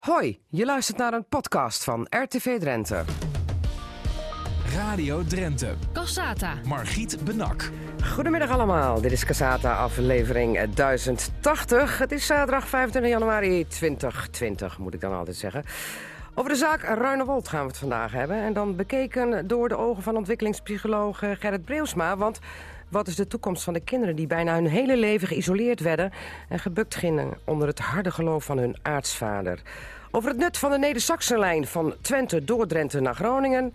Hoi, je luistert naar een podcast van RTV Drenthe. Radio Drenthe. Cassata. Margriet Benak. Goedemiddag allemaal, dit is Casata aflevering 1080. Het is zaterdag 25 januari 2020, moet ik dan altijd zeggen. Over de zaak Ruinewold gaan we het vandaag hebben. En dan bekeken door de ogen van ontwikkelingspsycholoog Gerrit Breusma. Want wat is de toekomst van de kinderen die bijna hun hele leven geïsoleerd werden... en gebukt gingen onder het harde geloof van hun aartsvader? Over het nut van de Neder-Saxenlijn van Twente door Drenthe naar Groningen...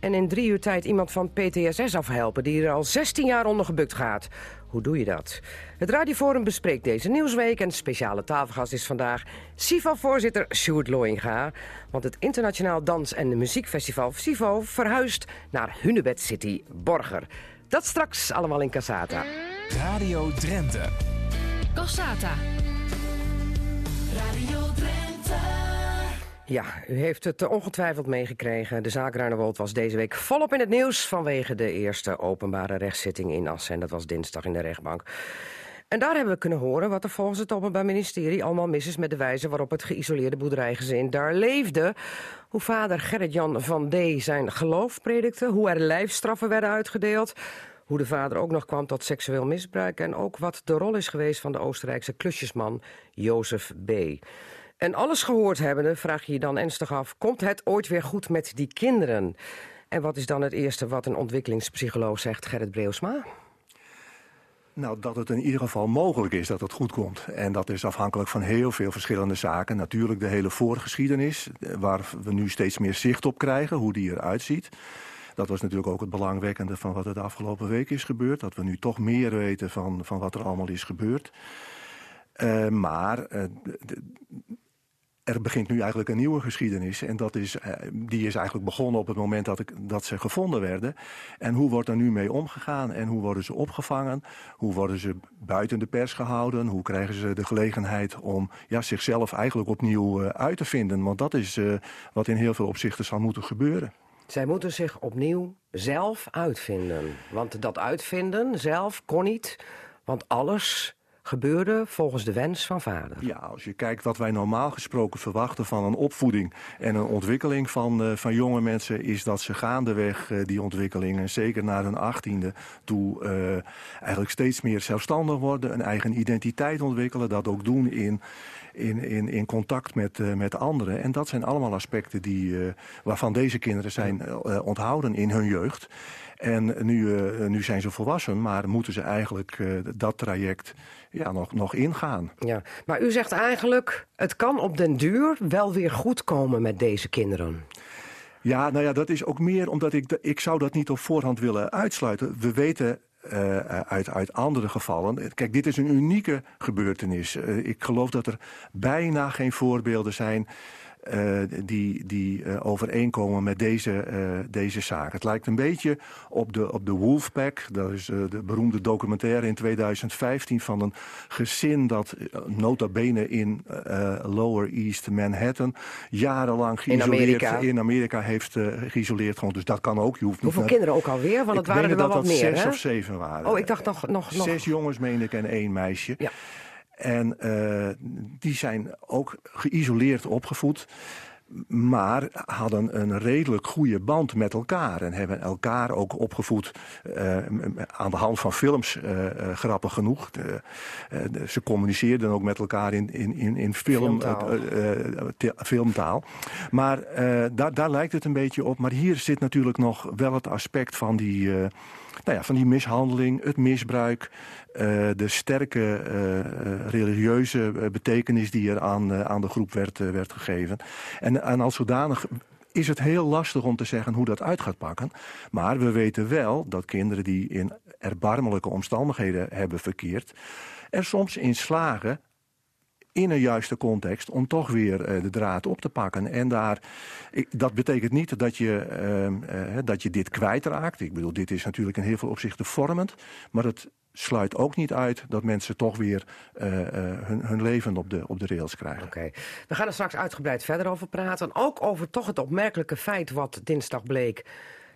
en in drie uur tijd iemand van PTSS afhelpen die er al 16 jaar onder gebukt gaat. Hoe doe je dat? Het Radioforum bespreekt deze nieuwsweek... en speciale tafelgast is vandaag SIVO-voorzitter Sjoerd Looinga. Want het Internationaal Dans- en Muziekfestival SIVO verhuist naar Hunebed City Borger... Dat straks allemaal in Casata. Radio Drenthe. Cassata. Radio Drenthe. Ja, u heeft het ongetwijfeld meegekregen. De zaak Ruinewold was deze week volop in het nieuws... vanwege de eerste openbare rechtszitting in Assen. En dat was dinsdag in de rechtbank. En daar hebben we kunnen horen wat er volgens het Openbaar Ministerie allemaal mis is met de wijze waarop het geïsoleerde boerderijgezin daar leefde. Hoe vader Gerrit-Jan van D. zijn geloof predikte, hoe er lijfstraffen werden uitgedeeld, hoe de vader ook nog kwam tot seksueel misbruik en ook wat de rol is geweest van de Oostenrijkse klusjesman Jozef B. En alles gehoord hebbende vraag je je dan ernstig af, komt het ooit weer goed met die kinderen? En wat is dan het eerste wat een ontwikkelingspsycholoog zegt, Gerrit Breusma? Nou, dat het in ieder geval mogelijk is dat het goed komt. En dat is afhankelijk van heel veel verschillende zaken. Natuurlijk de hele voorgeschiedenis, waar we nu steeds meer zicht op krijgen, hoe die eruit ziet. Dat was natuurlijk ook het belangwekkende van wat er de afgelopen week is gebeurd. Dat we nu toch meer weten van, van wat er allemaal is gebeurd. Uh, maar de, er begint nu eigenlijk een nieuwe geschiedenis. En dat is, uh, die is eigenlijk begonnen op het moment dat, ik, dat ze gevonden werden. En hoe wordt er nu mee omgegaan? En hoe worden ze opgevangen? Hoe worden ze buiten de pers gehouden? Hoe krijgen ze de gelegenheid om ja, zichzelf eigenlijk opnieuw uh, uit te vinden? Want dat is uh, wat in heel veel opzichten zal moeten gebeuren. Zij moeten zich opnieuw zelf uitvinden. Want dat uitvinden zelf kon niet, want alles gebeurde volgens de wens van vader. Ja, als je kijkt wat wij normaal gesproken verwachten van een opvoeding en een ontwikkeling van, uh, van jonge mensen, is dat ze gaandeweg uh, die ontwikkeling, en zeker naar hun achttiende toe, uh, eigenlijk steeds meer zelfstandig worden, een eigen identiteit ontwikkelen, dat ook doen in in, in, in contact met, met anderen. En dat zijn allemaal aspecten die, waarvan deze kinderen zijn onthouden in hun jeugd. En nu, nu zijn ze volwassen, maar moeten ze eigenlijk dat traject ja, nog, nog ingaan. Ja, maar u zegt eigenlijk, het kan op den duur wel weer goed komen met deze kinderen. Ja, nou ja, dat is ook meer omdat ik, ik zou dat niet op voorhand willen uitsluiten. We weten uh, uit, uit andere gevallen. Kijk, dit is een unieke gebeurtenis. Uh, ik geloof dat er bijna geen voorbeelden zijn uh, die, die uh, overeenkomen met deze, uh, deze zaak. Het lijkt een beetje op de, op de Wolfpack. Dat is de beroemde documentaire in 2015 van een gezin dat nota bene in Lower East Manhattan jarenlang geïsoleerd in Amerika, in Amerika heeft geïsoleerd. Gewoon. Dus dat kan ook. Je hoeft Hoeveel kinderen ook alweer? Want het waren er wel dat wat dat meer. zes hè? of zeven waren. Oh, ik dacht nog... nog, nog... Zes jongens, meen ik, en één meisje. Ja. En uh, die zijn ook geïsoleerd opgevoed maar hadden een redelijk goede band met elkaar. En hebben elkaar ook opgevoed uh, aan de hand van films, uh, uh, grappig genoeg. De, de, ze communiceerden ook met elkaar in, in, in, in film, filmtaal. te, filmtaal. Maar daar, daar lijkt het een beetje op. Maar hier zit natuurlijk nog wel het aspect van die, nou ja, van die mishandeling, het misbruik... Uh, de sterke uh, religieuze betekenis die er aan, aan de groep werd, werd gegeven. En, en als zodanig is het heel lastig om te zeggen hoe dat uit gaat pakken. Maar we weten wel dat kinderen die in erbarmelijke omstandigheden hebben verkeerd... er soms in slagen in een juiste context om toch weer uh, de draad op te pakken. En daar, ik, dat betekent niet dat je, uh, uh, dat je dit kwijtraakt. Ik bedoel, dit is natuurlijk in heel veel opzichten vormend. Maar het sluit ook niet uit dat mensen toch weer hun, hun, leven op de, op de rails krijgen. Oké, we gaan er straks uitgebreid verder over praten. Ook over toch het opmerkelijke feit wat dinsdag bleek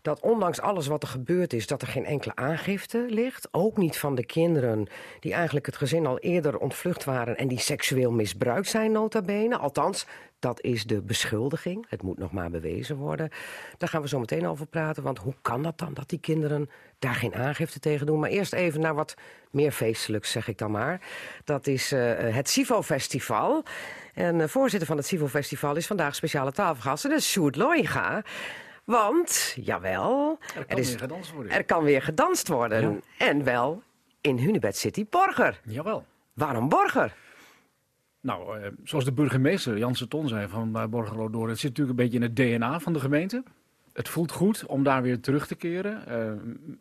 dat ondanks alles wat er gebeurd is, dat er geen enkele aangifte ligt. Ook niet van de kinderen die eigenlijk het gezin al eerder ontvlucht waren en die seksueel misbruikt zijn, nota bene. Althans, dat is de beschuldiging. Het moet nog maar bewezen worden. Daar gaan we zo meteen over praten. Want hoe kan dat dan dat die kinderen daar geen aangifte tegen doen? Maar eerst even naar wat meer feestelijks, zeg ik dan maar. Dat is uh, het SIVO-festival. En uh, voorzitter van het SIVO-festival is vandaag speciale tafelgast. En dat is Sjoerd Loinga. Want, jawel... Er kan er is, weer gedanst worden. Er kan weer gedanst worden. Ja. En wel in Hunebed City Borger. Jawel. Waarom Borger? Nou, uh, zoals de burgemeester Janse Ton zei van uh, Borgerlodoor, het zit natuurlijk een beetje in het DNA van de gemeente. Het voelt goed om daar weer terug te keren. Uh,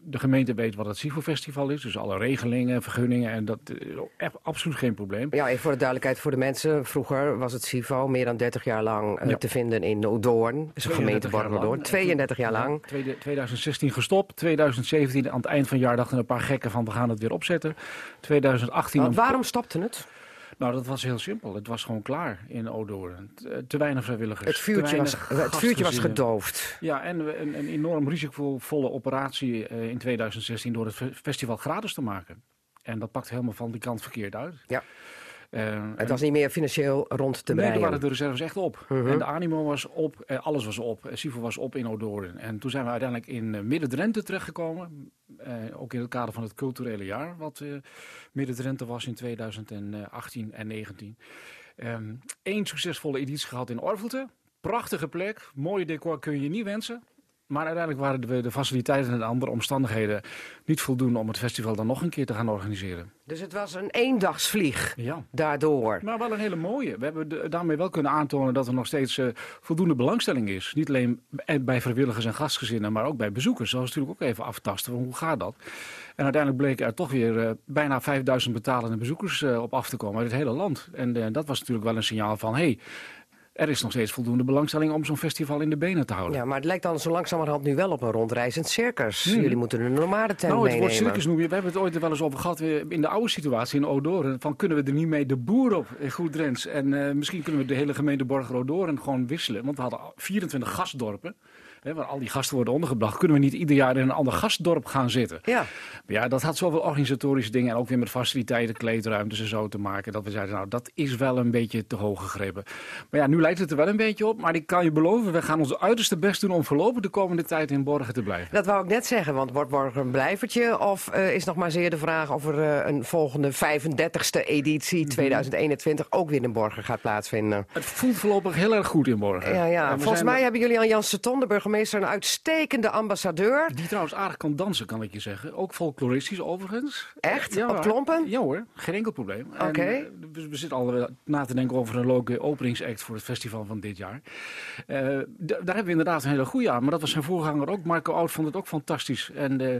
de gemeente weet wat het SIVO-festival is, dus alle regelingen, vergunningen en dat is echt absoluut geen probleem. Ja, even voor de duidelijkheid voor de mensen. Vroeger was het SIVO meer dan 30 jaar lang ja. te vinden in Noordoorn, dus gemeente Borgerlodoorn. 32 jaar lang. Ja, 2016 gestopt, 2017 aan het eind van het jaar dachten een paar gekken van we gaan het weer opzetten. 2018... Nou, waarom stopte het? Nou, dat was heel simpel. Het was gewoon klaar in Odoorn. Te, te weinig vrijwilligers. Het vuurtje, was, het vuurtje was gedoofd. Ja, en een, een enorm risicovolle operatie uh, in 2016 door het festival gratis te maken. En dat pakt helemaal van die kant verkeerd uit. Ja. Uh, het was niet meer financieel rond te breien. Nee, waren de reserves echt op. Uh -huh. En de animo was op, uh, alles was op. Sivo was op in Odoorn. En toen zijn we uiteindelijk in Midden-Drenthe terechtgekomen. ook in het kader van het culturele jaar, wat Midden-Drenthe was in 2018 en 2019. Eén um, succesvolle editie gehad in Orvelte. Prachtige plek, mooie decor kun je niet wensen. Maar uiteindelijk waren de, de, faciliteiten en de andere omstandigheden niet voldoende om het festival dan nog een keer te gaan organiseren. Dus het was een eendagsvlieg ja. daardoor. Maar wel een hele mooie. We hebben de, daarmee wel kunnen aantonen dat er nog steeds uh, voldoende belangstelling is. Niet alleen bij vrijwilligers en gastgezinnen, maar ook bij bezoekers. Dat was natuurlijk ook even aftasten van hoe gaat dat. En uiteindelijk bleken er toch weer uh, bijna 5000 betalende bezoekers uh, op af te komen uit het hele land. En dat was natuurlijk wel een signaal van... Hey, er is nog steeds voldoende belangstelling om zo'n festival in de benen te houden. Ja, maar het lijkt dan zo langzamerhand nu wel op een rondreizend circus. Hmm. Jullie moeten een nomade tent nou, het meenemen. circus noem je. We hebben het ooit er wel eens over gehad in de oude situatie in Odoren. Van kunnen we er niet mee de boer op in Goed Drents? En uh, misschien kunnen we de hele gemeente Borger Odoren gewoon wisselen. Want we hadden 24 gastdorpen. Hè, waar al die gasten worden ondergebracht, kunnen we niet ieder jaar in een ander gastdorp gaan zitten. Ja. Maar ja, dat had zoveel organisatorische dingen en ook weer met faciliteiten, kleedruimtes en zo te maken. Dat we zeiden, nou, dat is wel een beetje te hoog gegrepen. Maar ja, nu lijkt het er wel een beetje op. Maar ik kan je beloven, we gaan ons uiterste best doen om voorlopig de komende tijd in Borgen te blijven. Dat wou ik net zeggen, want wordt Borgen een blijvertje? Of uh, is nog maar zeer de vraag of er uh, een volgende 35e editie 2021 ook weer in Borgen gaat plaatsvinden? Het voelt voorlopig heel erg goed in Borgen. Ja, ja. Volgens mij er... hebben jullie aan Jan Seton, de burgemeester een uitstekende ambassadeur. Die trouwens aardig kan dansen, kan ik je zeggen. Ook folkloristisch overigens. Echt? Ja, Op klompen? Ja hoor, geen enkel probleem. Oké. Okay. We, we, zitten al na te denken over een leuke openingsact voor het festival van dit jaar. Uh, daar hebben we inderdaad een hele goede aan. Maar dat was zijn voorganger ook. Marco Oud vond het ook fantastisch. En uh,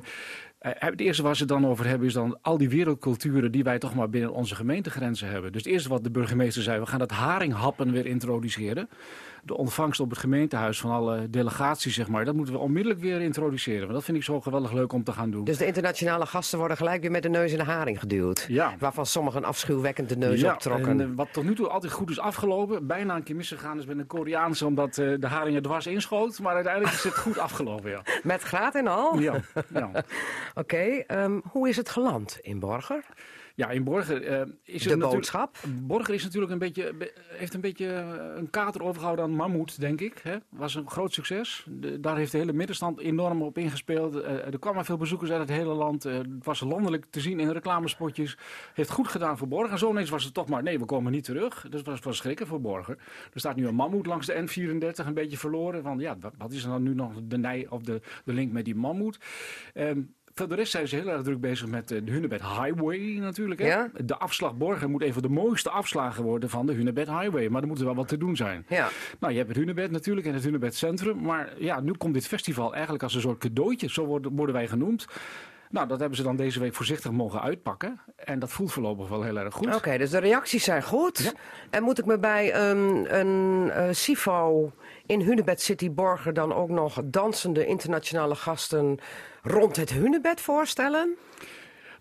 het eerste waar ze het dan over hebben is dan al die wereldculturen die wij toch maar binnen onze gemeentegrenzen hebben. Dus het eerste wat de burgemeester zei, we gaan dat haringhappen weer introduceren de ontvangst op het gemeentehuis van alle delegaties, zeg maar. Dat moeten we onmiddellijk weer introduceren. Want dat vind ik zo geweldig leuk om te gaan doen. Dus de internationale gasten worden gelijk weer met de neus in de haring geduwd. Ja. Waarvan sommigen afschuwwekkend de neus ja, optrokken. En, uh, wat tot nu toe altijd goed is afgelopen. Bijna een keer misgegaan is met een Koreaanse omdat uh, de haring er dwars inschoot. Maar uiteindelijk is het goed afgelopen, ja. Met graad en al? Ja. ja. Oké, okay, um, hoe is het geland in Borger? Ja, in Borger uh, is de het boodschap. Borger is natuurlijk een beetje, heeft een beetje een kater overgehouden aan Mammoet, denk ik. Hè. Was een groot succes. De, daar heeft de hele middenstand enorm op ingespeeld. Uh, er kwamen veel bezoekers uit het hele land. Uh, het was landelijk te zien in reclamespotjes. Heeft goed gedaan voor Borger. Zo ineens was het toch maar, nee, we komen niet terug. Dus was, was schrikken voor Borger. Er staat nu een Mammoet langs de N34, een beetje verloren. Van ja, wat is er dan nu nog de, nij, of de, de link met die Mammoet? Um, voor de rest zijn ze heel erg druk bezig met de Hunebed Highway natuurlijk. Hè? Ja? De afslag Borgen moet een van de mooiste afslagen worden van de Hunebed Highway. Maar er moet er wel wat te doen zijn. Ja. Nou, je hebt het Hunebed natuurlijk en het Hunebed Centrum. Maar ja, nu komt dit festival eigenlijk als een soort cadeautje. Zo worden, worden wij genoemd. Nou, dat hebben ze dan deze week voorzichtig mogen uitpakken. En dat voelt voorlopig wel heel erg goed. Oké, okay, dus de reacties zijn goed. Ja. En moet ik me bij um, een uh, SIFO in Hunebed City Borger dan ook nog dansende internationale gasten rond het Hunebed voorstellen?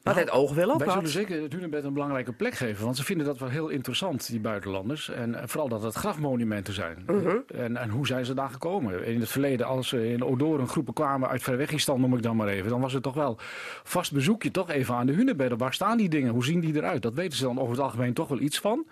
Wat het oog wil ook Wij wat. zullen zeker het Hunebed een belangrijke plek geven, want ze vinden dat wel heel interessant, die buitenlanders. En eh, vooral dat het grafmonumenten zijn. Mhm. en, en hoe zijn ze daar gekomen? In het verleden, als ze in Odoren groepen kwamen uit Verwegistan, noem ik dan maar even, dan was het toch wel vast bezoekje toch even aan de Hunebedden. Waar staan die dingen? Hoe zien die eruit? Dat weten ze dan over het algemeen toch wel iets van.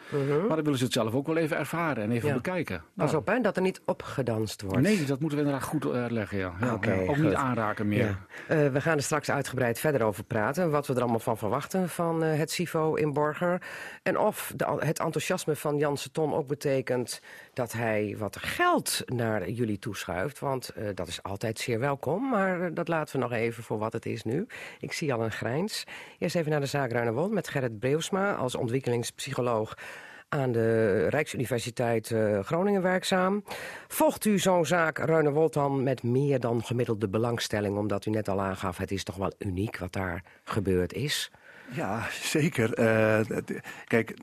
Maar dan willen ze het zelf ook wel even ervaren en even Ja. bekijken. Pas Nou, op, hè, dat er niet opgedanst wordt. Nee, dat moeten we inderdaad goed uitleggen. Ja. Ja, ja. Ook goed. niet aanraken meer. Eh, we gaan er straks uitgebreid verder over praten. Wat we er allemaal van verwachten van eh, het SIVO in Borger. En of de, het enthousiasme van Janse Ton ook betekent dat hij wat geld naar jullie toeschuift. Want eh, dat is altijd zeer welkom. Maar eh, dat laten we nog even voor wat het is nu. Ik zie al een grijns. Eerst even naar de zaak Ruinewold met Gerrit Breusma als ontwikkelingspsycholoog aan de Rijksuniversiteit eh, Groningen werkzaam. Volgt u zo'n zaak Ruinewold dan met meer dan gemiddelde belangstelling? Omdat u net al aangaf, het is toch wel uniek wat daar gebeurd is. Ja, zeker. Eh, kijk,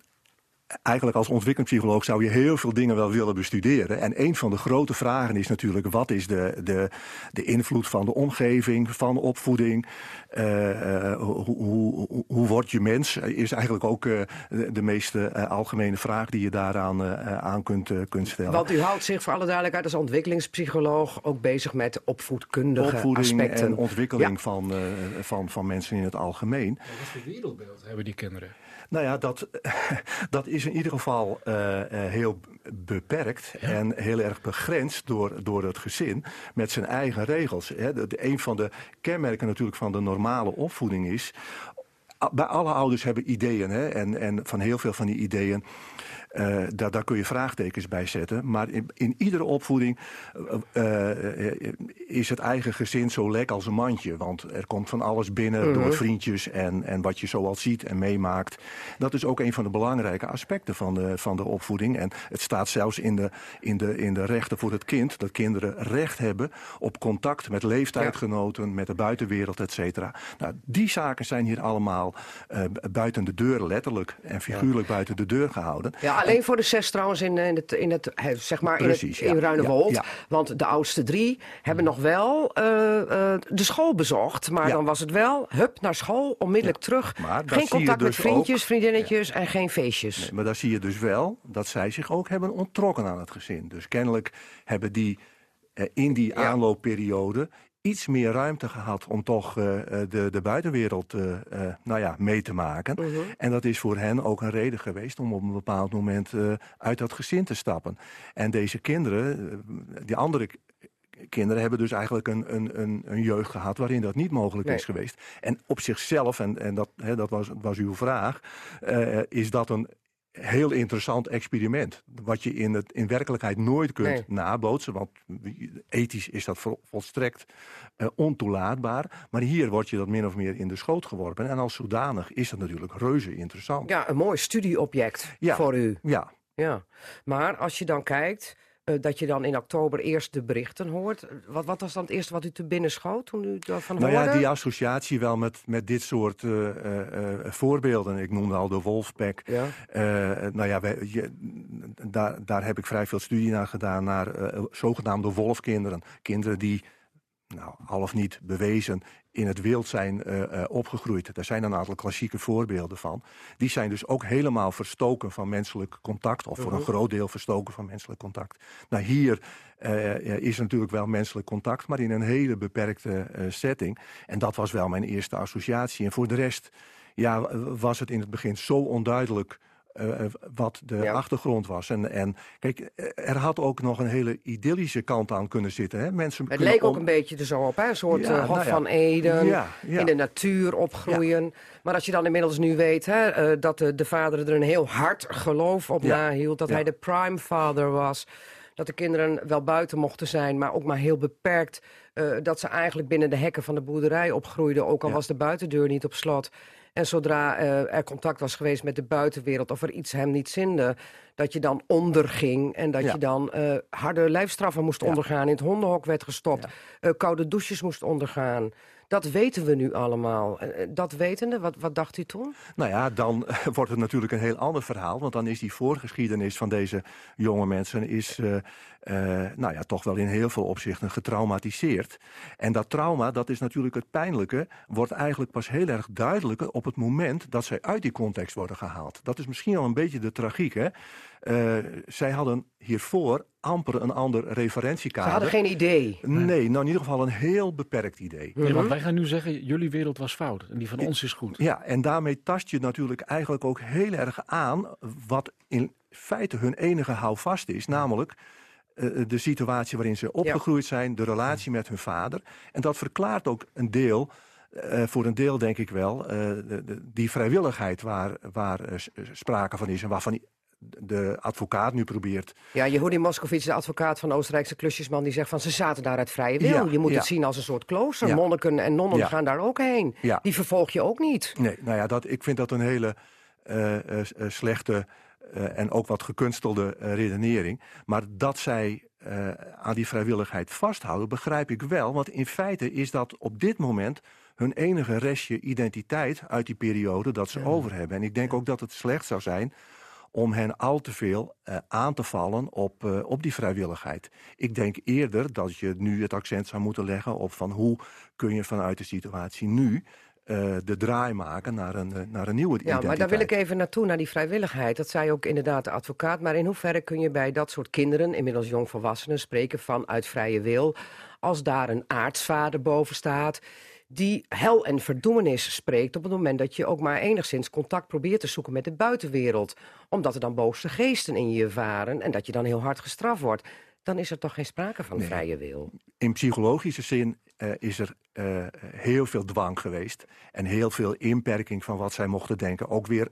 eigenlijk als ontwikkelingspsycholoog zou je heel veel dingen wel willen bestuderen. En een van de grote vragen is natuurlijk: wat is de, de, de invloed van de omgeving, van opvoeding? Eh, eh, hoe, hoe, hoe, word je mens? Is eigenlijk ook eh, de, de meest algemene vraag die je daaraan eh, aan kunt, kunt stellen. Want u houdt zich voor alle duidelijkheid als ontwikkelingspsycholoog ook bezig met opvoedkundige Opvoeding aspecten. en ontwikkeling Ja. van, eh, van, van mensen in het algemeen. Wat voor wereldbeeld hebben die kinderen? Nou ja, dat, dat is in ieder geval eh, eh, heel beperkt en heel erg begrensd door, door het gezin met zijn eigen regels. Hè. De, de- een van de kenmerken natuurlijk van de normale opvoeding is. Bij alle ouders hebben ideeën hè, en, en van heel veel van die ideeën. Eh, daar, daar kun je vraagtekens bij zetten. Maar in, in iedere opvoeding eh, eh, is het eigen gezin zo lek als een mandje. Want er komt van alles binnen door vriendjes en, en wat je zoal ziet en meemaakt. Dat is ook een van de belangrijke aspecten van de, van de opvoeding. En het staat zelfs in de, in, de, in de rechten voor het kind. Dat kinderen recht hebben op contact met leeftijdgenoten, met de buitenwereld, et cetera. Nou, die zaken zijn hier allemaal eh, buiten de deur, letterlijk en figuurlijk buiten de deur gehouden. Ja, alleen voor de zes trouwens in, in het, in het, zeg maar in, het, in. Ruinewold. Ja, Want de oudste drie hebben nog wel eh, eh, de school bezocht. Maar Ja. dan was het wel, hup, naar school, onmiddellijk terug. Maar geen contact met dus vriendjes, ook- vriendinnetjes en geen feestjes. Nee, maar daar zie je dus wel dat zij zich ook hebben onttrokken aan het gezin. Dus kennelijk hebben die eh, in die aanloopperiode iets meer ruimte gehad om toch eh, eh, de, de buitenwereld eh, nou ja, mee te maken. Mhm. En dat is voor hen ook een reden geweest om op een bepaald moment uit dat gezin te stappen. En deze kinderen, die andere kinderen hebben dus eigenlijk een, een, een, een jeugd gehad waarin dat niet mogelijk Nee. is geweest. En op zichzelf, en, en dat, hè, dat was, was uw vraag, is dat een heel interessant experiment. Wat je in, het, in werkelijkheid nooit kunt Nee. nabootsen. Want ethisch is dat vol- volstrekt eh, ontoelaatbaar. Maar hier wordt je dat min of meer in de schoot geworpen. En als zodanig is dat natuurlijk reuze interessant. Ja, een mooi studieobject Ja. voor u. Ja, Ja. Maar als je dan kijkt, dat je dan in oktober eerst de berichten hoort. eh, Wat, wat was dan het eerste wat u te binnen schoot toen u daarvan Nou hoorde? ja, die associatie wel met, met dit soort eh, eh, eh, voorbeelden. Ik noemde al de Wolfpack. Ja. Eh, nou ja, wij, je- daar, daar heb ik vrij veel studie naar gedaan. Naar eh, zogenaamde wolfkinderen. Kinderen die, nou, al of niet bewezen, in het wild zijn eh, eh, opgegroeid. Daar zijn een aantal klassieke voorbeelden van. Die zijn dus ook helemaal verstoken van menselijk contact. Of voor een groot deel verstoken van menselijk contact. Nou, hier eh, is natuurlijk wel menselijk contact, maar in een hele beperkte setting. En dat was wel mijn eerste associatie. En voor de rest ja, was het in het begin zo onduidelijk eh, wat de Ja. achtergrond was. En, en kijk, er had ook nog een hele idyllische kant aan kunnen zitten. Hè? Mensen Het leek ook om- een beetje er zo op, hè? een soort Ja, eh, Hof nou ja. van Eden, in de natuur opgroeien. Maar als je dan inmiddels nu weet hè, eh, dat de, de vader er een heel hard geloof op nahield, dat hij de prime father was, dat de kinderen wel buiten mochten zijn, maar ook maar heel beperkt, eh, dat ze eigenlijk binnen de hekken van de boerderij opgroeiden, ook al Ja. was de buitendeur niet op slot. En zodra eh, er contact was geweest met de buitenwereld of er iets hem niet zinde, dat je dan onderging en dat Ja. je dan eh, harde lijfstraffen moest Ja. ondergaan, in het hondenhok werd gestopt, eh, koude douches moest ondergaan. Dat weten we nu allemaal. Eh, eh, Dat wetende, wat, wat dacht u toen? Nou ja, dan wordt het natuurlijk een heel ander verhaal. Want dan is die voorgeschiedenis van deze jonge mensen... is eh, nou ja, toch wel in heel veel opzichten getraumatiseerd. En dat trauma, dat is natuurlijk het pijnlijke... wordt eigenlijk pas heel erg duidelijk op het moment... dat zij uit die context worden gehaald. Dat is misschien al een beetje de tragiek, hè? Eh, zij hadden hiervoor amper een ander referentiekader. Ze hadden geen idee. Nee, nou in ieder geval een heel beperkt idee. Nee, want wij gaan nu zeggen, jullie wereld was fout en die van ons is goed. Ja, en daarmee tast je natuurlijk eigenlijk ook heel erg aan wat in feite hun enige houvast is, namelijk eh, de situatie waarin ze opgegroeid zijn, de relatie met hun vader. En dat verklaart ook een deel, eh, voor een deel denk ik wel, eh, de, de- die vrijwilligheid waar, waar sprake van is en waarvan de advocaat nu probeert Ja, Yehudi Moskovits, de advocaat van de Oostenrijkse klusjesman, die zegt van ze zaten daar uit vrije wil. Ja, je moet ja. het zien als een soort klooster. Ja. Monniken en nonnen gaan daar ook heen. Die vervolg je ook niet. Nee, nou ja, dat, ik vind dat een hele eh, eh, eh, slechte en ook wat gekunstelde redenering. Maar dat zij aan die vrijwilligheid vasthouden, begrijp ik wel. Want in feite is dat op dit moment hun enige restje identiteit uit die periode dat ze over hebben. En ik denk ook dat het slecht zou zijn om hen al te veel eh, aan te vallen op, eh, op die vrijwilligheid. Ik denk eerder dat je nu het accent zou moeten leggen op van hoe kun je vanuit de situatie nu eh, de draai maken naar een, naar een nieuwe Ja, identiteit. maar daar wil ik even naartoe, naar die vrijwilligheid. Dat zei ook inderdaad de advocaat. Maar in hoeverre kun je bij dat soort kinderen, inmiddels jongvolwassenen, spreken van uit vrije wil, als daar een aartsvader boven staat die hel en verdoemenis spreekt op het moment dat je ook maar enigszins contact probeert te zoeken met de buitenwereld. Omdat er dan boze geesten in je varen en dat je dan heel hard gestraft wordt. Dan is er toch geen sprake van Nee. vrije wil. In psychologische zin eh, is er eh, heel veel dwang geweest. En heel veel inperking van wat zij mochten denken. Ook weer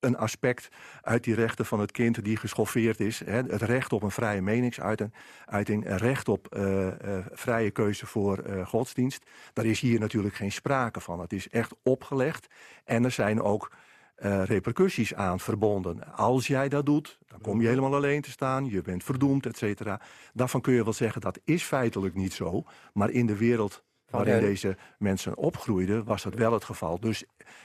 een aspect uit die rechten van het kind die geschoffeerd is. Hè, het recht op een vrije meningsuiting, uiting, recht op eh, eh, vrije keuze voor eh, godsdienst. Daar is hier natuurlijk geen sprake van. Het is echt opgelegd. En er zijn ook repercussies aan verbonden. Als jij dat doet, dan kom je helemaal alleen te staan. Je bent verdoemd, et cetera. Daarvan kun je wel zeggen, dat is feitelijk niet zo. Maar in de wereld waarin deze mensen opgroeiden, was dat wel het geval. Dus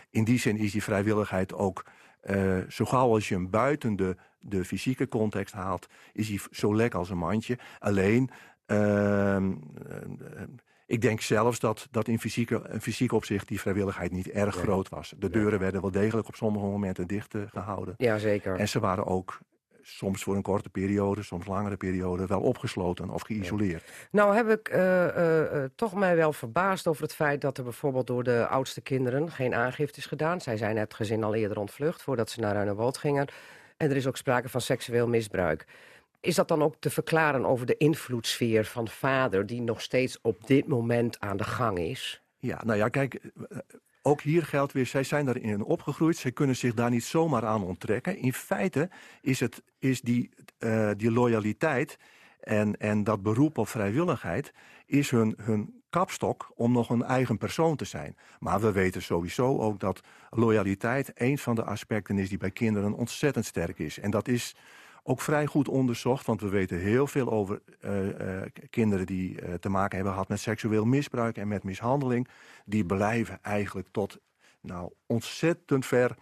in die zin is die vrijwilligheid ook... eh, zo gauw als je hem buiten de, de fysieke context haalt... is hij zo lek als een mandje. Alleen... ehm, eh, ik denk zelfs dat, dat in fysieke, in fysiek opzicht die vrijwilligheid niet erg groot was. De deuren werden wel degelijk op sommige momenten dicht eh, gehouden. Jazeker. En ze waren ook soms voor een korte periode, soms langere periode, wel opgesloten of geïsoleerd. Nou heb ik eh, eh, eh, toch mij wel verbaasd over het feit dat er bijvoorbeeld door de oudste kinderen geen aangifte is gedaan. Zij zijn het gezin al eerder ontvlucht voordat ze naar Ruinewold gingen. En er is ook sprake van seksueel misbruik. Is dat dan ook te verklaren over de invloedssfeer van vader die nog steeds op dit moment aan de gang is? Ja, nou ja, kijk, ook hier geldt weer, zij zijn daarin opgegroeid. Zij kunnen zich daar niet zomaar aan onttrekken. In feite is, het, is die, eh, die loyaliteit en, en dat beroep op vrijwilligheid... is hun, hun kapstok om nog een eigen persoon te zijn. Maar we weten sowieso ook dat loyaliteit... een van de aspecten is die bij kinderen ontzettend sterk is. En dat is ook vrij goed onderzocht, want we weten heel veel over eh, eh, kinderen die eh, te maken hebben gehad met seksueel misbruik en met mishandeling. Die blijven eigenlijk tot nou, ontzettend ver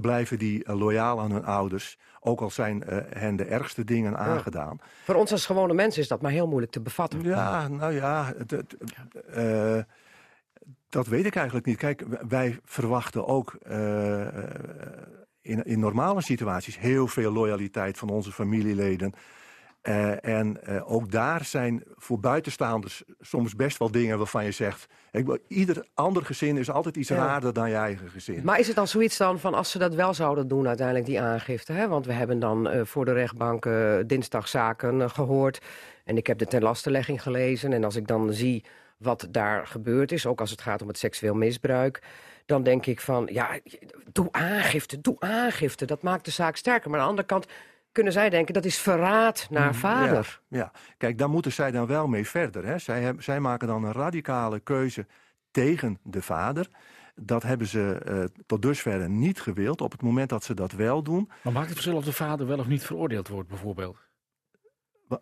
blijven die loyaal aan hun ouders. Ook al zijn hen de ergste dingen aangedaan. Voor ons als gewone mensen is dat maar heel moeilijk te bevatten. Ja, nou ja, dat weet ik eigenlijk niet. Kijk, wij verwachten ook in, in normale situaties heel veel loyaliteit van onze familieleden. Eh, en eh, ook daar zijn voor buitenstaanders soms best wel dingen waarvan je zegt... Ik, ieder ander gezin is altijd iets Ja. raarder dan je eigen gezin. Maar is het dan zoiets dan van als ze dat wel zouden doen uiteindelijk, die aangifte? Hè? Want we hebben dan eh, voor de rechtbank dinsdag zaken eh, gehoord. En ik heb de tenlastenlegging gelezen. En als ik dan zie wat daar gebeurd is, ook als het gaat om het seksueel misbruik... dan denk ik van, ja, doe aangifte, doe aangifte. Dat maakt de zaak sterker. Maar aan de andere kant kunnen zij denken, dat is verraad naar vader. Ja, ja, kijk, daar moeten zij dan wel mee verder. Hè. Zij, hebben, zij maken dan een radicale keuze tegen de vader. Dat hebben ze eh, tot dusver niet gewild. Op het moment dat ze dat wel doen... Maar maakt het verschil of de vader wel of niet veroordeeld wordt, bijvoorbeeld? wa-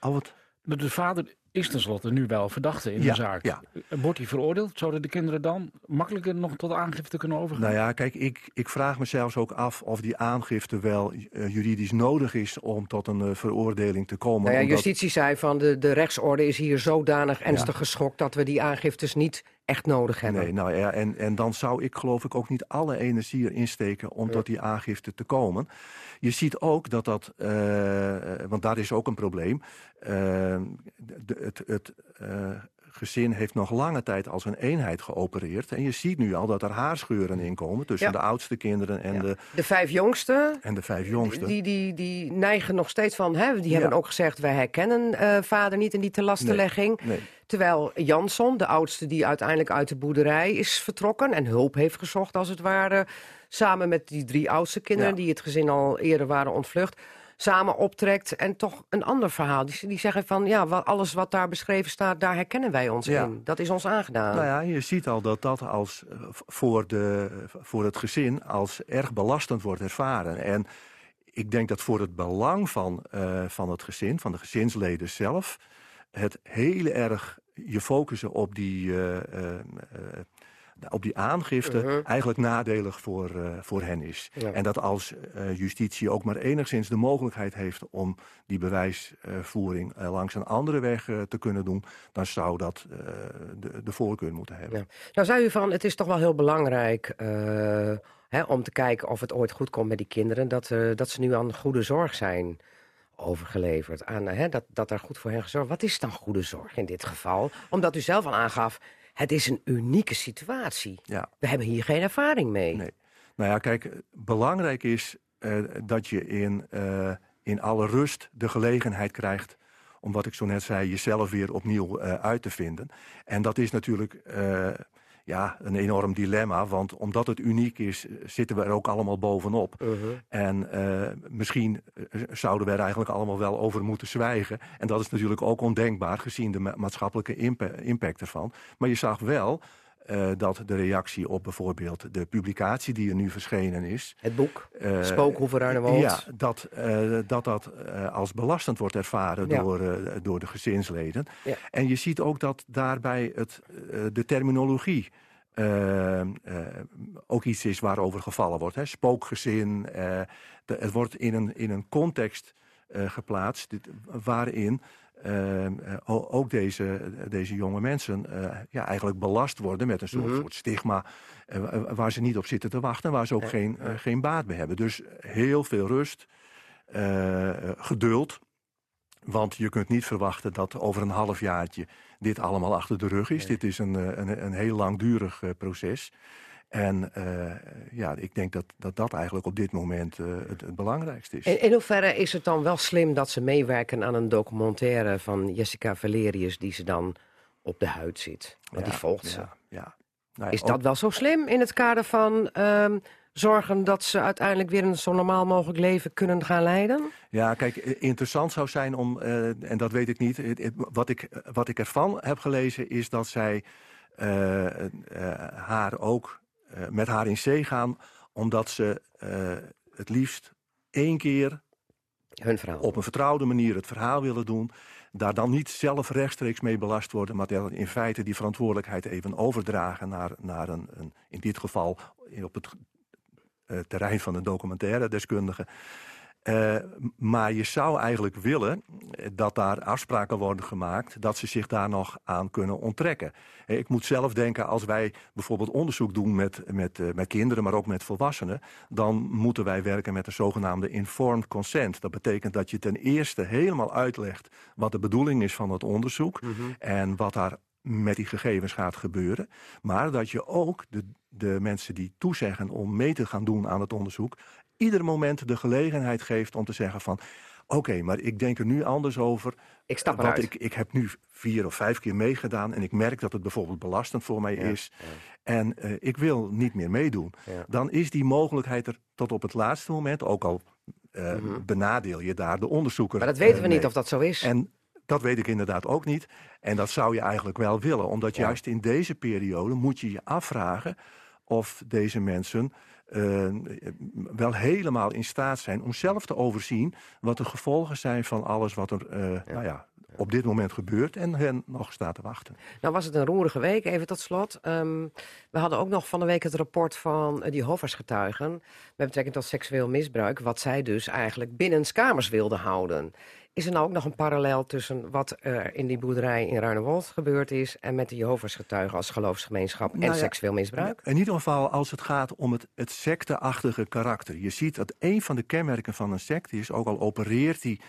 Oh, wat, De- De vader is tenslotte nu wel verdachte in Ja, de zaak. ja. Wordt hij veroordeeld? Zouden de kinderen dan makkelijker nog tot aangifte kunnen overgaan? Nou ja, kijk, ik, ik vraag me zelfs ook af of die aangifte wel eh, juridisch nodig is om tot een eh, veroordeling te komen. Nou ja, omdat- justitie zei van de, de rechtsorde is hier zodanig ernstig geschokt dat we die aangiftes niet echt nodig hebben. Nee, nou ja, en, en dan zou ik geloof ik ook niet alle energie erin steken om tot die aangifte te komen. Je ziet ook dat dat, eh, want daar is ook een probleem. Eh, de- het het eh, gezin heeft nog lange tijd als een eenheid geopereerd. En je ziet nu al dat er haarscheuren in komen tussen Ja. de oudste kinderen en, Ja. de, De vijf jongsten, en de vijf jongsten. die, die, die neigen nog steeds van... Hè, die hebben ook gezegd, wij herkennen eh, vader niet in die telastenlegging. Nee. Terwijl Jansson, de oudste die uiteindelijk uit de boerderij is vertrokken... en hulp heeft gezocht als het ware... samen met die drie oudste kinderen Ja. die het gezin al eerder waren ontvlucht... samen optrekt en toch een ander verhaal. Die, die zeggen van, ja, wa- alles wat daar beschreven staat... daar herkennen wij ons Ja. in. Dat is ons aangedaan. Nou ja, je ziet al dat dat als, eh, voor, de, voor het gezin als erg belastend wordt ervaren. En ik denk dat voor het belang van, eh, van het gezin, van de gezinsleden zelf... het heel erg je focussen op die, eh, op die aangifte... Mhm. eigenlijk nadelig voor, eh, voor hen is. Ja. En dat als eh, justitie ook maar enigszins de mogelijkheid heeft... om die bewijsvoering eh, langs een andere weg te kunnen doen... dan zou dat de, de voorkeur moeten hebben. Ja. Nou zei u van, het is toch wel heel belangrijk hè, om te kijken of het ooit goed komt met die kinderen. Dat, dat ze nu aan goede zorg zijn overgeleverd. Aan, hè, dat, dat er goed voor hen gezorgd Wat is dan goede zorg in dit geval? Omdat u zelf al aangaf, het is een unieke situatie. Ja. We hebben hier geen ervaring mee. Nee. Nou ja, kijk, belangrijk is eh, dat je in, eh, in alle rust de gelegenheid krijgt om wat ik zo net zei, jezelf weer opnieuw eh, uit te vinden. En dat is natuurlijk ja, een enorm dilemma, want omdat het uniek is, eh, zitten we er ook allemaal bovenop. Mhm. En eh, misschien eh, zouden we er eigenlijk allemaal wel over moeten zwijgen. En dat is natuurlijk ook ondenkbaar gezien de ma- maatschappelijke impa- impact ervan. Maar je zag wel eh, dat de reactie op bijvoorbeeld de publicatie die er nu verschenen is... Het boek, Spookhoeven Ruinewold. Ja, dat eh, dat, dat als belastend wordt ervaren Ja. door, door de gezinsleden. Ja. En je ziet ook dat daarbij het, de terminologie ook iets is waarover gevallen wordt. Hè. Spookgezin, de- het wordt in een, in een context geplaatst dit- waarin ook deze, deze jonge mensen eh, ja, eigenlijk belast worden met een soort, Mhm. soort stigma eh, wa- waar ze niet op zitten te wachten, waar ze ook geen, eh, geen baat bij hebben. Dus heel veel rust, eh, eh, geduld. Want je kunt niet verwachten dat over een halfjaartje dit allemaal achter de rug is. Dit is een, eh, een, een heel langdurig eh, proces. En eh, ja, ik denk dat, dat dat eigenlijk op dit moment eh, het, het belangrijkste is. In, in hoeverre is het dan wel slim dat ze meewerken aan een documentaire van Jessica Valerius... die ze dan op de huid zit? Want die volgt ze. Ja, ja. Nou Is dat wel zo slim in het kader van ehm, zorgen dat ze uiteindelijk weer een zo normaal mogelijk leven kunnen gaan leiden? Ja, kijk, interessant zou zijn om, eh, en dat weet ik niet, wat, ik, wat ik ervan heb gelezen is dat zij haar ook eh, met haar in zee gaan, omdat ze eh, het liefst één keer Hun verhaal. op een vertrouwde manier het verhaal willen doen. Daar dan niet zelf rechtstreeks mee belast worden, maar in feite die verantwoordelijkheid even overdragen naar, naar een, een, in dit geval op het eh, terrein van een documentaire deskundige. Eh, maar je zou eigenlijk willen eh, dat daar afspraken worden gemaakt dat ze zich daar nog aan kunnen onttrekken. Eh, Ik moet zelf denken, als wij bijvoorbeeld onderzoek doen met, met, met kinderen, maar ook met volwassenen, dan moeten wij werken met een zogenaamde informed consent. Dat betekent dat je ten eerste helemaal uitlegt wat de bedoeling is van het onderzoek en wat daar met die gegevens gaat gebeuren. Maar dat je ook de, de mensen die toezeggen om mee te gaan doen aan het onderzoek... ieder moment de gelegenheid geeft om te zeggen van... oké, maar ik denk er nu anders over. Ik stap want eruit. ik, ik heb nu vier of vijf keer meegedaan... en ik merk dat het bijvoorbeeld belastend voor mij is. En eh, ik wil niet meer meedoen. Ja. Dan is die mogelijkheid er tot op het laatste moment... ook al eh, benadeel je daar de onderzoeker Mhm. maar dat weten we eh, niet of dat zo is. En dat weet ik inderdaad ook niet. En dat zou je eigenlijk wel willen. Omdat juist in deze periode moet je je afvragen of deze mensen eh, wel helemaal in staat zijn om zelf te overzien wat de gevolgen zijn van alles wat er eh, nou ja, op dit moment gebeurt en hen nog staat te wachten. Nou was het een roerige week, even tot slot. Ehm, we hadden ook nog van de week het rapport van uh, die Hoffersgetuigen... met betrekking tot seksueel misbruik... wat zij dus eigenlijk binnen kamers wilden houden. Is er nou ook nog een parallel tussen wat er in die boerderij in Ruinewold gebeurd is... en met de Jehovah's getuigen als geloofsgemeenschap en Nou ja, seksueel misbruik? In ieder geval als het gaat om het, het secteachtige karakter. Je ziet dat een van de kenmerken van een secte is... ook al opereert hij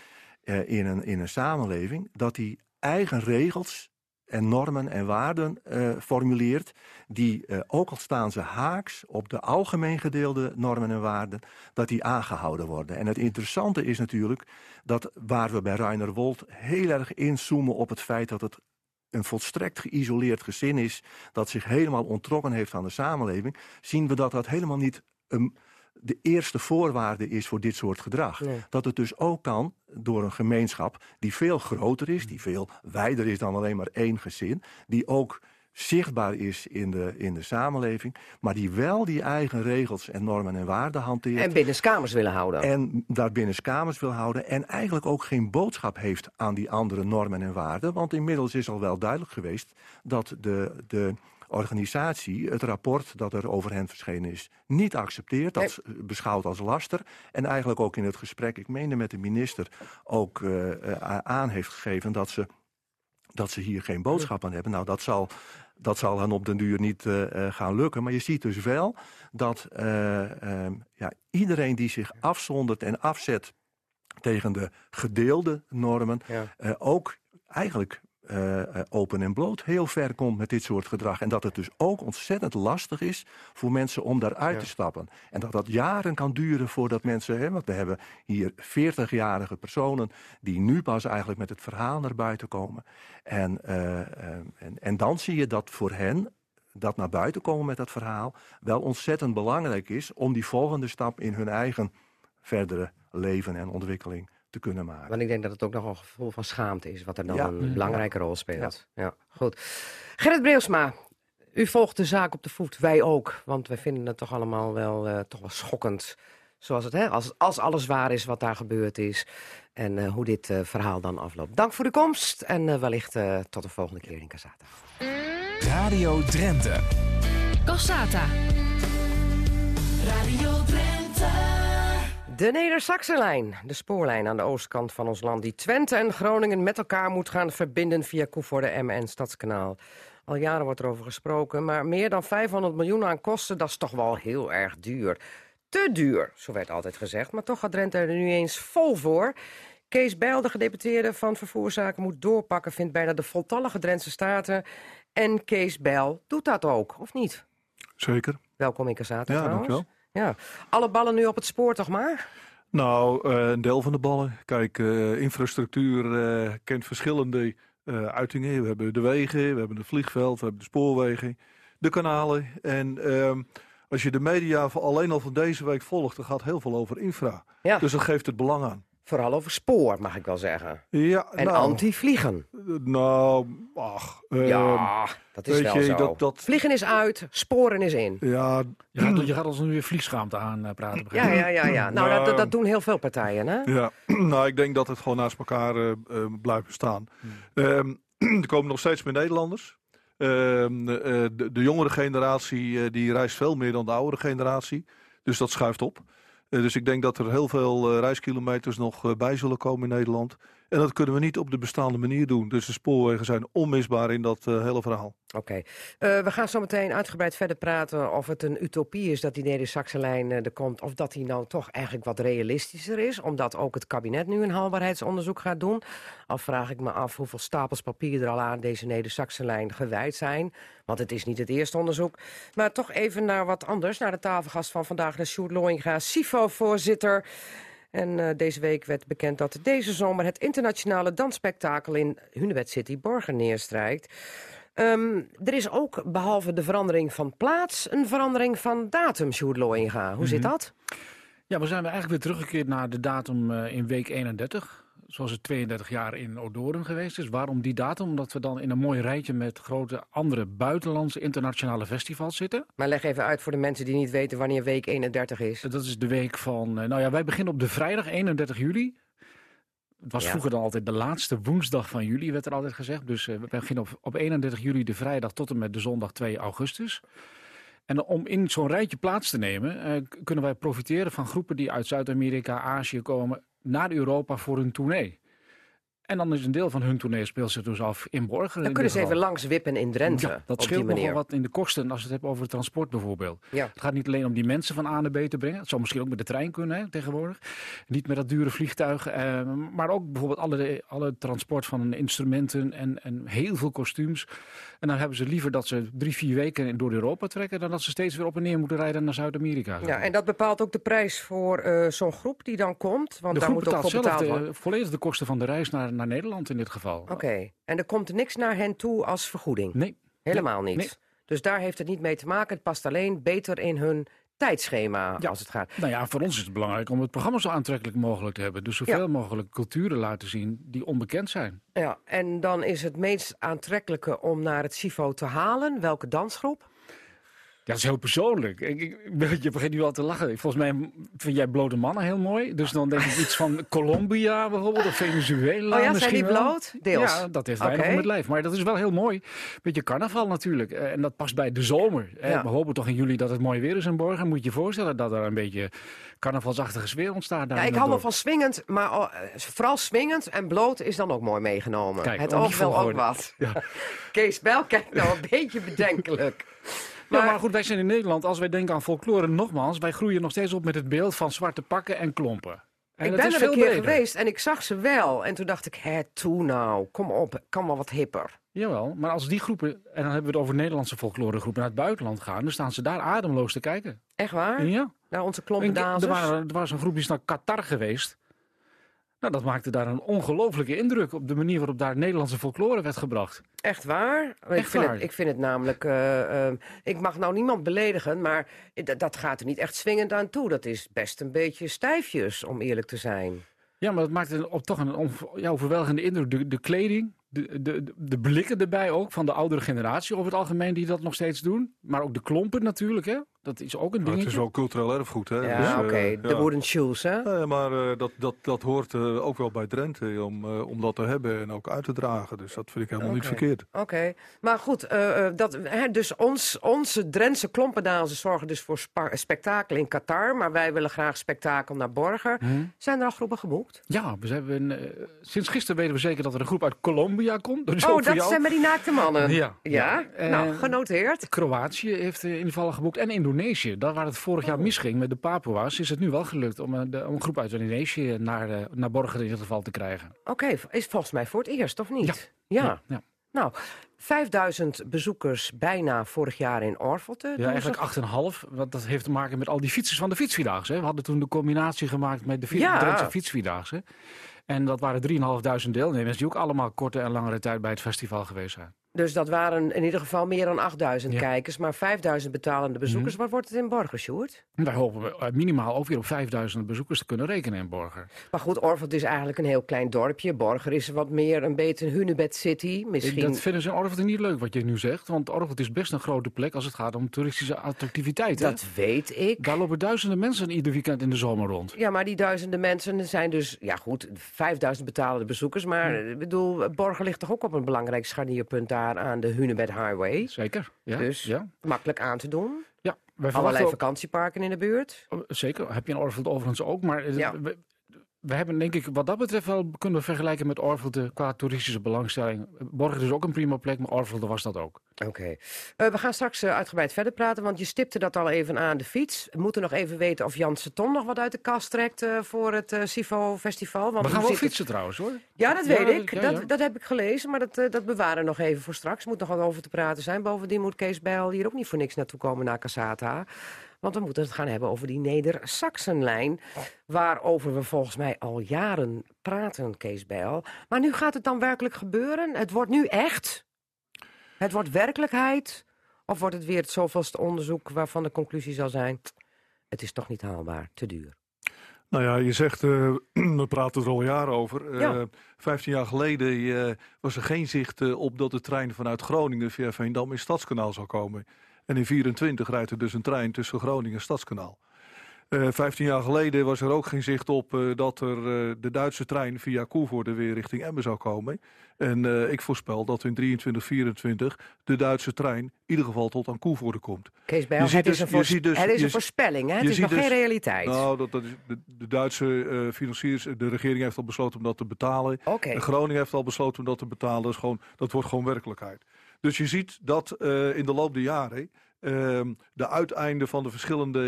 eh, in, een, in een samenleving... dat hij eigen regels en normen en waarden eh, formuleert... die, eh, ook al staan ze haaks op de algemeen gedeelde normen en waarden... dat die aangehouden worden. En het interessante is natuurlijk dat waar we bij Ruinerwold heel erg inzoomen op het feit dat het een volstrekt geïsoleerd gezin is... dat zich helemaal ontrokken heeft aan de samenleving... zien we dat dat helemaal niet een, de eerste voorwaarde is voor dit soort gedrag. Nee. Dat het dus ook kan door een gemeenschap die veel groter is... die veel wijder is dan alleen maar één gezin... die ook zichtbaar is in de, in de samenleving... maar die wel die eigen regels en normen en waarden hanteert... En binnen kamers willen houden. En daarbinnen kamers wil houden. En eigenlijk ook geen boodschap heeft aan die andere normen en waarden. Want inmiddels is al wel duidelijk geweest dat de, de organisatie het rapport dat er over hen verschenen is niet accepteert. Dat s- beschouwt als laster. En eigenlijk ook in het gesprek, ik meende met de minister, ook eh, eh, aan heeft gegeven dat ze, dat ze hier geen boodschap aan hebben. Nou, dat zal dat zal dan op den duur niet eh, eh, gaan lukken. Maar je ziet dus wel dat eh, ehm, ja, iedereen die zich afzondert en afzet tegen de gedeelde normen, Ja. eh, ook eigenlijk eh, eh, open en bloot heel ver komt met dit soort gedrag. En dat het dus ook ontzettend lastig is voor mensen om daaruit Ja. te stappen. En dat dat jaren kan duren voordat mensen... Hè, want we hebben hier 40-jarige personen die nu pas eigenlijk met het verhaal naar buiten komen. En, eh, en, en dan zie je dat voor hen dat naar buiten komen met dat verhaal wel ontzettend belangrijk is om die volgende stap in hun eigen verdere leven en ontwikkeling te kunnen maken. Want ik denk dat het ook nog een gevoel van schaamte is... wat er dan Ja. een belangrijke rol speelt. Ja. goed. Gerrit Breusma, u volgt de zaak op de voet. Wij ook. Want wij vinden het toch allemaal wel, eh, toch wel schokkend. Zoals het, hè, als, als alles waar is wat daar gebeurd is. En eh, hoe dit eh, verhaal dan afloopt. Dank voor de komst. En eh, wellicht eh, tot de volgende keer in Casata. Radio Drenthe. Cassata. Radio Drenthe. De Neder-Saxenlijn, de spoorlijn aan de oostkant van ons land... die Twente en Groningen met elkaar moet gaan verbinden via Koevoorde, Emmen en Stadskanaal. Al jaren wordt erover gesproken, maar meer dan 500 miljoen aan kosten... dat is toch wel heel erg duur. Te duur, zo werd altijd gezegd, maar toch gaat Drenthe er nu eens vol voor... Kees Bijl, de gedeputeerde van Vervoerszaken, moet doorpakken... vindt bijna de voltallige Drentse Staten. En Kees Bijl doet dat ook, of niet? Zeker. Welkom in Casata Ja, trouwens. dankjewel. Ja, alle ballen nu op het spoor toch maar? Nou, eh, een deel van de ballen. Kijk, eh, infrastructuur eh, kent verschillende uitingen. We hebben de wegen, we hebben het vliegveld, we hebben de spoorwegen, de kanalen. En ehm, als je de media alleen al van deze week volgt, dan gaat heel veel over infra. Ja. Dus dat geeft het belang aan. Vooral over spoor, mag ik wel zeggen. Ja, En nou, anti-vliegen. Nou, ach. ehm, ja, dat is weet wel je, zo. dat- dat- Vliegen is uit, sporen is in. Ja, Je gaat, je gaat ons nu weer vliegschaamte aan eh, Ja, ja, ja. ja. Nou, dat, Nou. dat doen heel veel partijen, hè? Ja, nou, ik denk dat het gewoon naast elkaar eh, eh, blijft bestaan. Ehm, er komen nog steeds meer Nederlanders. Ehm, eh, de, de jongere generatie eh, die reist veel meer dan de oudere generatie. Dus dat schuift op. Eh, dus ik denk dat er heel veel eh, reiskilometers nog eh, bij zullen komen in Nederland. En dat kunnen we niet op de bestaande manier doen. Dus de spoorwegen zijn onmisbaar in dat eh, hele verhaal. Oké. Eh, we gaan zo meteen uitgebreid verder praten of het een utopie is dat die Neder-Saxenlijn eh, er komt. Of dat die nou toch eigenlijk wat realistischer is. Omdat ook het kabinet nu een haalbaarheidsonderzoek gaat doen. Al vraag ik me af hoeveel stapels papier er al aan deze Neder-Saxenlijn gewijd zijn. Want het is niet het eerste onderzoek. Maar toch even naar wat anders. Naar de tafelgast van vandaag, de Sjoerd SIFO-voorzitter. En eh, deze week werd bekend dat deze zomer het internationale dansspektakel in Hunebed City Borgen neerstrijkt. Ehm, er is ook, behalve de verandering van plaats, een verandering van datum, Sjoerd Looinga. Hoe zit dat? Ja, we zijn eigenlijk weer teruggekeerd naar de datum eh, in week 31. Zoals het 32 jaar in Odoren geweest is. Waarom die datum? Omdat we dan in een mooi rijtje met grote andere buitenlandse internationale festivals zitten. Maar leg even uit voor de mensen die niet weten wanneer week 31 is. Dat is de week van. eh, Nou ja, wij beginnen op de vrijdag 31 juli. Het was Ja. vroeger dan altijd de laatste woensdag van juli, werd er altijd gezegd. Dus eh, we beginnen op, op 31 juli de vrijdag tot en met de zondag 2 augustus. En om in zo'n rijtje plaats te nemen, eh, kunnen wij profiteren van groepen die uit Zuid-Amerika, Azië komen naar Europa voor hun tournee. En dan is een deel van hun tournee speelt zich dus af in Borgen. Dan in kunnen ze even langs wippen in Drenthe. Ja, dat scheelt nogal wat in de kosten als je het hebt over het transport bijvoorbeeld. Ja. Het gaat niet alleen om die mensen van A naar B te brengen. Het zou misschien ook met de trein kunnen hè, tegenwoordig. Niet met dat dure vliegtuig. eh, maar ook bijvoorbeeld alle, alle transport van instrumenten en, en heel veel kostuums. En dan hebben ze liever dat ze drie, vier weken door Europa trekken... dan dat ze steeds weer op en neer moeten rijden naar Zuid-Amerika. Ja, en dat bepaalt ook de prijs voor eh, zo'n groep die dan komt. Want de daar moet ook zelf de, volledig de kosten van de reis naar, naar Nederland in dit geval. Oké, en er komt niks naar hen toe als vergoeding? Nee, Helemaal niet. nee. Dus daar heeft het niet mee te maken. Het past alleen beter in hun tijdschema Ja. als het gaat. Nou ja, voor ons is het belangrijk om het programma zo aantrekkelijk mogelijk te hebben. Dus zoveel mogelijk culturen laten zien die onbekend zijn. Ja, en dan is het meest aantrekkelijke om naar het CIFO te halen. Welke dansgroep? Ja, dat is heel persoonlijk. Ik, ik, je begint nu al te lachen. Volgens mij vind jij blote mannen heel mooi. Dus dan denk ik iets van Colombia bijvoorbeeld, of Venezuela Oh ja, zijn misschien die wel. bloot? Deels. Ja, dat heeft weinig om het lijf. Maar dat is wel heel mooi. Beetje carnaval natuurlijk. Eh, En dat past bij de zomer. Ja. We hopen toch in juli dat het mooi weer is in Borgen. Moet je je voorstellen dat er een beetje carnavalsachtige sfeer ontstaat. Daar Ja, ik hou wel van swingend, maar eh, vooral swingend en bloot is dan ook mooi meegenomen. Kijk, het die oog wel ook wat. Ja. Kees Bel kijkt nou een beetje bedenkelijk. Ja, maar goed, wij zijn in Nederland, als wij denken aan folklore, nogmaals, wij groeien nog steeds op met het beeld van zwarte pakken en klompen. En ik ben er een keer breder. geweest en ik zag ze wel. En toen dacht ik, hè, toe nou, kom op, kan wel wat hipper. Jawel, maar als die groepen, en dan hebben we het over Nederlandse folkloregroepen, naar het buitenland gaan, dan staan ze daar ademloos te kijken. Echt waar? Ja. Naar onze Ik- Er er was een groep die is naar Qatar geweest. Nou, dat maakte daar een ongelofelijke indruk op de manier waarop daar Nederlandse folklore werd gebracht. Echt waar? ik, Echt vind waar. Het, ik vind het namelijk... eh, ehm, ik mag nou niemand beledigen, maar dat, gaat er niet echt swingend aan toe. Dat is best een beetje stijfjes, om eerlijk te zijn. Ja, maar dat maakte een- op, toch een on, ja, overweldigende indruk. De, de kleding, de, de, de- de blikken erbij ook van de oudere generatie over het algemeen die dat nog steeds doen. Maar ook de klompen natuurlijk, hè. Dat is ook een Maar dingetje. het is wel cultureel erfgoed. Hè? Ja, Dus, eh, oké. De ja. wooden shoes, hè? Nee, maar eh, dat, dat, dat hoort eh, ook wel bij Drenthe om, eh, om dat te hebben en ook uit te dragen. Dus dat vind ik helemaal niet verkeerd. Oké, maar goed, eh, eh, dat, hè, dus ons, onze Drentse klompendazers zorgen dus voor spektakel in Qatar. Maar wij willen graag spektakel naar Borger. Hm? Zijn er al groepen geboekt? Ja, we hebben, sinds gisteren weten we zeker dat er een groep uit Colombia komt. Dus oh, dat jou. zijn maar die naakte mannen. Ja. Ja? Ja. Nou, genoteerd. Kroatië heeft in ieder geval geboekt en Indonesië. Daar waar het vorig jaar Oh. misging met de Papua's, is het nu wel gelukt om, een- om een groep uit Indonesië naar, eh, naar Borgen in ieder geval te krijgen. Oké, is volgens mij voor het eerst, of niet? Ja. ja. Nou, 5000 bezoekers bijna vorig jaar in Orvelte. Ja, eigenlijk 8,5. Want dat heeft te maken met al die fietsers van de fietsvierdaagse. We hadden toen de combinatie gemaakt met de fi Ja. Drentse fietsvierdaagse. En dat waren 3.500 deelnemers die ook allemaal korte en langere tijd bij het festival geweest zijn. Dus dat waren in ieder geval meer dan 8000 Ja. kijkers. Maar 5000 betalende bezoekers. Mhm. Wat wordt het in Borger, Sjoerd? Wij hopen eh, minimaal ook weer op 5.000 bezoekers te kunnen rekenen in Borger. Maar goed, Orvelte is eigenlijk een heel klein dorpje. Borger is wat meer een beetje een Hunebed City. Misschien... Dat vinden ze in Orvelte niet leuk wat je nu zegt. Want Orvelte is best een grote plek als het gaat om toeristische attractiviteiten. Dat weet ik. Daar lopen duizenden mensen ieder weekend in de zomer rond. Ja, maar die duizenden mensen zijn dus, ja goed, 5000 betalende bezoekers. Maar ik bedoel, Borger ligt toch ook op een belangrijk scharnierpunt daar aan de Hunebed Highway. Zeker. Ja, Dus ja. makkelijk aan te doen. ja. Wij Allerlei ook- vakantieparken in de buurt. Oh, Zeker, heb je in Orvelte overigens ook. Maar Ja. we, we hebben denk ik wat dat betreft wel kunnen we vergelijken met Orvelte qua toeristische belangstelling. Borgen is ook een prima plek, maar Orvelte was dat ook. Oké. Eh, we gaan straks eh, uitgebreid verder praten, want je stipte dat al even aan de fiets. We moeten nog even weten of Jan Seton nog wat uit de kast trekt eh, voor het eh Sivo Festival. Want we gaan wel het- fietsen trouwens hoor. Ja, dat Ja, weet ik. ja, dat, dat heb ik gelezen, maar dat, dat bewaren we nog even voor straks. Er moet nog wat over te praten zijn. Bovendien moet Kees Bijl hier ook niet voor niks naartoe komen naar Casata. Want we moeten het gaan hebben over die Neder-Saxenlijn. Waarover we volgens mij al jaren praten, Kees Bijl. Maar nu gaat het dan werkelijk gebeuren? Het wordt nu echt? Het wordt werkelijkheid? Of wordt het weer het zoveelste onderzoek waarvan de conclusie zal zijn... het is toch niet haalbaar, te duur? Nou ja, je zegt, eh, we praten er al jaren over. Eh Ja. 15 jaar geleden eh, was er geen zicht op dat de trein vanuit Groningen via Veendam in Stadskanaal zou komen. En in 24 rijdt er dus een trein tussen Groningen en Stadskanaal. Eh 15 jaar geleden was er ook geen zicht op eh, dat er eh, de Duitse trein via Koevoorde weer richting Emmen zou komen. En ik voorspel dat in 23, 24 de Duitse trein in ieder geval tot aan Koevoorde komt. Kees Bijl, het is dus- een, dus- het is een z- voorspelling, hè? Het is nog dus- geen realiteit. Nou, dat, dat is, de, de Duitse financiers, de regering heeft al besloten om dat te betalen. En Groningen heeft al besloten om dat te betalen. Dat, is gewoon, dat wordt gewoon werkelijkheid. Dus je ziet dat in de loop der jaren de uiteinden van de verschillende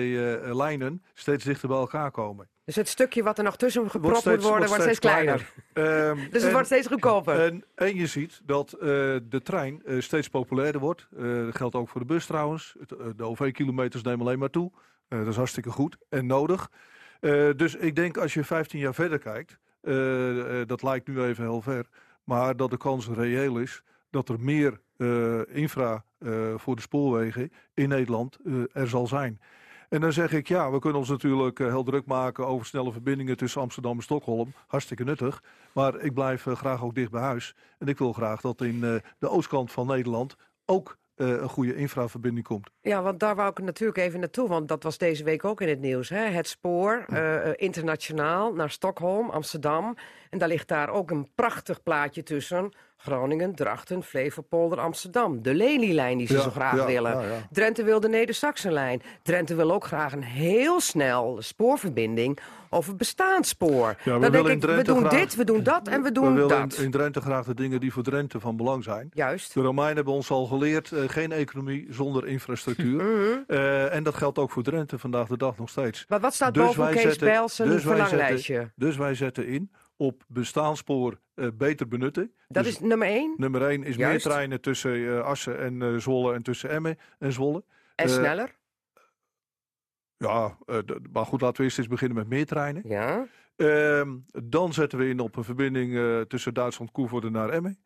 eh, lijnen steeds dichter bij elkaar komen. Dus het stukje wat er nog tussen gepropt moet steeds- worden, wordt steeds kleiner. Ehm, Dus het en- wordt steeds goedkoper. en, en je ziet dat eh, de trein eh, steeds populairder wordt. Eh, dat geldt ook voor de bus trouwens. Het, eh, de OV-kilometers nemen alleen maar toe. Eh, dat is hartstikke goed en nodig. Eh, dus ik denk als je 15 jaar verder kijkt, eh, eh, dat lijkt nu even heel ver, maar dat de kans reëel is dat er meer eh, infra eh, voor de spoorwegen in Nederland eh, er zal zijn. En dan zeg ik, ja, we kunnen ons natuurlijk eh, heel druk maken over snelle verbindingen tussen Amsterdam en Stockholm. Hartstikke nuttig. Maar ik blijf eh, graag ook dicht bij huis. En ik wil graag dat in eh, de oostkant van Nederland ook eh, een goede infraverbinding komt. Ja, want daar wou ik natuurlijk even naartoe, want dat was deze week ook in het nieuws. Hè? Het spoor, eh, eh, internationaal, naar Stockholm, Amsterdam. En daar ligt daar ook een prachtig plaatje tussen. Groningen, Drachten, Flevopolder, Amsterdam. De Lelylijn die ze Ja, zo graag ja, willen. ja. Drenthe wil de Neder-Saxenlijn. Drenthe wil ook graag een heel snel spoorverbinding over bestaanspoor. we Dan denk ik, we doen graag- dit, we doen dat en we We doen willen dat. in, in Drenthe graag de dingen die voor Drenthe van belang zijn. Juist. De Romeinen hebben ons al geleerd, eh, geen economie zonder infrastructuur. Eh, en dat geldt ook voor Drenthe vandaag de dag nog steeds. Maar wat staat Dus boven Kees zetten- Bijls een dus wij zetten- verlanglijstje? Dus wij zetten in op bestaanspoor eh, beter benutten. Dat Dus is nummer één. Nummer 1 is Juist. meer treinen tussen eh, Assen en eh, Zwolle en tussen Emmen en Zwolle. En sneller. Ja, maar goed, laten we eerst eens beginnen met meer treinen. Ja. Ehm, dan zetten we in op een verbinding tussen Duitsland, Koevoorde naar Emmen.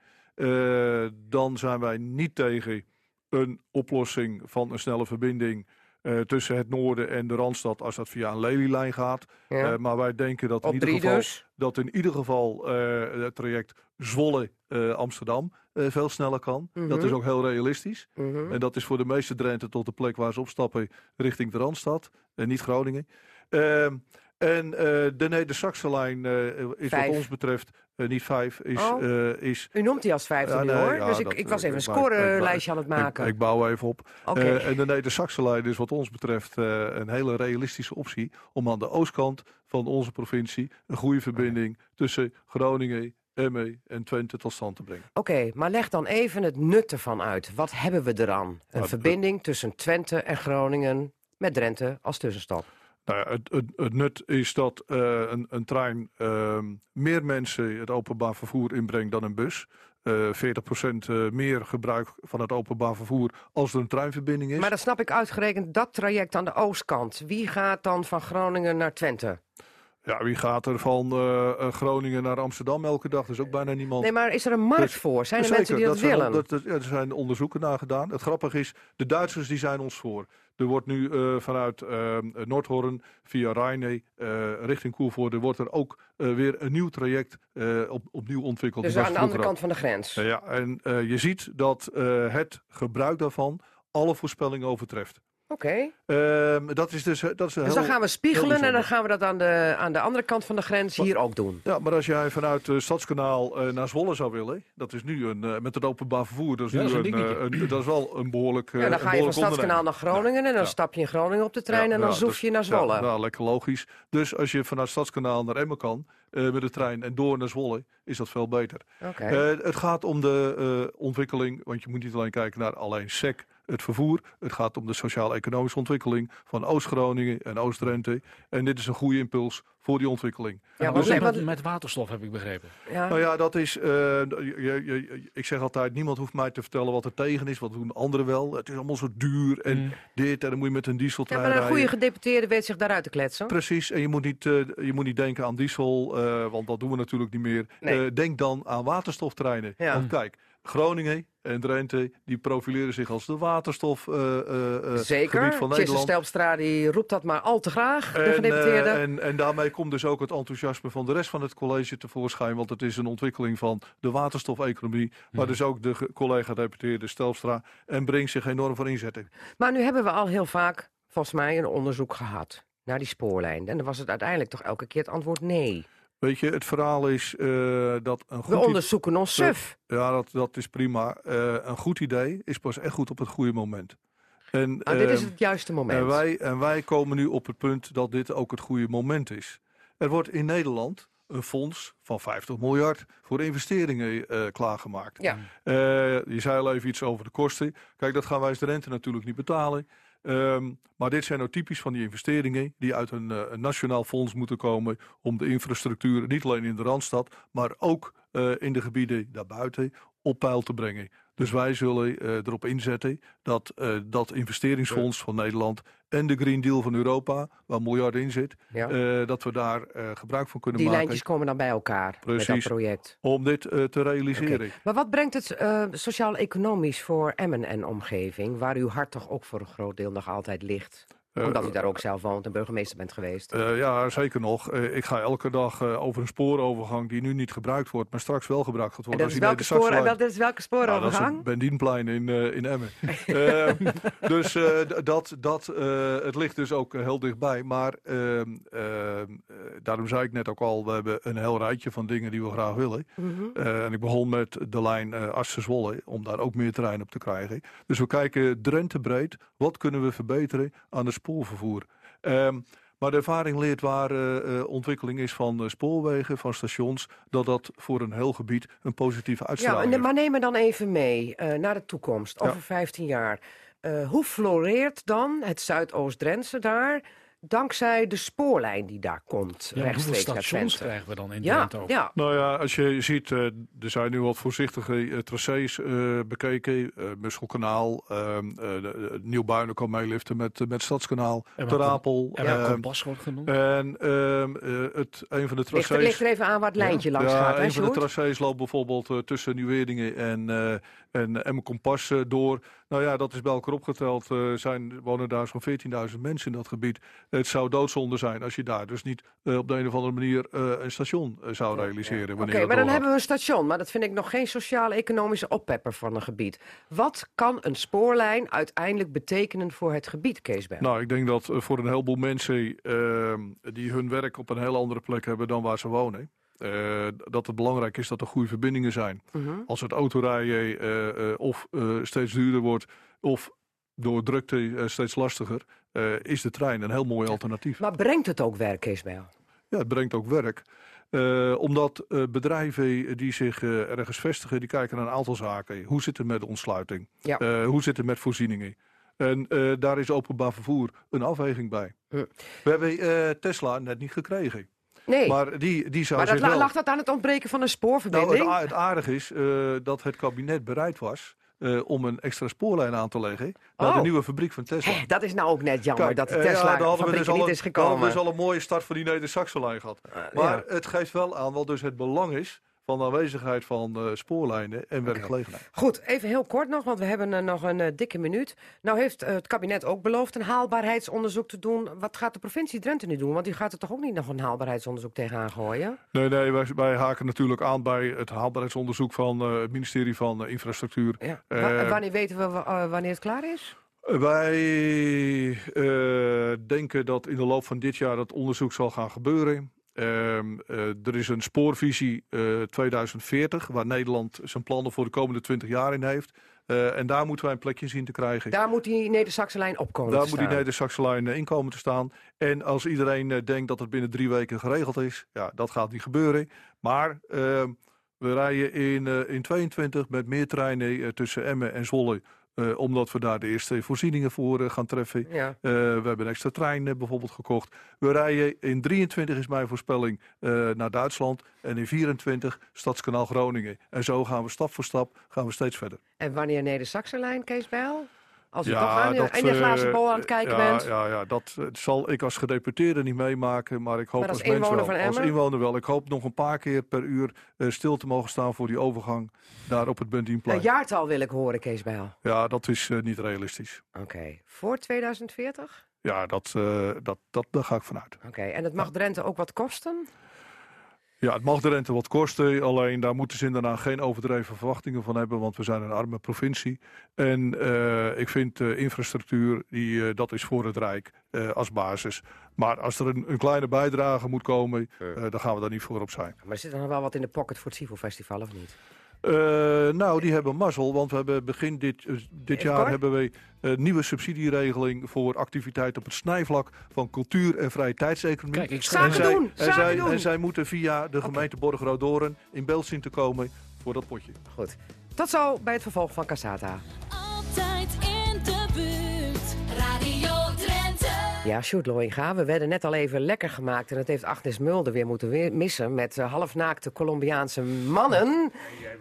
Dan zijn wij niet tegen een oplossing van een snelle verbinding eh, tussen het noorden en de Randstad als dat via een lelielijn gaat. ja. Eh, maar wij denken dat in, Op ieder geval, dus. dat in ieder geval eh, het traject Zwolle-Amsterdam veel sneller kan. Dat Mhm. is ook heel realistisch. Mhm. En dat is voor de meeste Drenthe tot de plek waar ze opstappen richting de Randstad. En niet Groningen. En eh, de Neder-Saxenlijn eh, is Vijf. wat ons betreft eh, niet vijf. Is, Oh. is, U noemt die als vijfde nu nee, hoor. dus ik, dat- ik was even een scorelijstje aan het maken. ik bouw even op. Eh, en de Neder-Saxenlijn is wat ons betreft een hele realistische optie. Om aan de oostkant van onze provincie een goede verbinding tussen Groningen, Emmen en Twente tot stand te brengen. Oké, maar leg dan even het nut ervan uit. Wat hebben we eraan? Een Nou, verbinding tussen Twente en Groningen met Drenthe als tussenstap. Nou het, nut is dat eh, een, een trein ehm, meer mensen het openbaar vervoer inbrengt dan een bus. Eh 40% eh, meer gebruik van het openbaar vervoer als er een treinverbinding is. Maar dan snap ik uitgerekend dat traject aan de oostkant. Wie gaat dan van Groningen naar Twente? Ja, wie gaat er van eh, eh, Groningen naar Amsterdam elke dag? Er is ook bijna niemand. Nee, maar is er een markt Dus- voor? Zijn er Zeker, mensen die dat, willen? dat- dat- ja, er zijn onderzoeken naar gedaan. Het grappige is, de Duitsers die zijn ons voor. Er wordt nu eh, vanuit Noordhoorn via Rijne richting Koevoorde... wordt er ook weer een nieuw traject op, opnieuw ontwikkeld. dus aan de andere kant van de grens. Ja, en je ziet dat het gebruik daarvan alle voorspellingen overtreft. Oké. Ehm, dat is dus, dat is Dus heel, dan gaan we spiegelen en dan gaan we dat aan de, aan de andere kant van de grens hier ook doen. Ja, maar als jij vanuit het Stadskanaal eh, naar Zwolle zou willen, dat is nu een, eh, met het openbaar vervoer, dat is Ja, nu dat is een, een dingetje. eh, een- dat is wel een behoorlijk. eh, Ja, dan ga je van Stadskanaal naar. Groningen en dan Ja. stap je in Groningen op de trein Ja, en dan ja, zoef dus- je naar Ja, Zwolle. nou, lekker logisch. Dus als je vanuit Stadskanaal naar Emmen kan eh, met de trein en door naar Zwolle, is dat veel beter. Oké. Eh, het gaat om de eh, ontwikkeling, want je moet niet alleen kijken naar alleen SEC, het vervoer. Het gaat om de sociaal-economische ontwikkeling van Oost-Groningen en Oost-Drenthe. En dit is een goede impuls voor die ontwikkeling. Ja, ook want- met, met waterstof heb ik begrepen. ja. Nou ja, dat is. eh, je, je- je- ik zeg altijd: niemand hoeft mij te vertellen wat er tegen is. Wat doen anderen wel? Het is allemaal zo duur en Mm. dit. En dan moet je met een Ja, dieseltrein maar een rijden. goede gedeputeerde weet zich daaruit te kletsen. Precies, en je moet niet, eh, je moet niet denken aan diesel, eh, want dat doen we natuurlijk niet meer. Nee. Eh, denk dan aan waterstoftreinen. Ja. Want kijk, Groningen en Drenthe die profileren zich als de waterstof eh, eh, eh, Zeker. van Nederland. Stelpstra die roept dat maar al te graag, de En, gedeputeerde. en, en daarmee komt dus ook het enthousiasme van de rest van het college tevoorschijn. Want het is een ontwikkeling van de waterstofeconomie. Waar dus ook de collega-deputeerde Stelstra en Brink zich enorm voor inzetten. Maar nu hebben we al heel vaak, volgens mij, een onderzoek gehad. naar die spoorlijn? En dan was het uiteindelijk toch elke keer het antwoord nee. Weet je, het verhaal is eh, dat een goed We onderzoeken ons suf. Ja, dat, dat is prima. Eh, een goed idee is pas echt goed op het goede moment. En, Ah, dit is ehm, het juiste moment. En wij, en wij komen nu op het punt dat dit ook het goede moment is. Er wordt in Nederland een fonds van 50 miljard voor investeringen eh, klaargemaakt. Ja. Eh, je zei al even iets over de kosten. Kijk, dat gaan wij als de rente natuurlijk niet betalen. Ehm, maar dit zijn nou typisch van die investeringen die uit een, eh, een nationaal fonds moeten komen om de infrastructuur, niet alleen in de Randstad, maar ook eh, in de gebieden daarbuiten, op peil te brengen. Dus wij zullen eh, erop inzetten dat eh, dat investeringsfonds van Nederland en de Green Deal van Europa, waar miljarden in zit, Ja. eh, dat we daar gebruik van kunnen die maken lijntjes komen dan bij elkaar met dat project. om dit te realiseren. Maar wat brengt het sociaal-economisch voor Emmen en omgeving, waar uw hart toch ook voor een groot deel nog altijd ligt? Eh, Omdat u daar ook zelf woont en burgemeester bent geweest. Eh, ja, zeker nog. Eh, ik ga elke dag over een spoorovergang die nu niet gebruikt wordt, maar straks wel gebruikt gaat en worden. dat is, welke de spoor, Saxelijn- dat is welke Nou, dat is spoorovergang? het Bendienplein in, in Emmen. Ehm, dus dat, dat, het ligt dus ook heel dichtbij. Maar ehm, ehm, eh, daarom zei ik net ook al, we hebben een heel rijtje van dingen die we graag willen. Mhm. En ik begon met de lijn eh Assen-Zwolle, om daar ook meer terrein op te krijgen. Dus we kijken Drenthe breed, wat kunnen we verbeteren aan het spoorvervoer. Ehm, maar de ervaring leert waar eh, eh, ontwikkeling is van eh, spoorwegen, van stations, dat dat voor een heel gebied een positieve Ja, uitstraling heeft. maar neem me dan even mee naar de toekomst, Ja. over 15 jaar. Hoe floreert dan het Zuidoost-Drentse daar, dankzij de spoorlijn die daar komt, Ja, hoeveel stations krijgen we dan in Ja, Drenthe ook? ja, Nou ja, als je ziet, eh, er zijn nu wat voorzichtige eh, tracés eh, bekeken. eh Musselkanaal, ehm eh, Nieuw-Buinen kan meeliften met, met Stadskanaal, En Ter wat- Apel. En waar kompas wordt genoemd. en ehm, eh, het, een van de er- tracés... ligt er even aan waar het lijntje langs ja, gaat, een van de tracés loopt bijvoorbeeld eh, tussen Nieuw-Weerdingen en, eh en Emmen Kompas door. Nou ja, dat is bij elkaar opgeteld. eh zijn, wonen daar zo'n 14.000 mensen in dat gebied. Het zou doodzonde zijn als je daar dus niet eh, op de een of andere manier eh, een station zou realiseren. Oké, wanneer dat maar dan hebben we een station, maar dat vind ik nog geen sociaal-economische oppepper van een gebied. Wat kan een spoorlijn uiteindelijk betekenen voor het gebied, Kees Bijl? Nou, ik denk dat voor een heleboel mensen ehm, die hun werk op een heel andere plek hebben dan waar ze wonen. Eh, dat het belangrijk is dat er goede verbindingen zijn. Mhm. Als het autorijden eh, eh, of steeds duurder wordt of door drukte steeds lastiger, is de trein een heel mooi alternatief. Maar brengt het ook werk, Bijl? Ja, het brengt ook werk. Omdat bedrijven die zich ergens vestigen, die kijken naar een aantal zaken. Hoe zit het met ontsluiting? Ja. Hoe zit het met voorzieningen? En daar is openbaar vervoer een afweging bij. Hm. We hebben Tesla net niet gekregen. Nee, maar, Maar die, die zou dat zich la- wel... lag dat aan het ontbreken van een Nou, spoorverbinding? het, het aardige is eh, dat het kabinet bereid was eh, om een extra spoorlijn aan te leggen naar Oh. de nieuwe fabriek van Tesla. Dat is nou ook net jammer Kijk, dat de eh, ja, Tesla hadden fabriek dus niet is hadden we gekomen. dus al een mooie start voor die Neder-Saxenlijn gehad. Maar het geeft wel aan wat dus het belang is van de aanwezigheid van eh, spoorlijnen en werkgelegenheid. Goed, even heel kort nog, want we hebben eh, nog een eh, dikke minuut. Nou heeft het kabinet ook beloofd een haalbaarheidsonderzoek te doen. Wat gaat de provincie Drenthe nu doen? Want die gaat er toch ook niet nog een haalbaarheidsonderzoek tegenaan gooien? Nee, nee, wij, wij haken natuurlijk aan bij het haalbaarheidsonderzoek van het ministerie van Infrastructuur. Ja. Wa- wanneer weten we wa- wanneer het klaar is? Wij denken dat in de loop van dit jaar dat onderzoek zal gaan gebeuren. Ehm, eh, er is een spoorvisie eh, 2040, waar Nederland zijn plannen voor de komende 20 jaar in heeft. Eh, en daar moeten wij een plekje zien te krijgen. Daar moet die Neder-Saxe-lijn op komen Daar moet die staan. Neder-Saxe-lijn eh, in komen te staan. En als iedereen eh, denkt dat het binnen drie weken geregeld is, ja, dat gaat niet gebeuren. Maar ehm, we rijden in, eh, in 22 met meer treinen eh, tussen Emmen en Zwolle. Eh, omdat we daar de eerste voorzieningen voor eh, gaan treffen. Ja. Eh, we hebben een extra trein eh, bijvoorbeeld gekocht. We rijden in 23 is mijn voorspelling naar Duitsland. En in 24 Stadskanaal Groningen. En zo gaan we stap voor stap gaan we steeds verder. En wanneer Neder-Saxe-lijn, Kees Bijl? Als u Ja, toch aan dat, in de glazen eh, bol aan het kijken ja, bent. Ja, ja dat eh, zal ik als gedeputeerde niet meemaken, maar ik hoop Maar als als, mens inwoner wel. van Als inwoner wel. Ik hoop nog een paar keer per uur eh, stil te mogen staan voor die overgang daar op het Buntienplein. Een jaartal wil ik horen, Kees Bijl. Ja, dat is niet realistisch. Oké, voor 2040? Ja, dat, dat, dat, daar ga ik vanuit. Oké, en het mag Drenthe ook wat kosten? Ja, het mag de rente wat kosten. Alleen daar moeten ze inderdaad geen overdreven verwachtingen van hebben. Want we zijn een arme provincie. En eh, ik vind eh, infrastructuur, die, eh, dat is voor het Rijk eh, als basis. Maar als er een, een kleine bijdrage moet komen, eh, dan gaan we daar niet voor op zijn. Maar zit er nog wel wat in de pocket voor het Sivo Festival of niet? Eh, nou, die hebben mazzel, want we hebben begin dit, eh, dit jaar kort? hebben we een nieuwe subsidieregeling voor activiteit op het snijvlak van cultuur en vrije tijdseconomie. Kijk, ik schrijf... zij, doen, en, zij, doen. en zij moeten via de gemeente Borgeroodoren in beeld zien te komen voor dat potje. Goed. Tot zo bij het vervolg van Casata. Altijd in Ja, Sjoerd Loinga, we werden net al even lekker gemaakt... en dat heeft Agnes Mulder weer moeten weer missen... met eh, halfnaakte Colombiaanse mannen.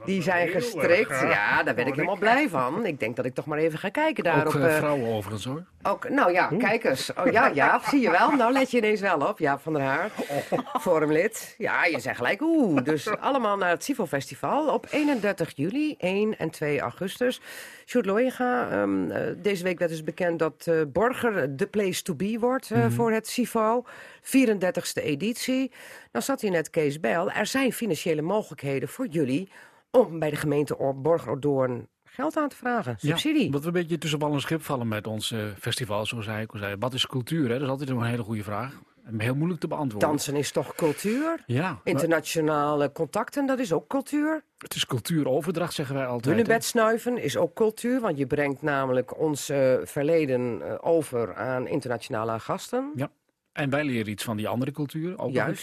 Die zijn gestrikt. Ja, daar ben ik helemaal blij van. Ik denk dat ik toch maar even ga kijken daar Ook op... eh, vrouwen overigens hoor. ook, nou ja, kijk eens. Oh, ja, ja, zie je wel. Nou let je ineens wel op. Ja, van der Haar, forumlid. Ja, je zegt gelijk oeh. Dus allemaal naar het Sivo Festival op 31 juli, 1 en 2 augustus. Sjoerd Loinga, ehm, eh, deze week werd dus bekend dat eh, Borger de place to be wordt eh, voor het Sivo. 34e editie. Nou zat hier net Kees Bijl. Er zijn financiële mogelijkheden voor jullie om bij de gemeente Or- Borgerdoorn geld aan te vragen. Subsidie. Ja, dat we een beetje tussen wal en schip vallen met ons eh, festival, zoals hij ook al zei. Wat is cultuur? Hè? Dat is altijd een hele goede vraag. Heel moeilijk te beantwoorden. Dansen is toch cultuur? Ja, maar Internationale contacten, dat is ook cultuur. het is cultuuroverdracht, zeggen wij altijd. Hunebed snuiven is ook cultuur, want je brengt namelijk ons verleden eh, over aan internationale gasten. Ja. En wij leren iets van die andere cultuur, ook Juist.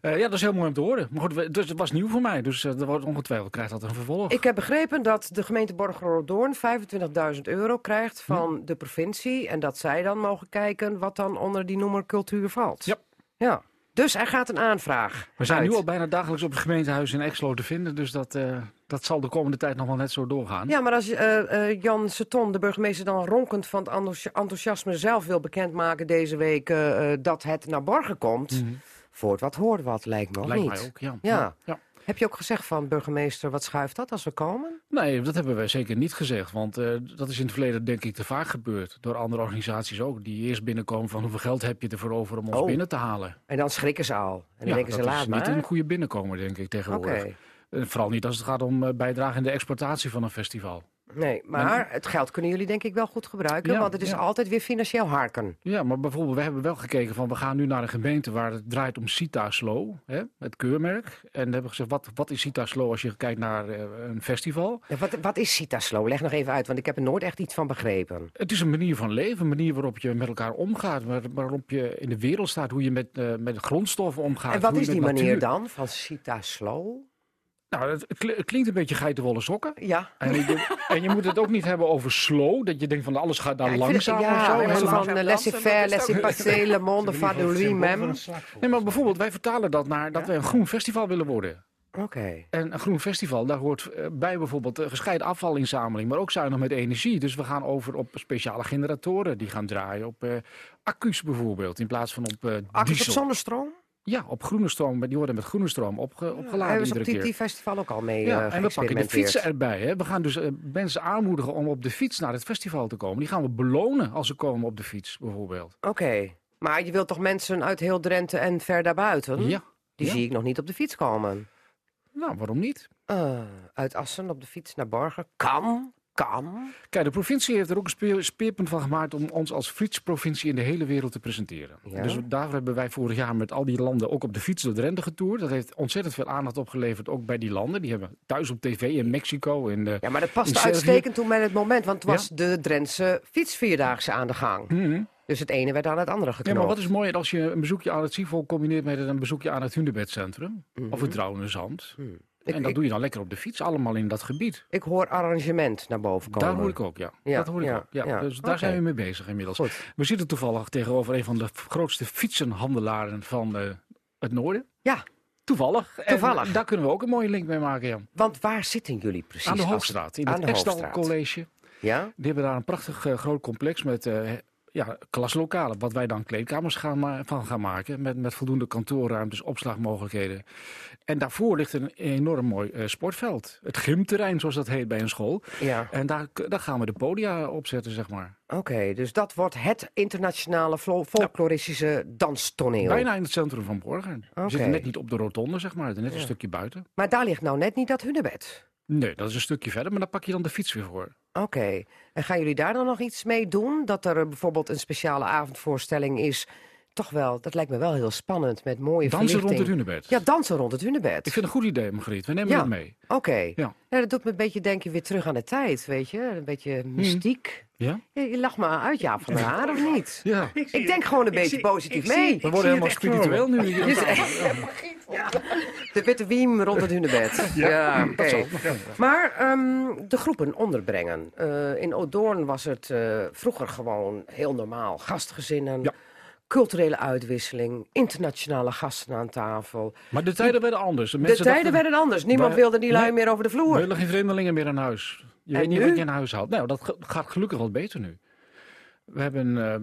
Eh, ja, dat is heel mooi om te horen. Maar goed, we- dus het was nieuw voor mij, dus eh, er wordt ongetwijfeld krijgt dat een vervolg. Ik heb begrepen dat de gemeente Borgerdoorn 25.000 euro krijgt van de provincie. En dat zij dan mogen kijken wat dan onder die noemer cultuur valt. Ja. ja. Dus er gaat een aanvraag. We zijn uit. nu al bijna dagelijks op het gemeentehuis in Exlo te vinden, dus dat, eh, dat zal de komende tijd nog wel net zo doorgaan. Ja, maar als eh, eh, Jan Seton, de burgemeester, dan ronkend van het enthousi- enthousiasme zelf wil bekendmaken deze week dat het naar Borgen komt. Mhm. Voort wat hoort wat, lijkt me ook Lijkt niet. mij ook, ja. Ja. ja. Heb je ook gezegd van burgemeester, wat schuift dat als we komen? Nee, dat hebben wij zeker niet gezegd. Want eh, dat is in het verleden denk ik te vaak gebeurd. Door andere organisaties ook. Die eerst binnenkomen van hoeveel geld heb je ervoor over om ons Oh. binnen te halen. En dan schrikken ze al. En dan Ja, denken ze, dat laat is maar. niet een goede binnenkomer denk ik tegenwoordig. Eh, vooral niet als het gaat om eh, bijdrage in de exploitatie van een festival. Nee, maar het geld kunnen jullie denk ik wel goed gebruiken. Ja, want het is ja. altijd weer financieel harken. Ja, maar bijvoorbeeld, we hebben wel gekeken van we gaan nu naar een gemeente waar het draait om Cita Slow, hè, het keurmerk. En hebben we gezegd, wat, wat is Cita Slow als je kijkt naar eh, een festival? Ja, wat, wat is Cita Slow? Leg nog even uit, want ik heb er nooit echt iets van begrepen. Het is een manier van leven, een manier waarop je met elkaar omgaat, waar- waarop je in de wereld staat, hoe je met, eh, met grondstoffen omgaat. en wat hoe is je die manier natuur- dan van Cita Slow? Nou, het, kli- het klinkt een beetje geitenwolle sokken. Ja. En je, en je moet het ook niet hebben over slow, dat je denkt van alles gaat daar Ja, het- langzaam ja, of zo. van eh, laissez-faire, laissez-passer, le monde va de lui-même. Nee, maar bijvoorbeeld, wij vertalen dat naar dat wij een groen festival willen worden. Oké. En een groen festival, daar hoort eh, bij bijvoorbeeld eh, gescheiden afvalinzameling, maar ook zuinig met energie. Dus we gaan over op speciale generatoren die gaan draaien op eh, accu's bijvoorbeeld, in plaats van op eh Accu's op diesel. zonnestroom? Ja, op groene stroom, die worden met groene stroom opge, opgeladen Hebben ze iedere op keer. festival ook al mee Ja, eh, en we pakken de fietsen erbij. Hè. We gaan dus eh, mensen aanmoedigen om op de fiets naar het festival te komen. Die gaan we belonen als ze komen op de fiets, bijvoorbeeld. Oké. Maar je wilt toch mensen uit heel Drenthe en ver daarbuiten? Ja. Die Ja. zie ik nog niet op de fiets komen. Nou, waarom niet? Eh, uit Assen op de fiets naar Borgen? Kan. Kan. Kijk, de provincie heeft er ook een speer- speerpunt van gemaakt om ons als fietsprovincie in de hele wereld te presenteren. Ja. Dus daarvoor hebben wij vorig jaar met al die landen ook op de fiets door Drenthe getoerd. Dat heeft ontzettend veel aandacht opgeleverd, ook bij die landen. Die hebben thuis op tv in Mexico. In de... Ja, maar dat paste Servië- uitstekend toen bij het moment. Want het was de Drentse fietsvierdaagse aan de gang. Mhm. Dus het ene werd aan het andere Ja, geknoopt. maar wat is mooi als je een bezoekje aan het Sivol combineert met een bezoekje aan het Hunebedcentrum. Mhm. Of het Drouwenzand. Hmm. Ik, En dat ik, doe je dan lekker op de fiets, allemaal in dat gebied. ik hoor arrangement naar boven komen. Daar hoor ik ook, ja. Ja, dat hoor ik ja, ook. Ja. ja. Dus daar zijn we mee bezig inmiddels. Goed. We zitten toevallig tegenover een van de grootste fietsenhandelaren van eh, het noorden. Ja, Toevallig. En Toevallig. daar kunnen we ook een mooie link mee maken, ja. want waar zitten jullie precies? Aan de Hoogstraat, in aan het Hoogstraat. College. Ja? Die hebben daar een prachtig eh, groot complex met eh, ja, klaslokalen, wat wij dan kleedkamers gaan van gaan maken. Met, met voldoende kantoorruimtes, opslagmogelijkheden. En daarvoor ligt een enorm mooi eh, sportveld. Het gymterrein, zoals dat heet bij een school. Ja, En daar, daar gaan we de podia opzetten, zeg maar. oké. Dus dat wordt het internationale folkloristische danstoneel. Bijna in het centrum van Borgen. We Oké. zitten net niet op de rotonde, zeg maar. Net een Ja. stukje buiten. Maar daar ligt nou net niet dat hunebed. Nee, dat is een stukje verder, maar daar pak je dan de fiets weer voor. Oké. En gaan jullie daar dan nog iets mee doen? Dat er bijvoorbeeld een speciale avondvoorstelling is? Toch wel, dat lijkt me wel heel spannend met mooie Dansen rond het hunebed. Ja, dansen rond het hunebed. Ik vind het een goed idee, Margriet. We nemen Ja. het mee. Oké. Ja. Ja, dat doet me een beetje denken weer terug aan de tijd, weet je? Een beetje mystiek. Ja? Ja, je lacht me uit, Jaap van der Haar, of niet? Ja. Ik denk gewoon een beetje positief mee. We worden helemaal spiritueel nu. De witte wiem rond het hunebed. Ja, oké. Maar ehm, de groepen onderbrengen. Eh, in Odoorn was het eh, vroeger gewoon heel normaal. Gastgezinnen, Ja. Culturele uitwisseling, internationale gasten aan tafel. Maar de tijden werden anders. De, tijden dachten, werden anders. Niemand wilde die lui Nee. meer over de We vloer. willen geen vreemdelingen meer aan huis. Je En weet niet nu? wat je in huis haalt. Nou, dat gaat gelukkig wat beter nu. We hebben, eh,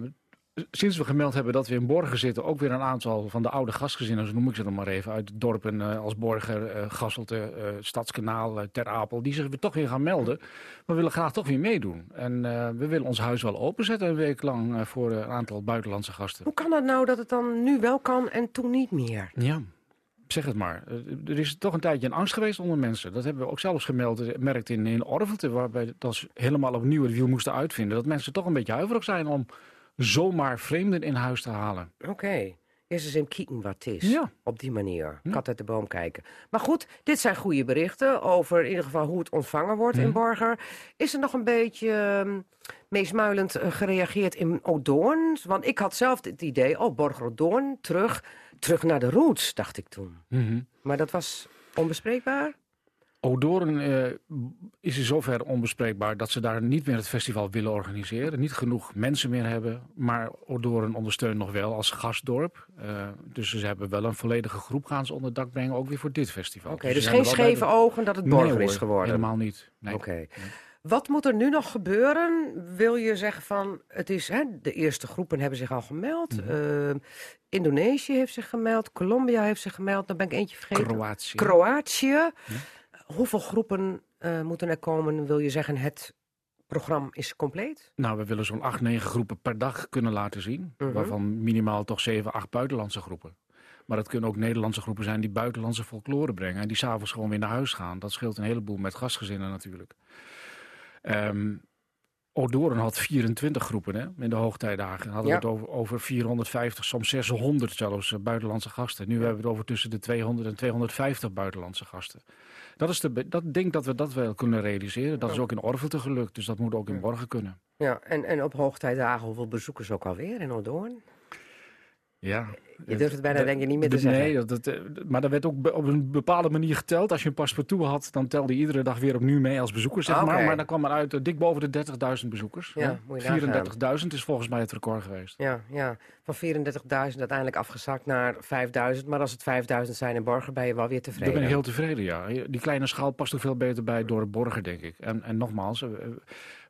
sinds we gemeld hebben dat we in Borgen zitten, ook weer een aantal van de oude gastgezinnen, zo noem ik ze dan maar even, uit dorpen eh, als Borger, eh Gasselte, eh, Stadskanaal, Ter Apel, die zich weer toch weer gaan melden. We willen graag toch weer meedoen. En we willen ons huis wel openzetten een week lang voor een aantal buitenlandse gasten. Hoe kan het nou dat het dan nu wel kan en toen niet meer? Ja, zeg het maar. Er is toch een tijdje een angst geweest onder mensen. Dat hebben we ook zelfs gemeld, eh, merkt in, in Orvelte, waarbij we dat helemaal opnieuw het wiel moesten uitvinden. Dat mensen toch een beetje huiverig zijn om zomaar vreemden in huis te halen. Oké. Eerst eens even kijken wat het is. Ja. Op die manier. Ja. Kat uit de boom kijken. Maar goed, dit zijn goede berichten over in ieder geval hoe het ontvangen wordt in Mhm. Borger. Is er nog een beetje ehm, meesmuilend eh, gereageerd in Odoorn? Want ik had zelf het idee, oh, Borger Odoorn, terug, terug naar de roots, dacht ik toen. Maar dat was onbespreekbaar? Odoorn eh, is in zover onbespreekbaar dat ze daar niet meer het festival willen organiseren. Niet genoeg mensen meer hebben. Maar Odoorn ondersteunt nog wel als gastdorp. Eh, dus ze hebben wel een volledige groep gaan ze onder dak brengen, ook weer voor dit festival. Oké, dus zijn geen scheve de- ogen dat het Borger is geworden? Helemaal niet. Nee. Oké. Wat moet er nu nog gebeuren? Wil je zeggen van, het is, hè, de eerste groepen hebben zich al gemeld. Mhm. Ehm, Indonesië heeft zich gemeld. Colombia heeft zich gemeld. Dan ben ik eentje vergeten. Kroatië. Kroatië. Hoeveel groepen eh, moeten er komen? Wil je zeggen, het programma is compleet? Nou, we willen zo'n acht, negen groepen per dag kunnen laten zien. Mhm. Waarvan minimaal toch zeven, acht buitenlandse groepen. Maar het kunnen ook Nederlandse groepen zijn die buitenlandse folklore brengen. En die s'avonds gewoon weer naar huis gaan. Dat scheelt een heleboel met gastgezinnen natuurlijk. Ehm Odoorn had 24 groepen hè, in de hoogtijdagen. Dan hadden Ja. we het over, over 450, soms 600 zelfs eh, buitenlandse gasten. Nu hebben we het over tussen de 200 en 250 buitenlandse gasten. Dat is de, dat denk dat we dat wel kunnen realiseren. Dat is ook in Orvelte gelukt, dus dat moet ook in Borgen kunnen. Ja, en, en op hoogtijdagen hoeveel bezoekers ook alweer in Odoorn? Ja. Je durft het bijna De- denk ik niet meer te zeggen. Nee, dat, dat, eh, maar er werd ook op een bepaalde manier geteld. Als je een paspartout had, dan telde je iedere dag weer opnieuw mee als bezoeker, zeg maar. Oké. Maar dan kwam er uit eh, dik boven de 30.000 bezoekers. Ja, hè. moet je nagaan. 34.000 is volgens mij het record geweest. Ja, ja, van 34.000 uiteindelijk afgezakt naar 5.000. Maar als het 5.000 zijn in Borger, ben je wel weer Daar tevreden. ben ik heel tevreden, ja. Die kleine schaal past ook veel beter bij door Borgen, denk ik. En, en nogmaals, eh,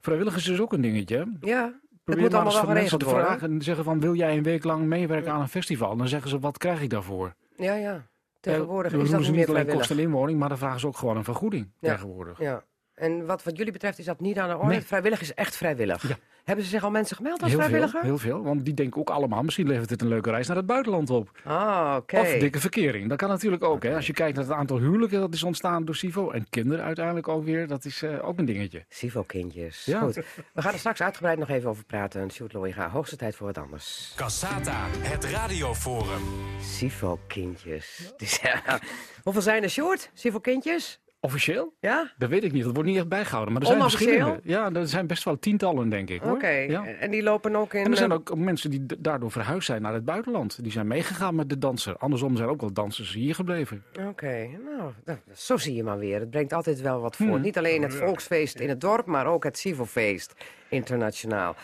vrijwilligers is ook een dingetje. Ja, Probeer maar allemaal eens wel van mensen te vragen en zeggen van, wil jij een week lang meewerken aan een festival? Dan zeggen ze, wat krijg ik daarvoor? ja, ja. Tegenwoordig Eh, dan is dat ze niet alleen kosten inwoning, maar dan vragen ze ook gewoon een vergoeding Ja. tegenwoordig. Ja. En wat, wat jullie betreft is dat niet aan de orde. Nee. Vrijwillig is echt vrijwillig. Ja. Hebben ze zich al mensen gemeld als Heel veel, vrijwilliger? heel veel, want die denken ook allemaal, misschien levert het een leuke reis naar het buitenland op. Ah, oké. Of dikke verkering, dat kan natuurlijk ook. Hè. Als je kijkt naar het aantal huwelijken dat is ontstaan door SIVO en kinderen uiteindelijk ook weer, dat is eh, ook een dingetje. Sivo-kindjes. Ja. Goed. We gaan er straks uitgebreid nog even over praten. Sjoerd Looiga, hoogste tijd voor wat anders. Cassata, het radioforum. Sivo-kindjes. Dus, ja. Hoeveel zijn er, Sjoerd? Sivo-kindjes? Officieel? Ja? Dat weet ik niet, dat wordt niet echt bijgehouden. Maar er zijn verschillende. Ja, er zijn best wel tientallen, denk ik. Oké. Hoor. Ja. En die lopen ook in... En er zijn eh, ook mensen die daardoor verhuisd zijn naar het buitenland. Die zijn meegegaan met de danser. Andersom zijn ook wel dansers hier gebleven. Oké, nou, nou, zo zie je maar weer. Het brengt altijd wel wat voor. Hmm. Niet alleen het volksfeest in het dorp, maar ook het Sivofeest internationaal.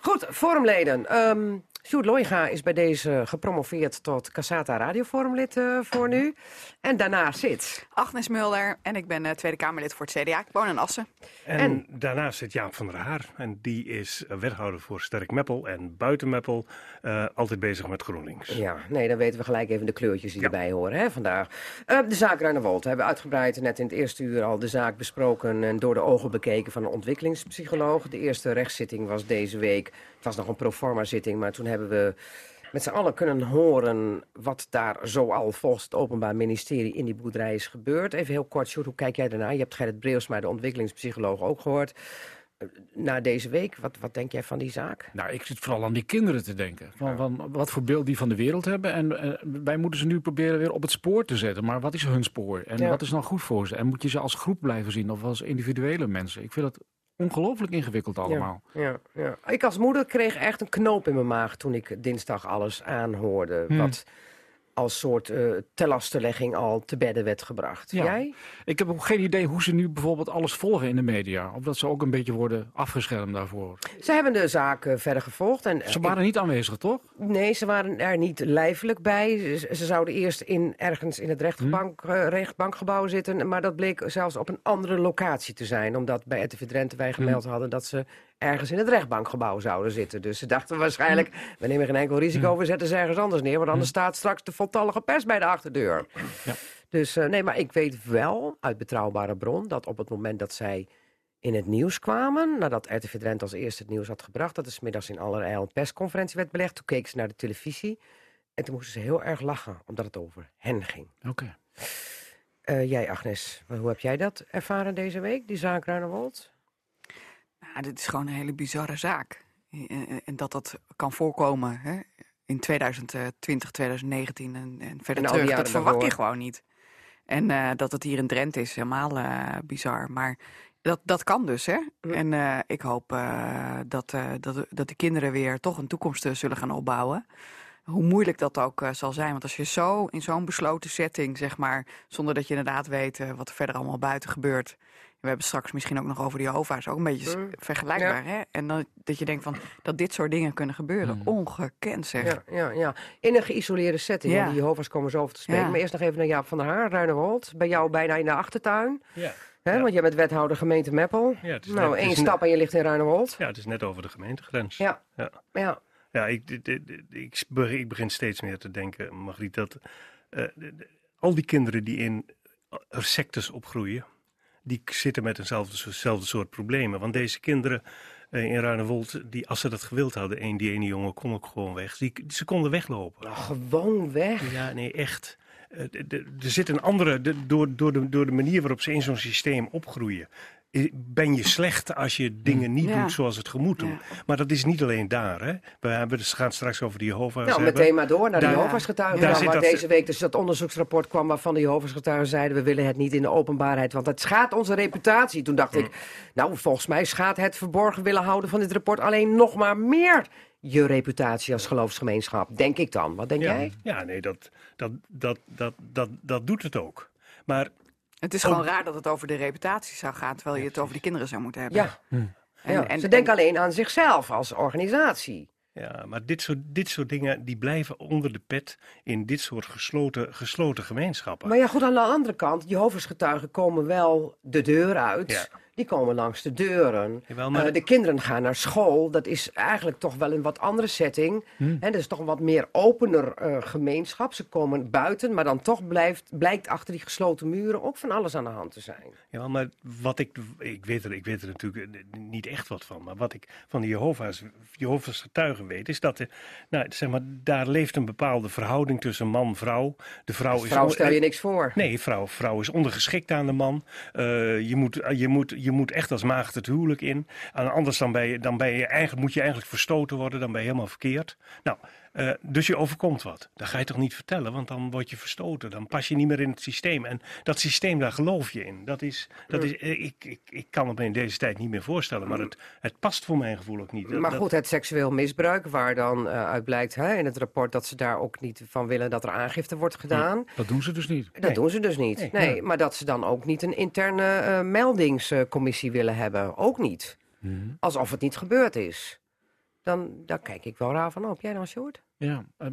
Goed, forumleden. Ehm Sjoerd Loiga is bij deze gepromoveerd tot Cassata Radioforumlid eh, voor nu. En daarna zit... Agnes Mulder en ik ben eh, Tweede Kamerlid voor het CDA. Ik woon in Assen. En, En- daarnaast zit Jaap van der Haar. En die is eh, wethouder voor Sterk Meppel en buiten Meppel eh, altijd bezig met GroenLinks. Ja, nee, dan weten we gelijk even de kleurtjes die Ja. erbij horen hè, vandaag. Eh, de zaak Ruinewold. We hebben uitgebreid net in het eerste uur al de zaak besproken... en door de ogen bekeken van een ontwikkelingspsycholoog. De eerste rechtszitting was deze week. Het was nog een proforma zitting, maar toen hebben we met z'n allen kunnen horen... wat daar zoal volgens het Openbaar Ministerie in die boerderij is gebeurd. Even heel kort, Sjoerd, hoe kijk jij daarnaar? Je hebt Gerrit Breelsma, de ontwikkelingspsycholoog, ook gehoord. Eh, Na deze week, wat, wat denk jij van die zaak? Nou, ik zit vooral aan die kinderen te denken. Van, van wat voor beeld die van de wereld hebben. En eh, wij moeten ze nu proberen weer op het spoor te zetten. Maar wat is hun spoor? En Ja. wat is nou goed voor ze? En moet je ze als groep blijven zien of als individuele mensen? Ik vind het ongelooflijk ingewikkeld allemaal. Ja, ja. Ik als moeder kreeg echt een knoop in mijn maag toen ik dinsdag alles aanhoorde. Hmm. Wat als soort eh telastenlegging al te bedden werd gebracht. Ja. Jij? Ik heb ook geen idee hoe ze nu bijvoorbeeld alles volgen in de media. Of dat ze ook een beetje worden afgeschermd daarvoor. Ze hebben de zaak eh, verder gevolgd. En, eh, Ze waren niet aanwezig, toch? nee, ze waren er niet lijfelijk bij. Ze, ze zouden eerst in, ergens in het rechtbank, Hm. rechtbankgebouw zitten. Maar dat bleek zelfs op een andere locatie te zijn. Omdat bij RTV Drenthe wij gemeld Hm. hadden dat ze ergens in het rechtbankgebouw zouden zitten. Dus ze dachten waarschijnlijk, we nemen geen enkel risico, Hm. we zetten ze ergens anders neer. Want anders staat straks de voltallige pers bij de achterdeur. Ja. Dus eh, nee, maar ik weet wel uit betrouwbare bron dat op het moment dat zij in het nieuws kwamen, nadat RTV Drenthe als eerste het nieuws had gebracht, dat er 's middags in allerijl een persconferentie werd belegd, toen keken ze naar de televisie en toen moesten ze heel erg lachen, omdat het over hen ging. Oké. Eh, jij Agnes, hoe heb jij dat ervaren deze week, die zaak Ruinewold? Nou, dit is gewoon een hele bizarre zaak. En, en- en dat dat kan voorkomen hè, in 2020, 2019 en, en verder En terug, dat verwacht je gewoon niet. En eh, dat het hier in Drenthe is, helemaal eh, bizar. Maar dat, dat kan dus, hè. Mm. En eh, ik hoop eh, dat, eh, dat, dat de kinderen weer toch een toekomst eh, zullen gaan opbouwen. Hoe moeilijk dat ook eh, zal zijn. Want als je zo in zo'n besloten setting, zeg maar, zonder dat je inderdaad weet eh, wat er verder allemaal buiten gebeurt. We hebben straks misschien ook nog over die Jehovah's, ook een beetje Mm. vergelijkbaar. Hè? En dan, dat je denkt van dat dit soort dingen kunnen gebeuren. Ongekend zeg. Ja, ja, ja. In een geïsoleerde setting. Ja. Die Jehovah's komen zo over te spreken. Ja. Maar eerst nog even naar Jaap van der Haar, Ruinewold. Bij jou bijna in de achtertuin. Ja. Hè? Ja. Want jij bent wethouder gemeente Meppel. Ja, het is nou, net- het één is stap en je ligt in Ruinewold. Ja, het is net over de gemeentegrens. Ja. Ja. Ja. Ja, ik, ik, ik begin steeds meer te denken, Margriet, dat eh, al die kinderen die in eh, sectes opgroeien, die zitten met eenzelfde, soort problemen. Want deze kinderen eh, in Ruinewold, die, als ze dat gewild hadden, één, die ene jongen kon ook gewoon weg. Die, ze konden weglopen. Nou, gewoon weg. Ja, nee, echt. Eh, Er zit een andere, de- door, door, de, door de manier waarop ze in zo'n systeem opgroeien. Ben je slecht als je dingen niet Ja. doet zoals het. Ja. Maar dat is niet alleen daar. Hè. We hebben, het gaat straks over de Jehovah's Nou, meteen maar door naar de Jehovah's getuigen. daar dan, zit waar dat- deze week dus dat onderzoeksrapport kwam waarvan de Jehovah's getuigen zeiden... we willen het niet in de openbaarheid, want het schaadt onze reputatie. Toen dacht ik, nou, volgens mij schaadt het verborgen willen houden van dit rapport... alleen nog maar meer je reputatie als geloofsgemeenschap. Denk ik dan. Wat denk ja, jij? ja, nee, dat, dat, dat, dat, dat, dat doet het ook. Maar Het is gewoon raar dat het over de reputatie zou gaan, terwijl je het over die kinderen zou moeten hebben. Ja, En, ja. en- ze denken alleen aan zichzelf als organisatie. Ja, maar dit soort, dit soort dingen die blijven onder de pet in dit soort gesloten, gesloten gemeenschappen. Maar ja, goed, aan de andere kant, Jehovah's getuigen komen wel de deur uit. Ja. Die komen langs de deuren. Jawel, maar- Eh, de kinderen gaan naar school. Dat is eigenlijk toch wel een wat andere setting. Hm. Hè, dat is toch een wat meer opener eh, gemeenschap. Ze komen buiten, maar dan toch blijft, blijkt achter die gesloten muren ook van alles aan de hand te zijn. Ja, maar wat ik, ik weet er, ik weet er natuurlijk eh, niet echt wat van. Maar wat ik van de Jehovah's, Jehovah's getuigen weet, is dat er, nou, zeg maar, daar leeft een bepaalde verhouding tussen man en vrouw. De vrouw is Vrouw stel je niks voor. Nee, vrouw, vrouw is ondergeschikt aan de man. Je, moet, je, moet, je moet echt als maagd het huwelijk in. En anders dan, ben je, dan ben je eigenlijk, moet je eigenlijk verstoten worden. Dan ben je helemaal verkeerd. Nou, eh, dus je overkomt wat. Dat ga je toch niet vertellen, want dan word je verstoten. Dan pas je niet meer in het systeem. En dat systeem, daar geloof je in. Dat is, dat is, eh, ik, ik, ik kan het me in deze tijd niet meer voorstellen. Maar het, het past voor mijn gevoel ook niet. Dat- Maar dat- goed, het seksueel misbruik, waar dan eh, uit blijkt hè, in het rapport dat ze daar ook niet van willen dat er aangifte wordt gedaan. Dat doen ze dus niet. Dat doen ze dus niet. Nee, Nee. maar dat ze dan ook niet een interne eh, meldingscommissie willen hebben. Ook niet. Alsof het niet gebeurd is. dan daar kijk ik wel raar van op. Jij dan, Sjoerd? Ja, ehm,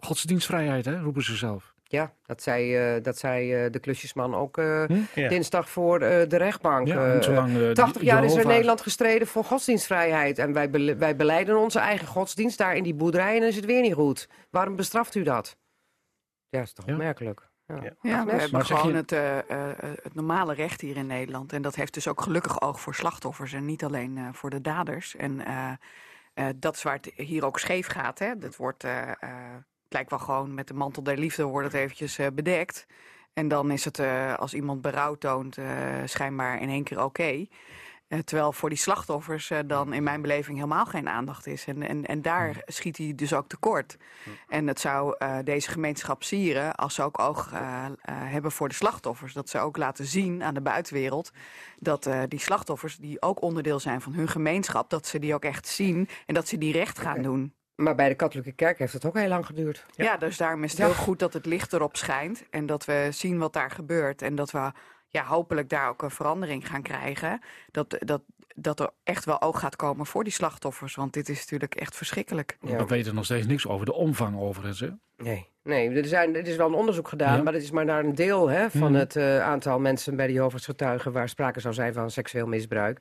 godsdienstvrijheid, hè, roepen ze zelf. Ja, dat zei, eh, dat zei eh, de klusjesman ook eh, Hm? Ja. dinsdag voor eh, de rechtbank. Ja, Eh, zolang, eh, 80 die- jaar is er in Nederland gestreden voor godsdienstvrijheid. En wij, wij beleiden onze eigen godsdienst daar in die boerderij en is het weer niet goed. Waarom bestraft u dat? Ja, dat is toch Ja. opmerkelijk. Ja. Ja. We hebben Maar zeg gewoon je- het, eh, eh, het normale recht hier in Nederland. En dat heeft dus ook gelukkig oog voor slachtoffers en niet alleen eh, voor de daders. En eh, dat is waar het hier ook scheef gaat. Hè? Dat wordt, eh, eh, het lijkt wel gewoon met de mantel der liefde wordt het eventjes bedekt. En dan is het, als iemand berouw toont, schijnbaar in één keer oké. Terwijl voor die slachtoffers eh, dan in mijn beleving helemaal geen aandacht is. En, en, en daar schiet hij dus ook tekort. En het zou eh, deze gemeenschap sieren als ze ook oog eh, eh, hebben voor de slachtoffers. Dat ze ook laten zien aan de buitenwereld dat eh, die slachtoffers, die ook onderdeel zijn van hun gemeenschap, dat ze die ook echt zien en dat ze die recht gaan doen. Maar bij de katholieke kerk heeft het ook heel lang geduurd. Ja, dus daarom is het Ja. heel goed dat het licht erop schijnt en dat we zien wat daar gebeurt. En dat we ja, hopelijk daar ook een verandering gaan krijgen. Dat, dat, dat er echt wel oog gaat komen voor die slachtoffers. Want dit is natuurlijk echt verschrikkelijk. Ja. We weten nog steeds niks over de omvang overigens. Hè? Nee, nee er, zijn, er is wel een onderzoek gedaan, Ja. maar het is maar naar een deel hè, van Mhm. het eh, aantal mensen bij de Jehovah's getuigen waar sprake zou zijn van seksueel misbruik.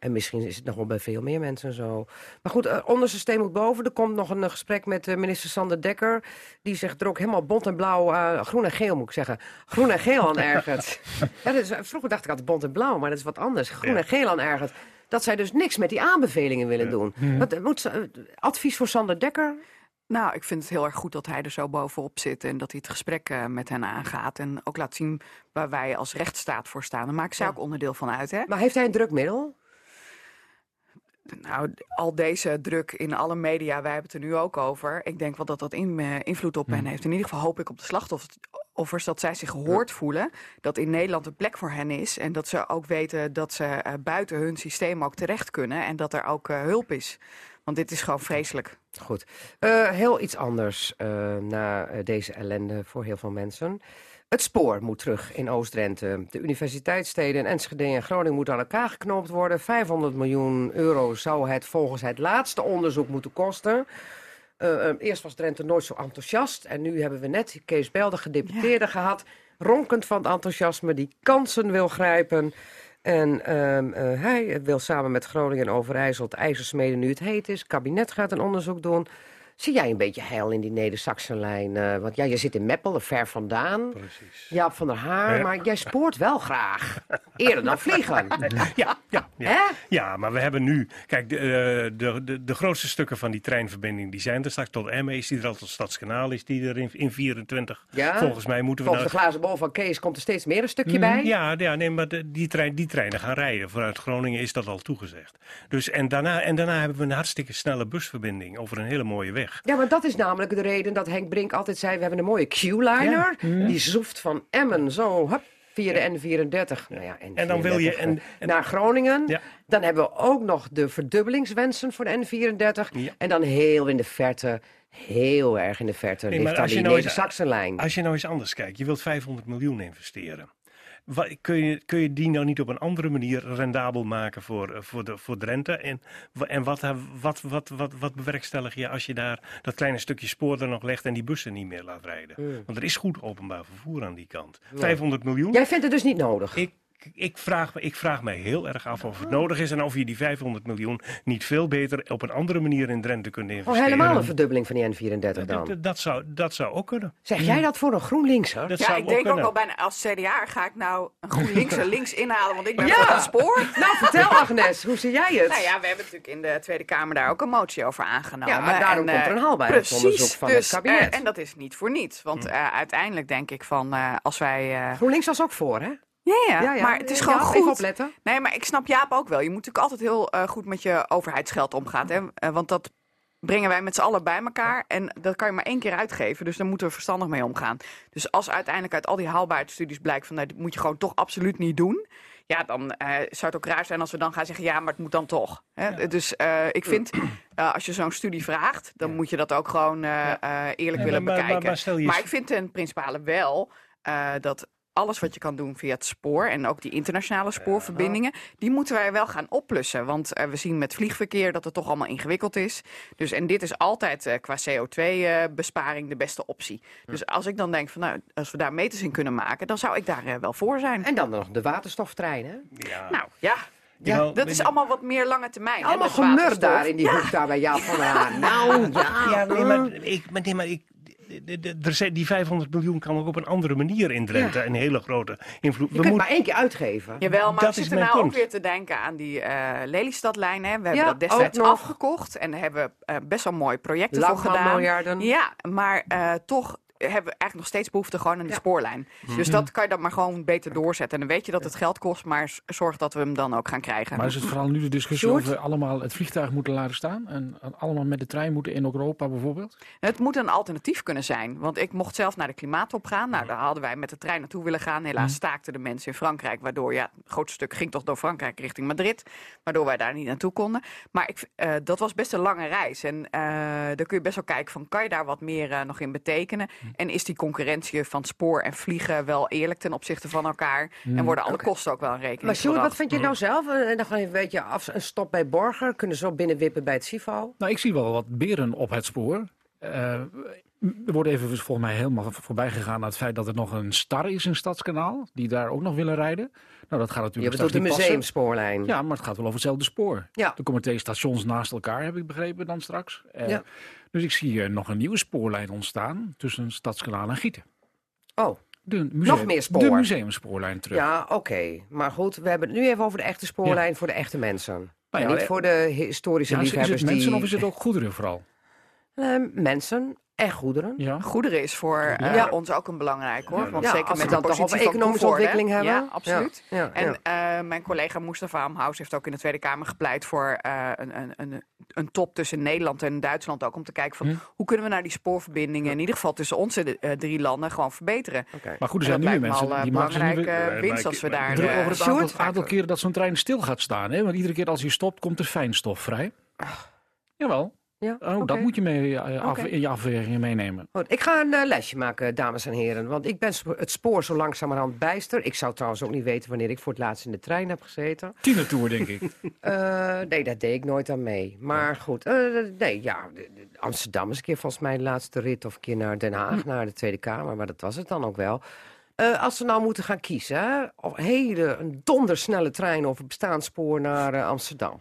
En misschien is het nog wel bij veel meer mensen zo. Maar goed, eh, onderste steen moet boven. Er komt nog een eh, gesprek met eh, minister Sander Dekker. Die zich er ook helemaal bont en blauw, groen en geel moet ik zeggen. Groen en geel aan ergert. ja, dat is, vroeger dacht ik altijd bont en blauw, maar dat is wat anders. Groen Ja. en geel aan ergert. Dat zij dus niks met die aanbevelingen willen doen. Wat, eh, moet, advies voor Sander Dekker? Nou, ik vind het heel erg goed dat hij er zo bovenop zit en dat hij het gesprek met hen aangaat. En ook laat zien waar wij als rechtsstaat voor staan. Daar zij Ja. ook onderdeel van uit. Hè? Maar heeft hij een drukmiddel? Nou, al deze druk in alle media, wij hebben het er nu ook over. Ik denk wel dat dat in, eh, invloed op hen heeft. In ieder geval hoop ik op de slachtoffers dat zij zich gehoord voelen. Dat in Nederland een plek voor hen is. En dat ze ook weten dat ze eh, buiten hun systeem ook terecht kunnen. En dat er ook eh, hulp is. Want dit is gewoon vreselijk. Goed. Eh, heel iets anders eh, na eh, deze ellende voor heel veel mensen. Het spoor moet terug in Oost-Drenthe. De universiteitssteden Enschede en Groningen moeten aan elkaar geknoopt worden. 500 miljoen euro zou het volgens het laatste onderzoek moeten kosten. Eerst was Drenthe nooit zo enthousiast. En nu hebben we net Kees Belde, gedeputeerde, gehad. Ronkend van het enthousiasme, die kansen wil grijpen. En ehm, eh, hij wil samen met Groningen en Overijssel het ijzersmeden nu het heet is. Het kabinet gaat een onderzoek doen. Zie jij een beetje heil in die Neder-Saxenlijn? Eh, want ja, je zit in Meppel, ver vandaan. Precies. Jaap van der Haar, Ja. maar jij spoort wel graag. Eerder dan vliegen. Ja, ja, ja. Ja, maar we hebben nu... Kijk, de, eh, de, de, de grootste stukken van die treinverbinding die zijn er straks. Tot Emmen is die er al, tot Stadskanaal is die er in, in 24. Ja. Volgens mij moeten we... Volgens de glazen bol van Kees komt er steeds meer een stukje bij. Ja, ja nee, maar de- die, trein, die treinen gaan rijden. Vanuit Groningen is dat al toegezegd. Dus, en, daarna, en daarna hebben we een hartstikke snelle busverbinding over een hele mooie weg. Ja, maar dat is namelijk de reden dat Henk Brink altijd zei... we hebben een mooie Q-liner. Die zoeft van Emmen zo hup, via de N34. Nou ja, N34 En dan wil je- en- en- naar Groningen. Ja. Dan hebben we ook nog de verdubbelingswensen voor de N34. Ja. En dan heel in de verte, heel erg in de verte... Nee, ligt maar dan als die je nou Neder-Saxenlijn. Als je nou eens anders kijkt, je wilt 500 miljoen investeren. Kun, je, kun je die nou niet op een andere manier rendabel maken voor, eh, voor, de, voor Drenthe? En, en wat, eh, wat, wat, wat, wat bewerkstellig je als je daar dat kleine stukje spoor er nog legt en die bussen niet meer laat rijden? Hmm. Want er is goed openbaar vervoer aan die kant. 500 miljoen? Jij vindt het dus niet nodig? Ik, ik, vraag, me- ik vraag mij heel erg af of het nodig is en of je die 500 miljoen niet veel beter op een andere manier in Drenthe kunt Oh, investeren. helemaal een verdubbeling van die N34 dan? dat, dat, zou, dat zou ook kunnen. Zeg jij dat voor een GroenLinkser? Dat Ja, zou ik denk ook wel bijna als CDA ga ik nou een GroenLinks en links inhalen, want ik ben Ja. voor het spoor. Nou, vertel Agnes, hoe zie jij het? Nou ja, we hebben natuurlijk in de Tweede Kamer daar ook een motie over aangenomen. Ja, maar daarom En, komt er een eh, haalbaarheidsonderzoek precies, van het dus, kabinet. eh, en dat is niet voor niets. Want eh, uiteindelijk denk ik van, eh, als wij... eh, GroenLinks was ook voor, hè? Ja, ja, maar het is gewoon goed. Even opletten. Nee, maar ik snap Jaap ook wel. Je moet natuurlijk altijd heel eh, goed met je overheidsgeld omgaan. Hè? Eh, want dat brengen wij met z'n allen bij elkaar. En dat kan je maar één keer uitgeven. Dus daar moeten we verstandig mee omgaan. Dus als uiteindelijk uit al die haalbaarheidsstudies blijkt... van nou, dit moet je gewoon toch absoluut niet doen... Ja, dan eh, zou het ook raar zijn als we dan gaan zeggen... ja, maar het moet dan toch. Hè? Dus ik vind, als je zo'n studie vraagt... dan moet je dat ook gewoon eerlijk Ja, willen maar- maar- bekijken. maar eens- ik vind ten principale wel... dat alles wat je kan doen via het spoor en ook die internationale spoorverbindingen, die moeten wij wel gaan oplussen. Want eh, we zien met vliegverkeer dat het toch allemaal ingewikkeld is. Dus, en dit is altijd eh, qua CO2-besparing de beste optie. Dus als ik dan denk van nou, als we daar meters in kunnen maken, dan zou ik daar eh, wel voor zijn. En dan nog de waterstoftrein, hè? Ja. Nou ja. Ja, dat is allemaal wat meer lange termijn. hè, Allemaal dat gemur waterstof. daar in die hoek daar bij Jaap van Haan. Nou, ja. Ja, nee, maar, ik, maar, nee, maar ik, er zijn, die 500 miljoen kan ook op een andere manier in Drenthe een hele grote invloed. Je kunt maar één keer uitgeven. Jawel, maar Dat we is zitten nou punt. ook weer te denken aan die eh Lelystadlijn. Hè. We hebben Ja, dat destijds afgekocht en daar hebben we eh, best wel mooie projecten voor Langman gedaan. miljarden. Ja, maar eh, toch hebben we eigenlijk nog steeds behoefte gewoon aan die Ja. spoorlijn. Dus dat kan je dan maar gewoon beter doorzetten. En dan weet je dat het geld kost, maar zorg dat we hem dan ook gaan krijgen. Maar is het vooral nu de discussie of we allemaal het vliegtuig moeten laten staan? En, allemaal met de trein moeten in Europa bijvoorbeeld? Het moet een alternatief kunnen zijn. Want ik mocht zelf naar de klimaattop gaan. Nou, daar hadden wij met de trein naartoe willen gaan. Helaas staakten de mensen in Frankrijk. Waardoor, ja, het grootste stuk ging toch door Frankrijk richting Madrid. Waardoor wij daar niet naartoe konden. Maar ik, eh, dat was best een lange reis. En eh daar kun je best wel kijken van, kan je daar wat meer eh, nog in betekenen? En is die concurrentie van spoor en vliegen wel eerlijk ten opzichte van elkaar? En worden alle kosten ook wel in rekening Maar Sjoerd, wat vind je nou zelf? En dan ga je een beetje af, een stop bij Borger. Kunnen ze zo binnenwippen bij het CIVO? Nou, ik zie wel wat beren op het spoor. Eh, er wordt even volgens mij helemaal voorbij gegaan aan het feit dat er nog een star is in Stadskanaal. Die daar ook nog willen rijden. Nou, dat gaat Je natuurlijk bedoelt de passen. museumspoorlijn. Ja, maar het gaat wel over hetzelfde spoor. Ja. Er komen twee stations naast elkaar, heb ik begrepen dan straks. Eh, Ja. Dus ik zie hier nog een nieuwe spoorlijn ontstaan tussen Stadskanaal en Gieten. Oh, De Nog meer spoor. De museumspoorlijn terug. ja, oké. Maar goed, we hebben het nu even over de echte spoorlijn voor de echte mensen. Nou ja, niet eh, voor de historische Ja, is, is liefhebbers het mensen die... of is het ook goederen vooral? Eh, mensen en goederen. Ja. Goederen is voor eh, Ja. ons ook een belangrijk hoor. Want Ja, zeker als we met de dan toch positie over van economische ontwikkeling hebben. Ja, absoluut. Ja, ja, En eh, mijn collega Mustafa Amhaus heeft ook in de Tweede Kamer gepleit voor eh, een, een, een, een top tussen Nederland en Duitsland ook. Om te kijken van Hm. hoe kunnen we nou die spoorverbindingen, in ieder geval tussen onze eh, drie landen, gewoon verbeteren. Oké. Maar goed, er zijn dat me mensen al die nu belangrijke winst als we daar... druk over het aantal, aantal keren dat zo'n trein stil gaat staan. Hè? Want iedere keer als hij stopt, komt er fijnstof vrij. Jawel. Ja, Oh, dat moet je mee, eh, af- in je afwegingen meenemen. Goed, ik ga een eh, lesje maken, dames en heren. Want ik ben het spoor zo langzamerhand bijster. Ik zou trouwens ook niet weten wanneer ik voor het laatst in de trein heb gezeten. Tienertour, denk ik. Eh, nee, daar deed ik nooit aan mee. Maar goed, eh, nee, ja, Amsterdam is een keer volgens mij de laatste rit... of een keer naar Den Haag, naar de Tweede Kamer. Maar dat was het dan ook wel. Eh, als we nou moeten gaan kiezen, hè, of een hele een dondersnelle trein over bestaanspoor naar eh, Amsterdam.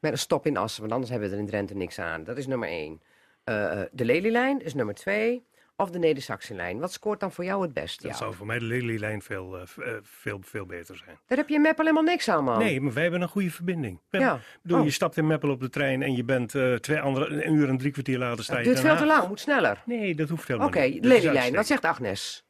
Met een stop in Assen, want anders hebben we er in Drenthe niks aan. Dat is nummer één. Eh, de Lelylijn is nummer twee. Of de Neder-Saxenlijn. Wat scoort dan voor jou het beste? Dat zou voor mij de Lelylijn veel, eh, veel, veel beter zijn. Daar heb je in Meppel helemaal niks aan, man. Nee, maar wij hebben een goede verbinding. We Ja. bedoel, Oh. Je stapt in Meppel op de trein en je bent twee andere, een uur en drie kwartier later sta je Het duurt veel te lang, moet sneller. Nee, dat hoeft Oké, helemaal niet. Is Lelylijn. Wat zegt Agnes?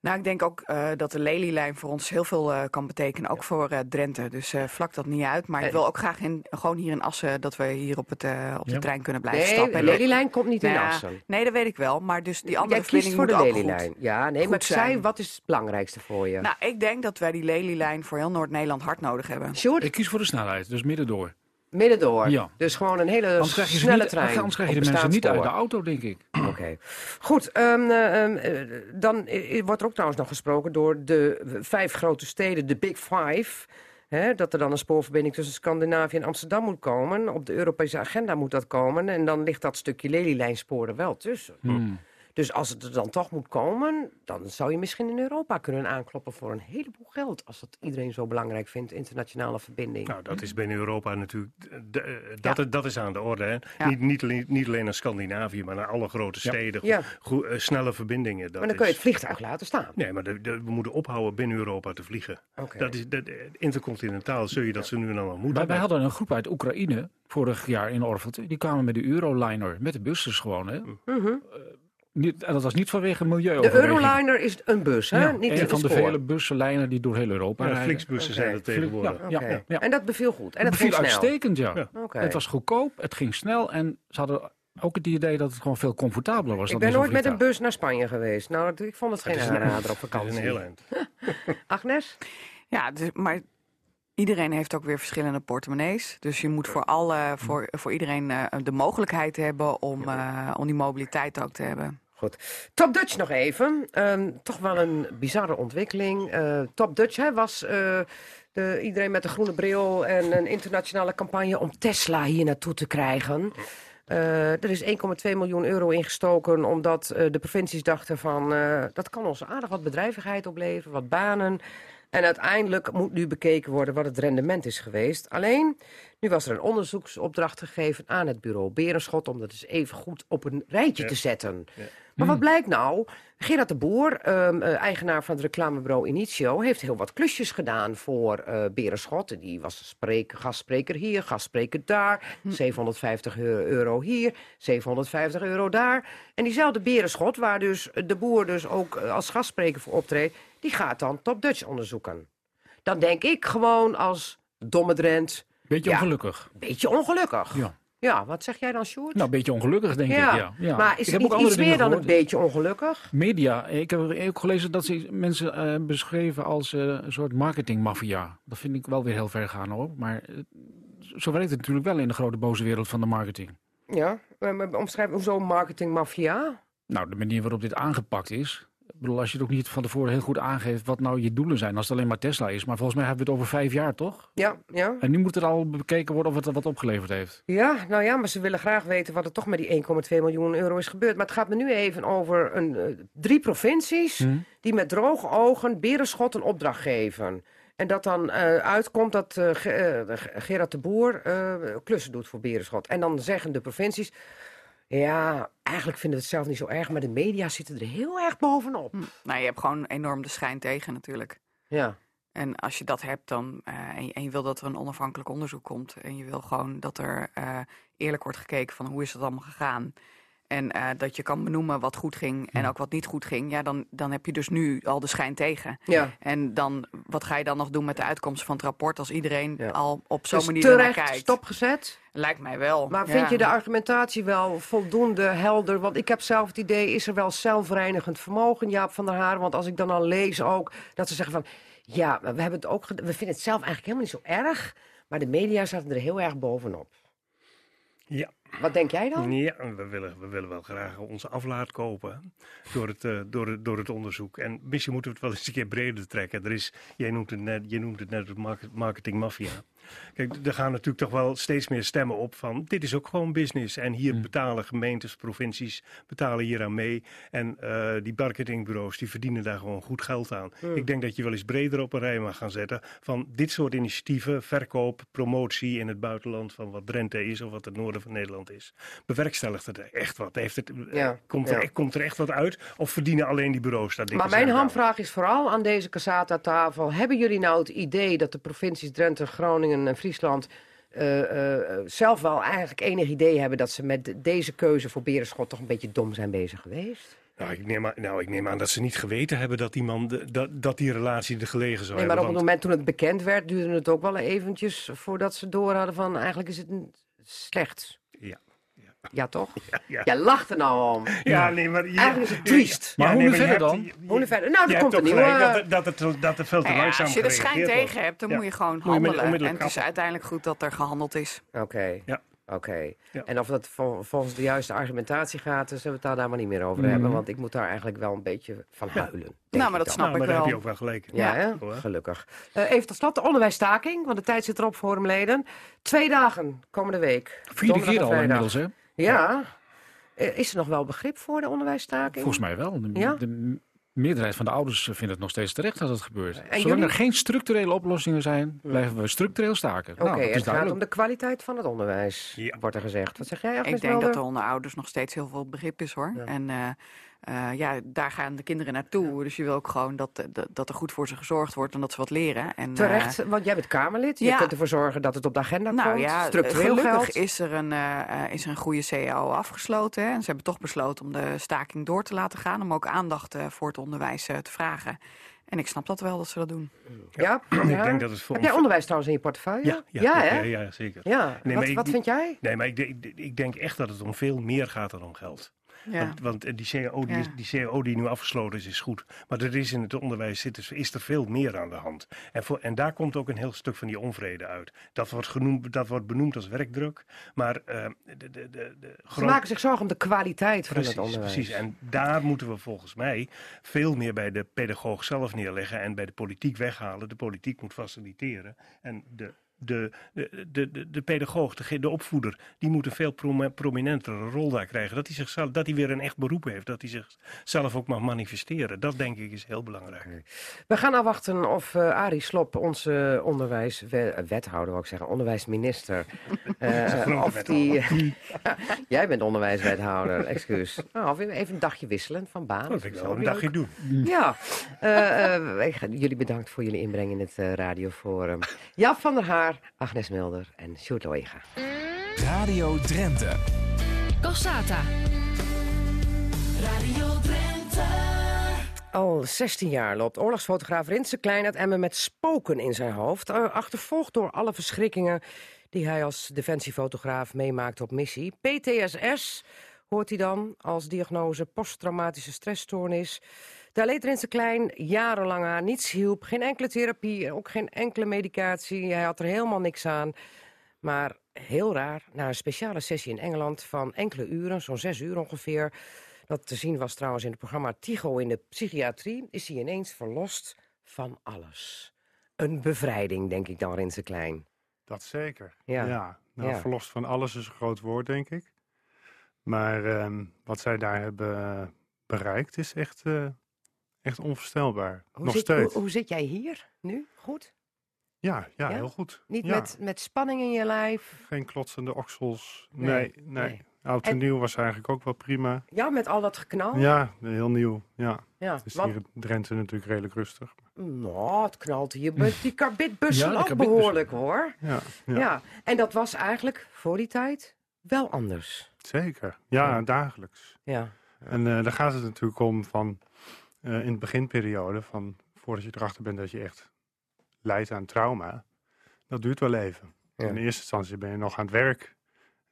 Nou, ik denk ook eh, dat de Lelylijn voor ons heel veel eh, kan betekenen. Ook voor eh, Drenthe. Dus eh, vlak dat niet uit. Maar ik wil ook graag in, gewoon hier in Assen dat we hier op, het, eh, op de Ja. trein kunnen blijven Nee, stappen. de En- Lelylijn komt niet in Nou Assen. Nee, dat weet ik wel. Maar dus die andere Jij kiest verbinding voor de. Lelylijn. Ja, nee, goed maar zijn. wat is het belangrijkste voor je? Nou, ik denk dat wij die Lelylijn voor heel Noord-Nederland hard nodig hebben. Ik kies voor de snelheid, dus midden door. Midden door. Ja. Dus gewoon een hele snelle niet, trein. anders krijg je de mensen niet uit de auto, denk ik. Oké. Goed, ehm, eh, ehm, eh, dan eh, wordt er ook trouwens nog gesproken door de vijf grote steden, de Big Five. Hè, dat er dan een spoorverbinding tussen Scandinavië en Amsterdam moet komen. Op de Europese agenda moet dat komen. En dan ligt dat stukje Lelylijnspoor er wel tussen. Hmm. Dus als het er dan toch moet komen, dan zou je misschien in Europa kunnen aankloppen voor een heleboel geld. Als dat iedereen zo belangrijk vindt, internationale verbinding. Nou, dat is binnen Europa natuurlijk, eh, dat, Ja. dat is aan de orde. Hè? Ja. Niet, niet, alleen, niet alleen naar Scandinavië, maar naar alle grote steden. Ja. Eh, snelle verbindingen. Dat maar dan kun je het vliegtuig laten staan. Nee, maar de- de- we moeten ophouden binnen Europa te vliegen. Dat is, dat, eh, intercontinentaal zul je dat ze nu en dan wel moeten. Wij, wij hadden een groep uit Oekraïne vorig jaar in Orvelte. Die kwamen met de Euroliner, met de bussen gewoon. Hè. Mhm. Niet, en dat was niet vanwege milieu. De Euroliner is een bus, hè? Ja, Niet een van de spoor. vele bussenlijnen die door heel Europa Ja, rijden. Flixbussen zijn er tegenwoordig. Ja, ja, ja. En dat beviel goed. En Het dat ging beviel snel. uitstekend, ja. Het was goedkoop, het ging snel en ze hadden ook het idee dat het gewoon veel comfortabeler was. Ik dan ben nooit met een bus naar Spanje geweest. Nou, ik vond het geen Het is een- aanrader op Dat is vakantie. een heel eind. Agnes? Ja, dus, maar iedereen heeft ook weer verschillende portemonnees. Dus je moet voor, alle, voor, voor iedereen eh, de mogelijkheid hebben om, eh, om die mobiliteit ook te hebben. Goed. Top Dutch nog even. Ehm, toch wel een bizarre ontwikkeling. Eh, Top Dutch hè, was de, iedereen met een groene bril en een internationale campagne om Tesla hier naartoe te krijgen. Er is 1,2 miljoen euro ingestoken omdat de provincies dachten van dat kan ons aardig wat bedrijvigheid opleveren, wat banen. En uiteindelijk moet nu bekeken worden wat het rendement is geweest. Alleen, nu was er een onderzoeksopdracht gegeven aan het bureau Berenschot om dat eens even goed op een rijtje te zetten. Maar wat blijkt nou? Gerard de Boer, ehm, eh, eigenaar van het reclamebureau Initio, heeft heel wat klusjes gedaan voor eh Berenschot. Die was spreker, gastspreker hier, gastspreker daar. 750 euro euro hier, 750 euro daar. En diezelfde Berenschot, waar dus de Boer dus ook eh, als gastspreker voor optreedt, die gaat dan Top Dutch onderzoeken. Dan denk ik gewoon als domme Drent, Beetje Ja. ongelukkig. beetje ongelukkig. Ja. Ja, wat zeg jij dan, Sjoerd? Nou, een beetje ongelukkig, denk ja. ik. Ja. Ja. Maar is ik het niet iets meer dan een beetje ongelukkig? Media. Ik heb ook gelezen dat ze mensen eh, beschreven als eh, een soort marketingmafia. Dat vind ik wel weer heel ver gaan hoor. Maar eh, zo werkt het natuurlijk wel in de grote boze wereld van de marketing. Ja, omschrijf hoezo marketingmafia? Nou, de manier waarop dit aangepakt is. Ik bedoel, als je het ook niet van tevoren heel goed aangeeft wat nou je doelen zijn. Als het alleen maar Tesla is. Maar volgens mij hebben we het over vijf jaar, toch? Ja, ja. En nu moet er al bekeken worden of het er wat opgeleverd heeft. Ja, nou ja, maar ze willen graag weten wat er toch met die 1,2 miljoen euro is gebeurd. Maar het gaat me nu even over een, eh, drie provincies die met droge ogen Berenschot een opdracht geven. En dat dan eh, uitkomt dat eh, Ge- Ge- Gerard de Boer klussen doet voor Berenschot. En dan zeggen de provincies, ja, eigenlijk vinden we het zelf niet zo erg, maar de media zitten er heel erg bovenop. Hm. Nou, je hebt gewoon enorm de schijn tegen natuurlijk. Ja, En als je dat hebt dan, eh, en, je, en je wil dat er een onafhankelijk onderzoek komt. En je wil gewoon dat er eh, eerlijk wordt gekeken van hoe is het allemaal gegaan. En eh, dat je kan benoemen wat goed ging en ook wat niet goed ging. Ja, dan, dan heb je dus nu al de schijn tegen. ja. En dan, wat ga je dan nog doen met de uitkomst van het rapport als iedereen Ja. al op zo'n Dus manier terecht kijkt? stopgezet. Lijkt mij wel. Maar ja. vind je de argumentatie wel voldoende helder? Want ik heb zelf het idee, is er wel zelfreinigend vermogen, Jaap van der Haar? Want als ik dan al lees ook, dat ze zeggen van... Ja, we, hebben het ook, we vinden het zelf eigenlijk helemaal niet zo erg. Maar de media zaten er heel erg bovenop. Ja. Wat denk jij dan? Ja, we willen, we willen wel graag onze aflaat kopen door het, eh, door, door het onderzoek. En misschien moeten we het wel eens een keer breder trekken. Er is, jij, noemt het net, je noemt het net het market- marketingmafia. Kijk, er gaan natuurlijk toch wel steeds meer stemmen op van dit is ook gewoon business. En hier betalen gemeentes, provincies, betalen hier aan mee. En eh, die marketingbureaus die verdienen daar gewoon goed geld aan. Ik denk dat je wel eens breder op een rij mag gaan zetten van dit soort initiatieven, verkoop, promotie in het buitenland van wat Drenthe is of wat het noorden van Nederland is. Bewerkstelligt het er echt wat? Heeft het, eh, Ja, komt, er, ja. komt er echt wat uit? Of verdienen alleen die bureaus daar dikke Maar mijn hamvraag is vooral aan deze Casata-tafel. Hebben jullie nou het idee dat de provincies Drenthe, Groningen en Friesland... eh, eh, eh, zelf wel eigenlijk enig idee hebben dat ze met de- deze keuze voor Berenschot toch een beetje dom zijn bezig geweest? Nou ik, neem aan, nou, ik neem aan dat ze niet geweten hebben dat die man, de- dat, dat die relatie er gelegen zou Nee, maar op hebben. het moment toen het bekend werd, duurde het ook wel eventjes voordat ze door hadden van eigenlijk is het slecht. Ja. Ja, toch? ja. Jij lacht er nou om. Ja, nee, maar... Eigenlijk is het triest. Maar Ja, hoe nee, nu verder dan? Hoe nu verder? Nou, er hebt komt een nieuwe... dat, het, dat, het, dat er veel te Nou ja, langzaam als je de schijn tegen hebt, dan Ja. moet je gewoon Moet je met- handelen. en het is uiteindelijk goed dat er gehandeld is. Oké. Ja. Oké. Ja. En of dat vol- volgens de juiste argumentatie gaat, dus zullen we het daar daar maar niet meer over Mhm. hebben. Want ik moet daar eigenlijk wel een beetje van huilen. Nou, maar dat dan. snap Nou, ik maar daar heb wel. je ook wel gelijk. Ja, Ja. gelukkig. Eh, even tot slot de onderwijsstaking, want de tijd zit erop voor forumleden. Twee dagen komende week. Vierde keer al inmiddels, hè? Ja. Eh, Is er nog wel begrip voor de onderwijsstaking? Volgens mij wel. De, Ja? de m- meerderheid van de ouders vindt het nog steeds terecht dat het gebeurt. Zolang jullie? er geen structurele oplossingen zijn, blijven we structureel staken. Oké, nou, het gaat om de kwaliteit van het onderwijs, Ja. wordt er gezegd. Wat zeg jij, Ik denk dat er onder ouders nog steeds heel veel begrip is hoor. Ja. En eh, eh, ja, daar gaan de kinderen naartoe. Dus je wil ook gewoon dat, dat, dat er goed voor ze gezorgd wordt en dat ze wat leren. En, eh, Terecht, want jij bent Kamerlid. Je ja. kunt ervoor zorgen dat het op de agenda nou komt. ja, Structureel gelukkig geld. is er, een, eh, eh, is er een goede CAO afgesloten. Hè. En ze hebben toch besloten om de staking door te laten gaan. Om ook aandacht eh, voor het onderwijs eh, te vragen. En ik snap dat wel dat ze dat doen. Ja? Ik denk dat het voor Heb jij onderwijs trouwens in je portefeuille? Ja, ja, ja, ja, hè? ja, zeker. Ja. Nee, wat, ik- wat vind jij? Nee, maar ik, denk- ik, ik denk echt dat het om veel meer gaat dan om geld. Ja. Want, want eh, die, CAO, die, is- die CAO die nu afgesloten is, is goed. Maar er is in het onderwijs zit, is, is er veel meer aan de hand. En, voor, en daar komt ook een heel stuk van die onvrede uit. Dat wordt, genoemd, dat wordt benoemd als werkdruk. Maar eh, de, de, de, de Ze maken zich zorgen om de kwaliteit van het onderwijs. precies. En daar moeten we volgens mij veel meer bij de pedagoog zelf neerleggen en bij de politiek weghalen. De politiek moet faciliteren. En de, de, de, de, de, pedagoog, de, de opvoeder, die moet een veel prom- prominentere rol daar krijgen. Dat hij, zichzelf, dat hij weer een echt beroep heeft. Dat hij zichzelf ook mag manifesteren. Dat denk ik is heel belangrijk. We gaan afwachten of eh Arie Slop, onze onderwijswethouder, wou ik zeggen, onderwijsminister. grote of die, Jij bent onderwijswethouder, excuus. Nou, of even een dagje wisselen van baan. Dat wil ik wel een dagje doen. Ja, Eh, jullie bedankt voor jullie inbreng in het radioforum. Jaap van der Haar, Agnes Mulder en Sjoerd Loega. Radio Drenthe. Cassata. Radio Drenthe. Al 16 jaar loopt oorlogsfotograaf Rinse Klein uit Emmen met spoken in zijn hoofd. eh, Achtervolgd door alle verschrikkingen die hij als defensiefotograaf meemaakt op missie. PTSS hoort hij dan als diagnose posttraumatische stressstoornis. Daar leed Rinse Klein jarenlang aan. Niets hielp, geen enkele therapie, ook geen enkele medicatie. Hij had er helemaal niks aan. Maar heel raar, na een speciale sessie in Engeland van enkele uren, zo'n zes uur ongeveer... dat te zien was trouwens in het programma Tycho in de psychiatrie... is hij ineens verlost van alles. Een bevrijding, denk ik dan, Rinse Klein. Dat zeker. Ja. Ja. Nou, Ja. verlost van alles is een groot woord, denk ik. Maar ehm, wat zij daar hebben bereikt is echt, eh, echt onvoorstelbaar. Hoe Nog zit, steeds. Hoe, hoe zit jij hier nu? Goed? Ja, ja, Ja? heel goed. Niet Ja. met, met spanning in je lijf? Geen klotsende oksels. Nee, Nee, nee. nee. Oud en En- nieuw was eigenlijk ook wel prima. Ja, met al dat geknal? Ja, heel nieuw. Ja. ja. Het is want- hier in Drenthe natuurlijk redelijk rustig. Nou, het knalt hier met die karbitbussen Ja, ook behoorlijk, hoor. Ja, Ja. ja. en dat was eigenlijk voor die tijd wel anders. zeker. Ja, Ja. dagelijks. Ja, En eh, daar gaat het natuurlijk om van eh, in de beginperiode, van voordat je erachter bent dat je echt lijdt aan trauma. Dat duurt wel even. Ja. In eerste instantie ben je nog aan het werk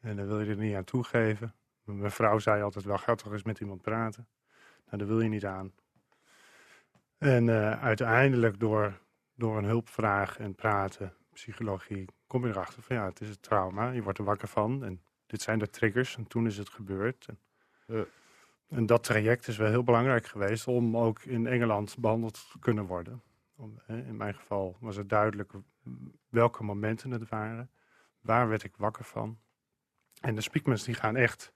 en dan wil je er niet aan toegeven. Mijn vrouw zei altijd wel, ga toch eens met iemand praten. Nou, daar wil je niet aan. En eh, uiteindelijk door, door een hulpvraag en praten, psychologie, kom je erachter van ja, het is het trauma. Je wordt er wakker van en dit zijn de triggers en toen is het gebeurd. En, en dat traject is wel heel belangrijk geweest om ook in Engeland behandeld te kunnen worden. Om, in mijn geval was het duidelijk welke momenten het waren. Waar werd ik wakker van? En de speakmans die gaan echt,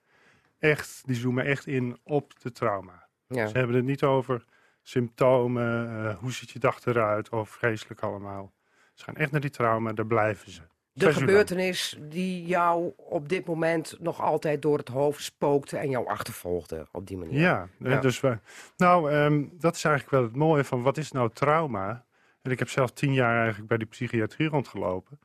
echt, die zoomen echt in op de trauma. ja. Ze hebben het niet over symptomen, eh, hoe ziet je dag eruit, of vreselijk allemaal. Ze gaan echt naar die trauma, daar blijven ze. De gebeurtenis die jou op dit moment nog altijd door het hoofd spookte en jou achtervolgde op die manier. Ja, Ja. dus we, nou, ehm, dat is eigenlijk wel het mooie van wat is nou trauma? En ik heb zelf tien jaar eigenlijk bij die psychiatrie rondgelopen.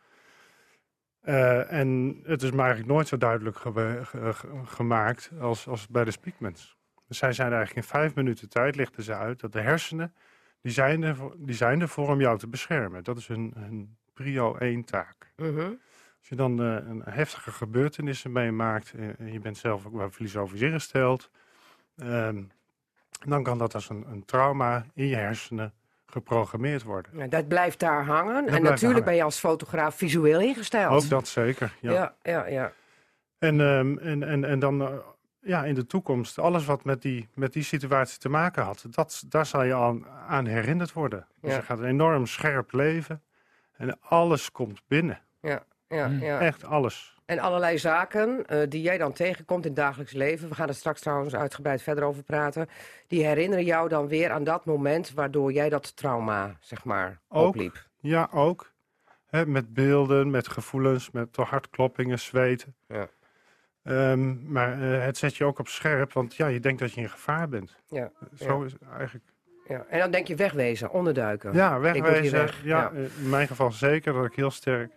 Eh, en het is me eigenlijk nooit zo duidelijk gewe- ge- ge- gemaakt als, als bij de Speakmans. Dus zij zeiden eigenlijk in vijf minuten tijd, lichten ze uit, dat de hersenen, die zijn er, die zijn er voor om jou te beschermen. Dat is hun, hun prio één taak. Mhm. Als je dan eh, een heftige gebeurtenissen meemaakt eh, en je bent zelf ook wel filosofisch ingesteld, ehm, dan kan dat als een, een trauma in je hersenen geprogrammeerd worden. Ja, dat blijft daar hangen. en natuurlijk hangen. ben je als fotograaf visueel ingesteld. Ook dat zeker. Ja. Ja, ja, ja. En, ehm, en, en, en dan eh, ja, in de toekomst, alles wat met die, met die situatie te maken had, dat, daar zal je aan, aan herinnerd worden. Dus Ja. je gaat een enorm scherp leven en alles komt binnen. ja, ja, ja. Echt alles. En allerlei zaken eh, die jij dan tegenkomt in het dagelijks leven. We gaan er straks trouwens uitgebreid verder over praten. Die herinneren jou dan weer aan dat moment waardoor jij dat trauma, zeg maar, Ook. opliep. Ja, ook. Hè, met beelden, met gevoelens, met hartkloppingen, zweten. Ja. Ehm, maar eh, het zet je ook op scherp, want ja, je denkt dat je in gevaar bent. Ja, Zo is het eigenlijk. Ja. En dan denk je wegwezen, onderduiken. Ja, wegwezen. weg. Ja, Ja. eh, in mijn geval zeker dat ik heel sterk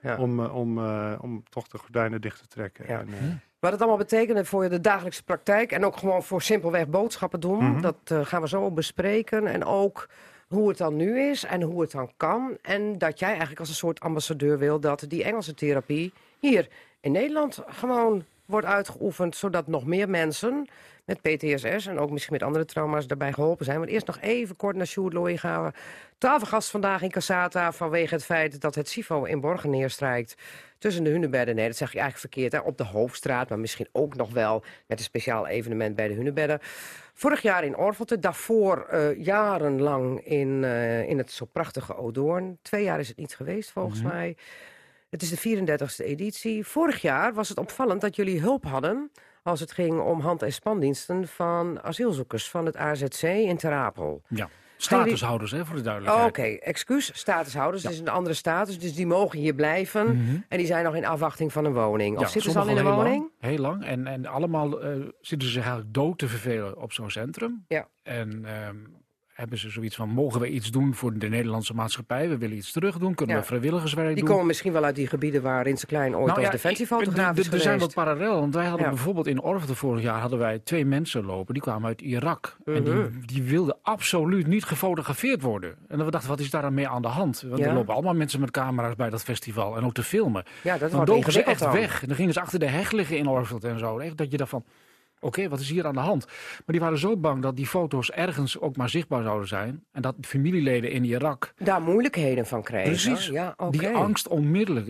Ja. om, eh, om, eh, om toch de gordijnen dicht te trekken. Ja. En, eh, Wat het allemaal betekende voor de dagelijkse praktijk en ook gewoon voor simpelweg boodschappen doen, Mhm. dat gaan we zo bespreken. En ook hoe het dan nu is en hoe het dan kan. En dat jij eigenlijk als een soort ambassadeur wil dat die Engelse therapie hier in Nederland gewoon wordt uitgeoefend... zodat nog meer mensen met PTSS en ook misschien met andere trauma's daarbij geholpen zijn. Maar eerst nog even kort naar Sjoerd Looy gaan we. Tafelgast vandaag in Casata vanwege het feit dat het SIFO in Borgen neerstrijkt. Tussen de hunebedden, nee dat zeg je eigenlijk verkeerd, hè, op de Hoofdstraat. Maar misschien ook nog wel met een speciaal evenement bij de hunebedden. Vorig jaar in Orvelte, daarvoor eh, jarenlang in, eh, in het zo prachtige Odoorn. Twee jaar is het niet geweest volgens Mhm. mij. Het is de 34e editie. Vorig jaar was het opvallend dat jullie hulp hadden als het ging om hand- en spandiensten van asielzoekers van het AZC in Ter Apel. Ja. Statushouders, hè, voor de duidelijkheid. Oké, excuus, statushouders. Het is een andere status, dus die mogen hier blijven. Mhm. En die zijn nog in afwachting van een woning. Of Ja, zitten ze al in een woning? Lang, heel lang. En, en allemaal eh, zitten ze zich eigenlijk dood te vervelen op zo'n centrum. Ja. En ehm, hebben ze zoiets van, mogen we iets doen voor de Nederlandse maatschappij? We willen iets terug doen. Kunnen Ja. we vrijwilligerswerk Die doen? komen misschien wel uit die gebieden waar Rinse Klein ooit Nou als ja, defensiefotograaf is Er zijn wat parallellen. Want wij hadden Ja. bijvoorbeeld in Orvelde vorig jaar hadden wij twee mensen lopen. Die kwamen uit Irak. En Mhm. die, die wilden absoluut niet gefotografeerd worden. En we dachten, wat is daar dan mee aan de hand? Want er lopen allemaal mensen met camera's bij dat festival. En ook te filmen. Ja, dat Dan ze echt dan. weg. En dan gingen ze achter de heg liggen in Orveld en zo. Echt dat je dacht oké, wat is hier aan de hand? Maar die waren zo bang dat die foto's ergens ook maar zichtbaar zouden zijn. En dat familieleden in Irak Daar moeilijkheden van kregen. Precies. Ja, die angst onmiddellijk.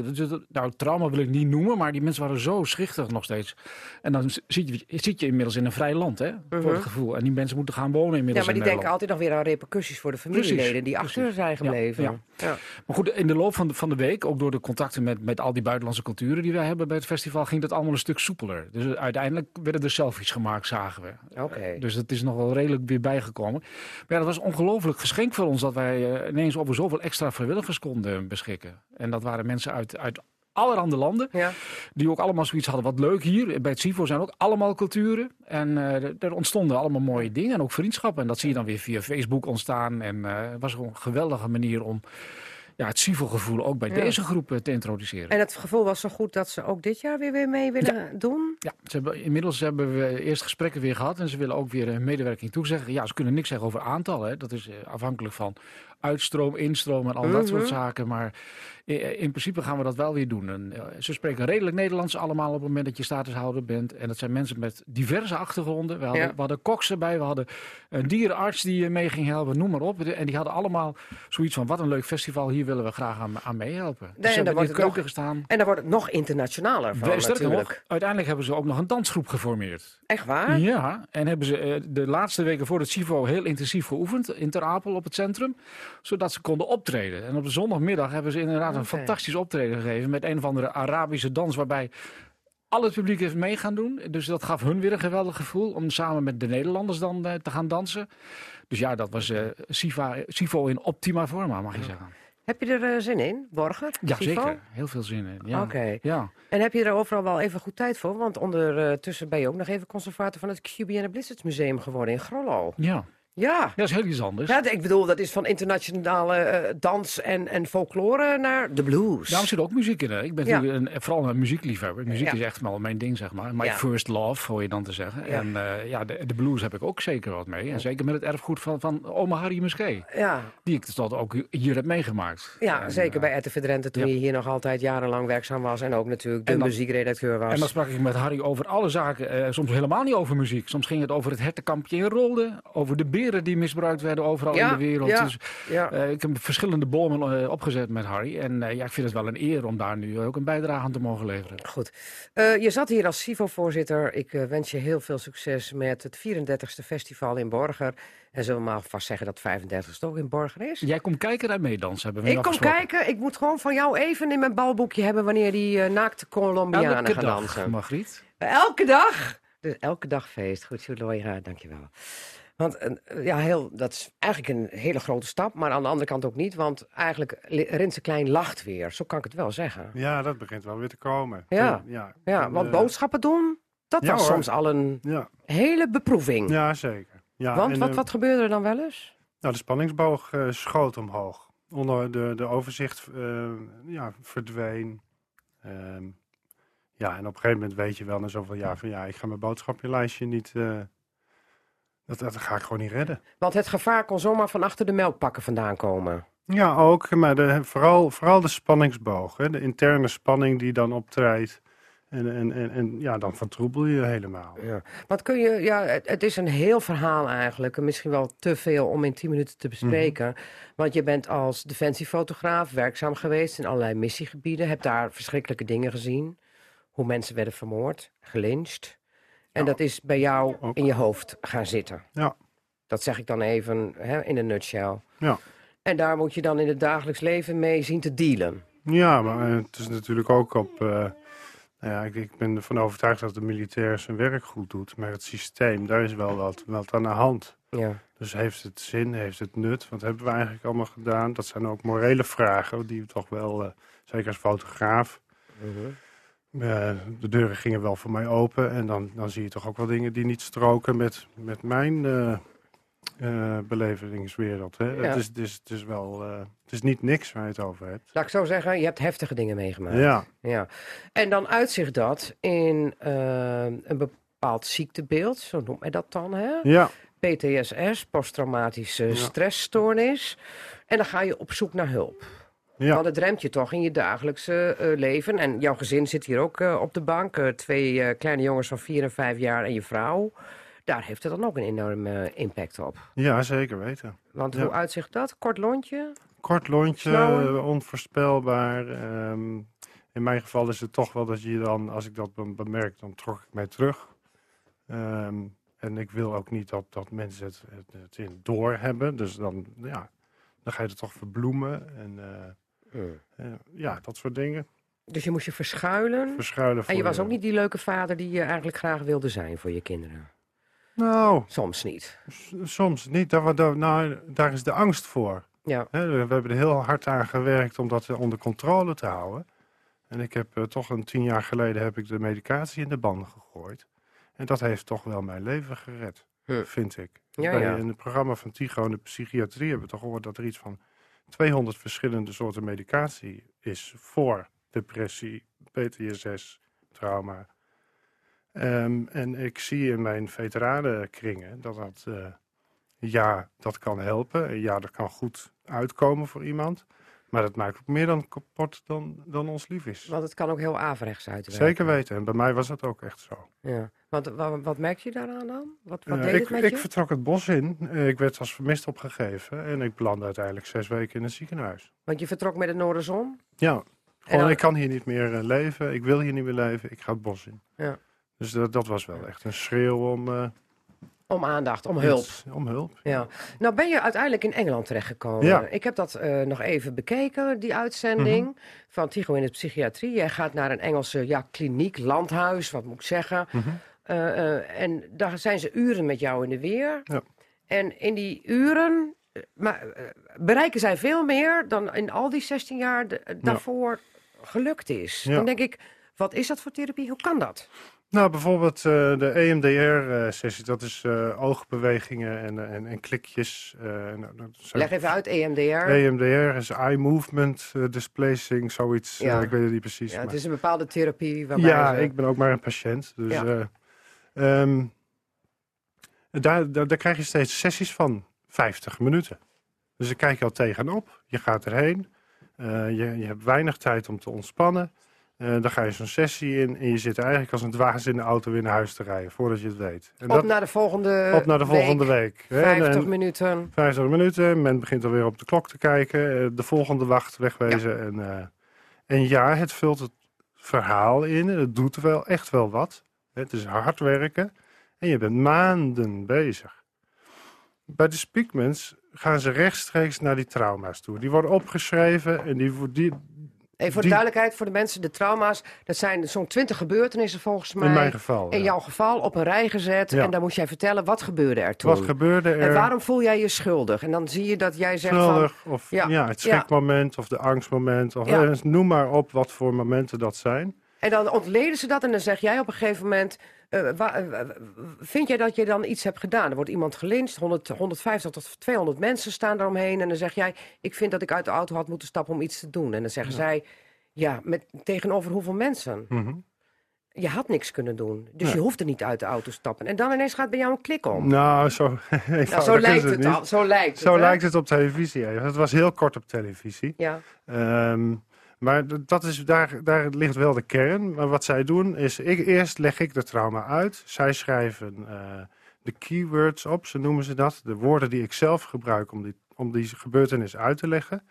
Nou, trauma wil ik niet noemen, maar die mensen waren zo schichtig nog steeds. En dan zit je, zit je inmiddels in een vrij land, hè, voor het gevoel. En die mensen moeten gaan wonen Ja, inmiddels maar die denken altijd nog weer aan repercussies voor de familieleden Precies, die achter precies. zijn Ja, gebleven. ja. Ja. Maar goed, in de loop van de, van de week, ook door de contacten met, met al die buitenlandse culturen die wij hebben bij het festival, ging dat allemaal een stuk soepeler. Dus uiteindelijk werden er selfies gemaakt, zagen we. Oké. Dus het is nog wel redelijk weer bijgekomen. Maar ja, dat was een ongelooflijk geschenk voor ons dat wij eh, ineens over zoveel extra vrijwilligers konden beschikken. En dat waren mensen uit, uit allerhande landen. Ja. Die ook allemaal zoiets hadden. Wat leuk hier. Bij het CIVO zijn ook allemaal culturen. En eh, er- ontstonden allemaal mooie dingen. En ook vriendschappen. En dat zie je dan weer via Facebook ontstaan. En eh, het was gewoon een geweldige manier om ja, het CIVO-gevoel ook bij Ja. deze groep te introduceren. En het gevoel was zo goed dat ze ook dit jaar weer, weer mee willen doen? Ja, ze hebben, inmiddels hebben we eerst gesprekken weer gehad en ze willen ook weer een medewerking toezeggen. Ja, ze kunnen niks zeggen over aantallen. Hè. Dat is eh, afhankelijk van uitstroom, instroom en al dat soort Mhm. zaken. Maar in principe gaan we dat wel weer doen. En, ze spreken redelijk Nederlands allemaal op het moment dat je statushouder bent. En dat zijn mensen met diverse achtergronden. We hadden, Ja. we hadden koks erbij, we hadden een dierenarts die eh, mee ging helpen, noem maar op. En die hadden allemaal zoiets van, wat een leuk festival, hier willen we graag aan, aan meehelpen. Dus en dan wordt het keuken gestaan. En dan wordt het nog internationaler van natuurlijk. nog, uiteindelijk hebben ze ook nog een dansgroep geformeerd. Echt waar? Ja, en hebben ze eh, de laatste weken voor het CIVO heel intensief geoefend in Ter Apel op het centrum, zodat ze konden optreden. En op de zondagmiddag hebben ze inderdaad een fantastisch optreden gegeven met een of andere Arabische dans waarbij al het publiek heeft mee gaan doen. Dus dat gaf hun weer een geweldig gevoel om samen met de Nederlanders dan eh, te gaan dansen. Dus ja, dat was eh Siva, in optima forma, mag je zeggen. Heb je er eh, zin in, Borgen? Ja, Sivo? zeker. Heel veel zin in. Ja. Oké. Ja. En heb je er overal wel even goed tijd voor? Want ondertussen ben je ook nog even conservator van het QB en Blizzards Museum geworden in Grollo. ja, Ja. dat is heel iets anders. ja, ik bedoel, dat is van internationale eh, dans en, en folklore naar de blues. Daarom zit ook muziek in. Hè. Ik ben Ja. een, vooral een muziekliefhebber. Muziek Ja. is echt wel mijn ding, zeg maar. My Ja. first love, hoor je dan te zeggen. En eh, ja, de, de blues heb ik ook zeker wat mee. En zeker met het erfgoed van, van oma Harry Muskee. Ja, Die ik tot ook hier heb meegemaakt. ja En, zeker eh, bij RTV Drenthe toen ja. je hier nog altijd jarenlang werkzaam was. En ook natuurlijk de dan- muziekredacteur was. En dan sprak ik met Harry over alle zaken. eh, soms helemaal niet over muziek. Soms ging het over het hertenkampje in Rolde. Over de die misbruikt werden overal Ja, in de wereld. ja, Dus, ja. eh, ik heb verschillende bomen eh, opgezet met Harry. En eh, ja, ik vind het wel een eer om daar nu ook een bijdrage aan te mogen leveren. Goed. Je zat hier als SIVO-voorzitter. Ik wens je heel veel succes met het 34e festival in Borger. En zullen we maar vast zeggen dat het 35e ook in Borger is? Jij komt kijken en meedansen, hebben we Ik kom kijken. Ik moet gewoon van jou even in mijn balboekje hebben wanneer die naakte Colombianen Elke gaan dag, dansen. Margriet. Elke dag? Dus elke dag feest. Goed, Juloira, dankjewel. Want eh, ja, heel, dat is eigenlijk een hele grote stap, maar aan de andere kant ook niet. Want eigenlijk, Li- Rinse Klein lacht weer. Zo kan ik het wel zeggen. Ja, dat begint wel weer te komen. Ja. Toen- ja, want eh, boodschappen doen, dat ja, was hoor. soms al een Ja, hele beproeving. ja zeker. Ja, want en, wat, wat gebeurde er dan wel eens? Nou, de spanningsboog eh, schoot omhoog. Onder de, de overzicht ja, verdween. Ehm, ja, en op een gegeven moment weet je wel na zoveel jaar van ja, ik ga mijn boodschappenlijstje niet. Dat, dat ga ik gewoon niet redden. Want het gevaar kon zomaar van achter de melkpakken vandaan komen. Ja, ook, maar de, vooral, vooral de spanningsboog. Hè, de interne spanning die dan optreedt. En, en, en, en ja, dan vertroebel je helemaal. Ja. Want kun je, ja, het, het is een heel verhaal eigenlijk. en Misschien wel te veel om in 10 minuten te bespreken. Want je bent als defensiefotograaf werkzaam geweest in allerlei missiegebieden. Hebt daar verschrikkelijke dingen gezien. Hoe mensen werden vermoord, gelyncht. En dat is bij jou ook. in je hoofd gaan zitten. Ja. Dat zeg ik dan even hè, in een nutshell. Ja. En daar moet je dan in het dagelijks leven mee zien te dealen. Ja, maar eh, het is natuurlijk ook op. eh, nou ja, ik, ik ben ervan overtuigd dat de militair zijn werk goed doet. Maar het systeem, daar is wel wat, wat aan de hand. Ja. Dus heeft het zin, heeft het nut? Wat hebben we eigenlijk allemaal gedaan? Dat zijn ook morele vragen die we toch wel, eh, zeker als fotograaf. Eh, de deuren gingen wel voor mij open. En dan, dan zie je toch ook wel dingen die niet stroken met, met mijn eh eh, belevingswereld. Hè? Ja. Het, is, het, is, het is wel. het is niet niks waar je het over hebt. Laat ik zo zeggen, je hebt heftige dingen meegemaakt. Ja. Ja. En dan uitzicht dat in een bepaald ziektebeeld, zo noemt men dat dan, hè? Ja. PTSS, posttraumatische Ja. stressstoornis. En dan ga je op zoek naar hulp. Ja. Want het remt je toch in je dagelijkse eh, leven. En jouw gezin zit hier ook eh, op de bank. Eh, twee kleine jongens van vier en vijf jaar en je vrouw. Daar heeft het dan ook een enorme impact op. Ja, zeker weten. Want Ja. hoe uitzicht dat? Kort lontje? Kort lontje, onvoorspelbaar. ehm, in mijn geval is het toch wel dat je dan, als ik dat be- bemerk, dan trok ik mij terug. Ehm, en ik wil ook niet dat, dat mensen het, het, het in door hebben. Dus dan, ja, dan ga je het toch verbloemen. En ja, dat soort dingen. Dus je moest je verschuilen. Verschuilen En je voor was ook niet die leuke vader die je eigenlijk graag wilde zijn voor je kinderen. Nou, Soms niet. soms niet. Daar, daar, nou, daar is de angst voor. Ja. We we hebben er heel hard aan gewerkt om dat onder controle te houden. En ik heb eh, toch een tien jaar geleden heb ik de medicatie in de banden gegooid. En dat heeft toch wel mijn leven gered, vind ik. Ja, Bij, ja. In het programma van Tigo in de psychiatrie hebben we toch gehoord dat er iets van 200 verschillende soorten medicatie is voor depressie, PTSS, trauma. Ehm, en ik zie in mijn veteranenkringen dat dat, eh, ja, dat kan helpen. En Ja, dat kan goed uitkomen voor iemand. Maar dat maakt ook meer dan kapot dan, dan ons lief is. Want het kan ook heel averechts uitwerken. Zeker weten. En bij mij was dat ook echt zo. Ja. Want wat, wat merk je daaraan dan? Wat, wat deed ik, het met ik je? vertrok het bos in. Eh, ik werd als vermist opgegeven. En ik belandde uiteindelijk zes weken in het ziekenhuis. Want je vertrok met de Noorderzon? Ja, gewoon, dan- ik kan hier niet meer eh, leven. Ik wil hier niet meer leven. Ik ga het bos in. Ja. Dus dat, dat was wel echt een schreeuw om... eh, Om aandacht, om hulp. iets- Om hulp. Ja. Nou ben je uiteindelijk in Engeland terechtgekomen. Ja. Ik heb dat eh, nog even bekeken, die uitzending Mhm. van Tigo in de psychiatrie. Jij gaat naar een Engelse ja, kliniek, landhuis, wat moet ik zeggen. Mhm. Eh, eh, en daar zijn ze uren met jou in de weer. Ja. En in die uren maar, bereiken zij veel meer dan in al die 16 jaar de- daarvoor gelukt is. Ja. Dan denk ik, wat is dat voor therapie? Hoe kan dat? Nou, bijvoorbeeld eh, de EMDR-sessie, dat is eh, oogbewegingen en, eh, en, en klikjes. eh, dat zijn- Leg even uit, EMDR. EMDR is eye movement eh, displacing, zoiets. Ja. Eh, ik weet het niet precies. Ja, maar- het is een bepaalde therapie waarbij ja, ze... ik ben ook maar een patiënt. Dus, Ja. eh, ehm, daar, daar, daar krijg je steeds sessies van 50 minuten. Dus daar kijk je al tegenop. Je gaat erheen. Eh, je, je hebt weinig tijd om te ontspannen. Eh, dan ga je zo'n sessie in en je zit eigenlijk als een dwaas in de auto weer naar huis te rijden, voordat je het weet. En Op naar de volgende op naar de volgende week. hè. 50 En- minuten. 50 minuten. Men begint alweer op de klok te kijken. eh, De volgende wacht wegwezen. En, eh, en ja, het vult het verhaal in. Het doet wel echt wel wat. Het is hard werken. En je bent maanden bezig. Bij de Speakmans gaan ze rechtstreeks naar die trauma's toe. Die worden opgeschreven en die, die Even voor de Die- duidelijkheid, voor de mensen, de trauma's, dat zijn zo'n 20 gebeurtenissen volgens mij. in mijn geval. In ja. jouw geval op een rij gezet. Ja. En dan moest jij vertellen, wat gebeurde er toen? Wat gebeurde er? En waarom voel jij je schuldig? En dan zie je dat jij zegt van... Schuldig, of Ja, ja, het schrikmoment of de angstmoment. Of, eh, noem maar op wat voor momenten dat zijn. En dan ontleden ze dat en dan zeg jij op een gegeven moment... wa- eh, vind jij dat je dan iets hebt gedaan? Er wordt iemand gelyncht, 100, 150 tot 200 mensen staan daaromheen. En dan zeg jij, ik vind dat ik uit de auto had moeten stappen om iets te doen. En dan zeggen zij, ja, met, tegenover hoeveel mensen? Mhm. Je had niks kunnen doen. Dus Nee. je hoefde niet uit de auto te stappen. En dan ineens gaat bij jou een klik om. Nou, zo, Nou, zo lijkt het, al. Zo lijkt het, Zo hè? lijkt het op televisie. Het was heel kort op televisie. Ja. Ehm, Maar dat is, daar, daar ligt wel de kern. Maar wat zij doen is, ik, eerst leg ik de trauma uit. Zij schrijven eh, de keywords op, zo noemen ze dat. De woorden die ik zelf gebruik om die, om die gebeurtenis uit te leggen.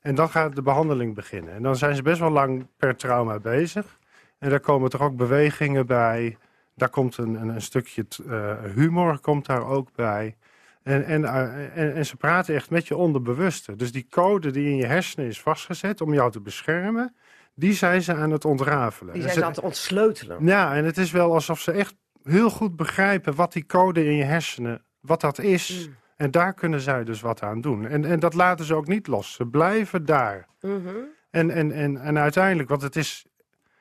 En dan gaat de behandeling beginnen. En dan zijn ze best wel lang per trauma bezig. En daar komen toch ook bewegingen bij. Daar komt een, een, een stukje eh, humor komt daar ook bij. En, en, eh, en, en ze praten echt met je onderbewuste. Dus die code die in je hersenen is vastgezet om jou te beschermen, die zijn ze aan het ontrafelen. Die zijn ze- ze aan het ontsleutelen. ja, en het is wel alsof ze echt heel goed begrijpen wat die code in je hersenen, wat dat is. Mm. En daar kunnen zij dus wat aan doen. En, en dat laten ze ook niet los. Ze blijven daar. Mhm. En, en, en, en uiteindelijk, want het is,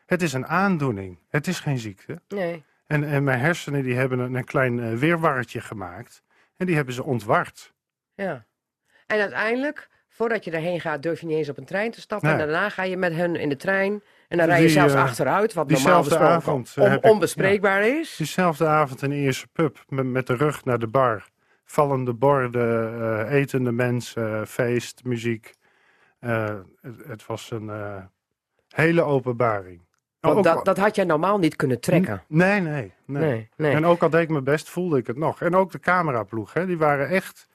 het is een aandoening. Het is geen ziekte. Nee. En, en mijn hersenen die hebben een, een klein eh, weerwarretje gemaakt. En die hebben ze ontward. Ja. En uiteindelijk, voordat je daarheen gaat, durf je niet eens op een trein te stappen. Nee. En daarna ga je met hun in de trein. En dan rij je zelfs eh, achteruit, wat normaal avond, eh, on- ik- onbespreekbaar is. Diezelfde avond in de eerste pub, met, met de rug naar de bar. Vallende borden, eh, etende mensen, feest, muziek. Het, het was een hele openbaring. Want Ook- dat, dat had jij normaal niet kunnen trekken. Nee, nee, nee. Nee, nee. En ook al deed ik mijn best, voelde ik het nog. En ook de cameraploeg, hè, die waren echt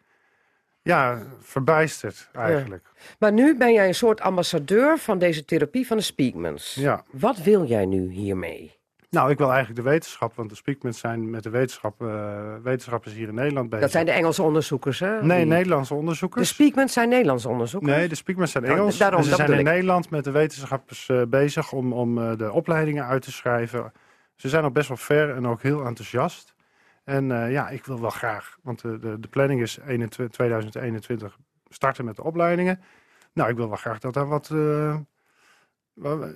ja, verbijsterd eigenlijk. Maar nu ben jij een soort ambassadeur van deze therapie van de Speakmans. Ja. Wat wil jij nu hiermee? Nou, ik wil eigenlijk de wetenschap, want de speakments zijn met de wetenschap, eh, wetenschappers hier in Nederland bezig. Dat zijn de Engelse onderzoekers, hè? Nee, Die- Nederlandse De onderzoekers. Speakmans zijn Nederlandse onderzoekers. Nee, de speakments zijn Nou, Engels. daarom, en ze zijn in ik. Nederland met de wetenschappers eh, bezig om, om eh, de opleidingen uit te schrijven. Ze zijn al best wel ver en ook heel enthousiast. En ja, ik wil wel graag, want de, de, de planning is 21 2021 starten met de opleidingen. Nou, ik wil wel graag dat daar wat, wa-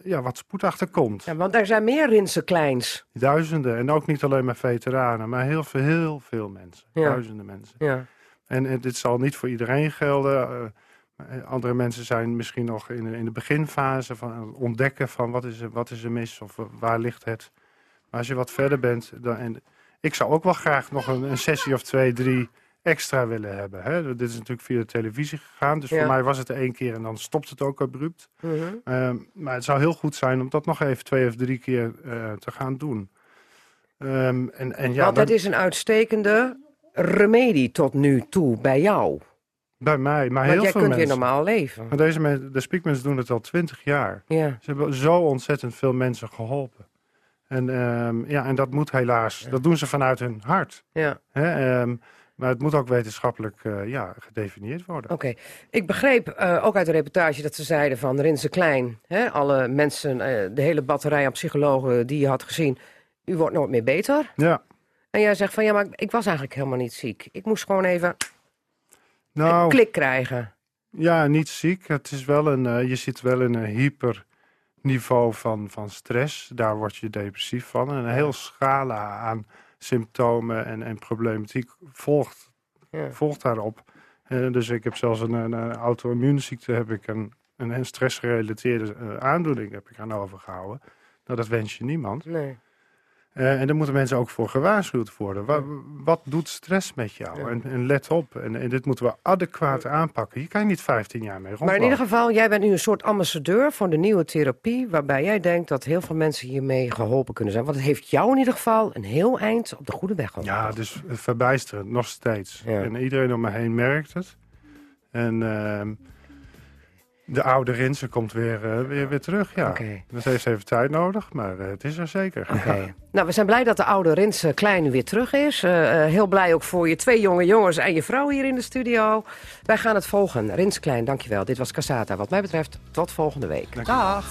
ja, wat spoed achter komt. Ja, want er zijn meer Rinse Kleins. Duizenden. En ook niet alleen maar veteranen, maar heel veel, heel veel mensen. Ja. Duizenden mensen. Ja. En, en dit zal niet voor iedereen gelden. Eh, eh, andere mensen zijn misschien nog in, in de beginfase van het ontdekken van wat is er, wat is er mis of eh, waar ligt het. Maar als je wat verder bent, dan, en ik zou ook wel graag nog een, een sessie of twee, drie extra willen hebben. Hè? Dit is natuurlijk via de televisie gegaan, dus Ja. voor mij was het één keer en dan stopt het ook abrupt. Mhm. Ehm, maar het zou heel goed zijn om dat nog even twee of drie keer eh, te gaan doen. Ehm, en, en ja, Want dan- het is een uitstekende remedie tot nu toe bij jou. bij mij, maar Want heel jij veel kunt mensen. weer normaal leven. Maar deze mensen, de Speakmans doen het al twintig jaar. Ja. Ze hebben zo ontzettend veel mensen geholpen. En, ehm, ja, en dat moet helaas, dat doen ze vanuit hun hart. Ja. Maar het moet ook wetenschappelijk eh, ja, gedefinieerd worden. Oké, ik begreep eh, ook uit de reportage dat ze zeiden van Rinse Klein, hè, alle mensen, eh, de hele batterij aan psychologen die je had gezien, u wordt nooit meer beter. Ja, En jij zegt van ja, maar ik, was eigenlijk helemaal niet ziek. Ik moest gewoon even een nou, klik krijgen. ja, niet ziek. Het is wel een, je zit wel in een hyper niveau van, van stress. Daar word je depressief van. En een heel scala aan symptomen en, en problematiek volgt Ja. volgt daarop. Eh, dus ik heb zelfs een, een, auto-immuunziekte, heb ik een, een, een stressgerelateerde eh, aandoening heb ik aan overgehouden. Nou, dat wens je niemand. Nee. Eh, en daar moeten mensen ook voor gewaarschuwd worden. Wa- wat doet stress met jou? Ja. En, en let op, en, en dit moeten we adequaat aanpakken. Hier kan je niet 15 jaar mee Maar in rondlopen. ieder geval, jij bent nu een soort ambassadeur voor de nieuwe therapie, waarbij jij denkt dat heel veel mensen hiermee geholpen kunnen zijn. Want het heeft jou in ieder geval een heel eind op de goede weg geholpen. Ja, dus verbijsterend, nog steeds. Ja. En iedereen om me heen merkt het. En ehm, de oude Rinse komt weer, eh, weer, weer terug, ja. Oké. Dat heeft even tijd nodig, maar eh, het is er zeker. Oké. Nou, we zijn blij dat de oude Rinse Klein nu weer terug is. Eh, heel blij ook voor je twee jonge jongens en je vrouw hier in de studio. Wij gaan het volgen. Rins Klein, dankjewel. Dit was Casata. Wat mij betreft, tot volgende week. Dag.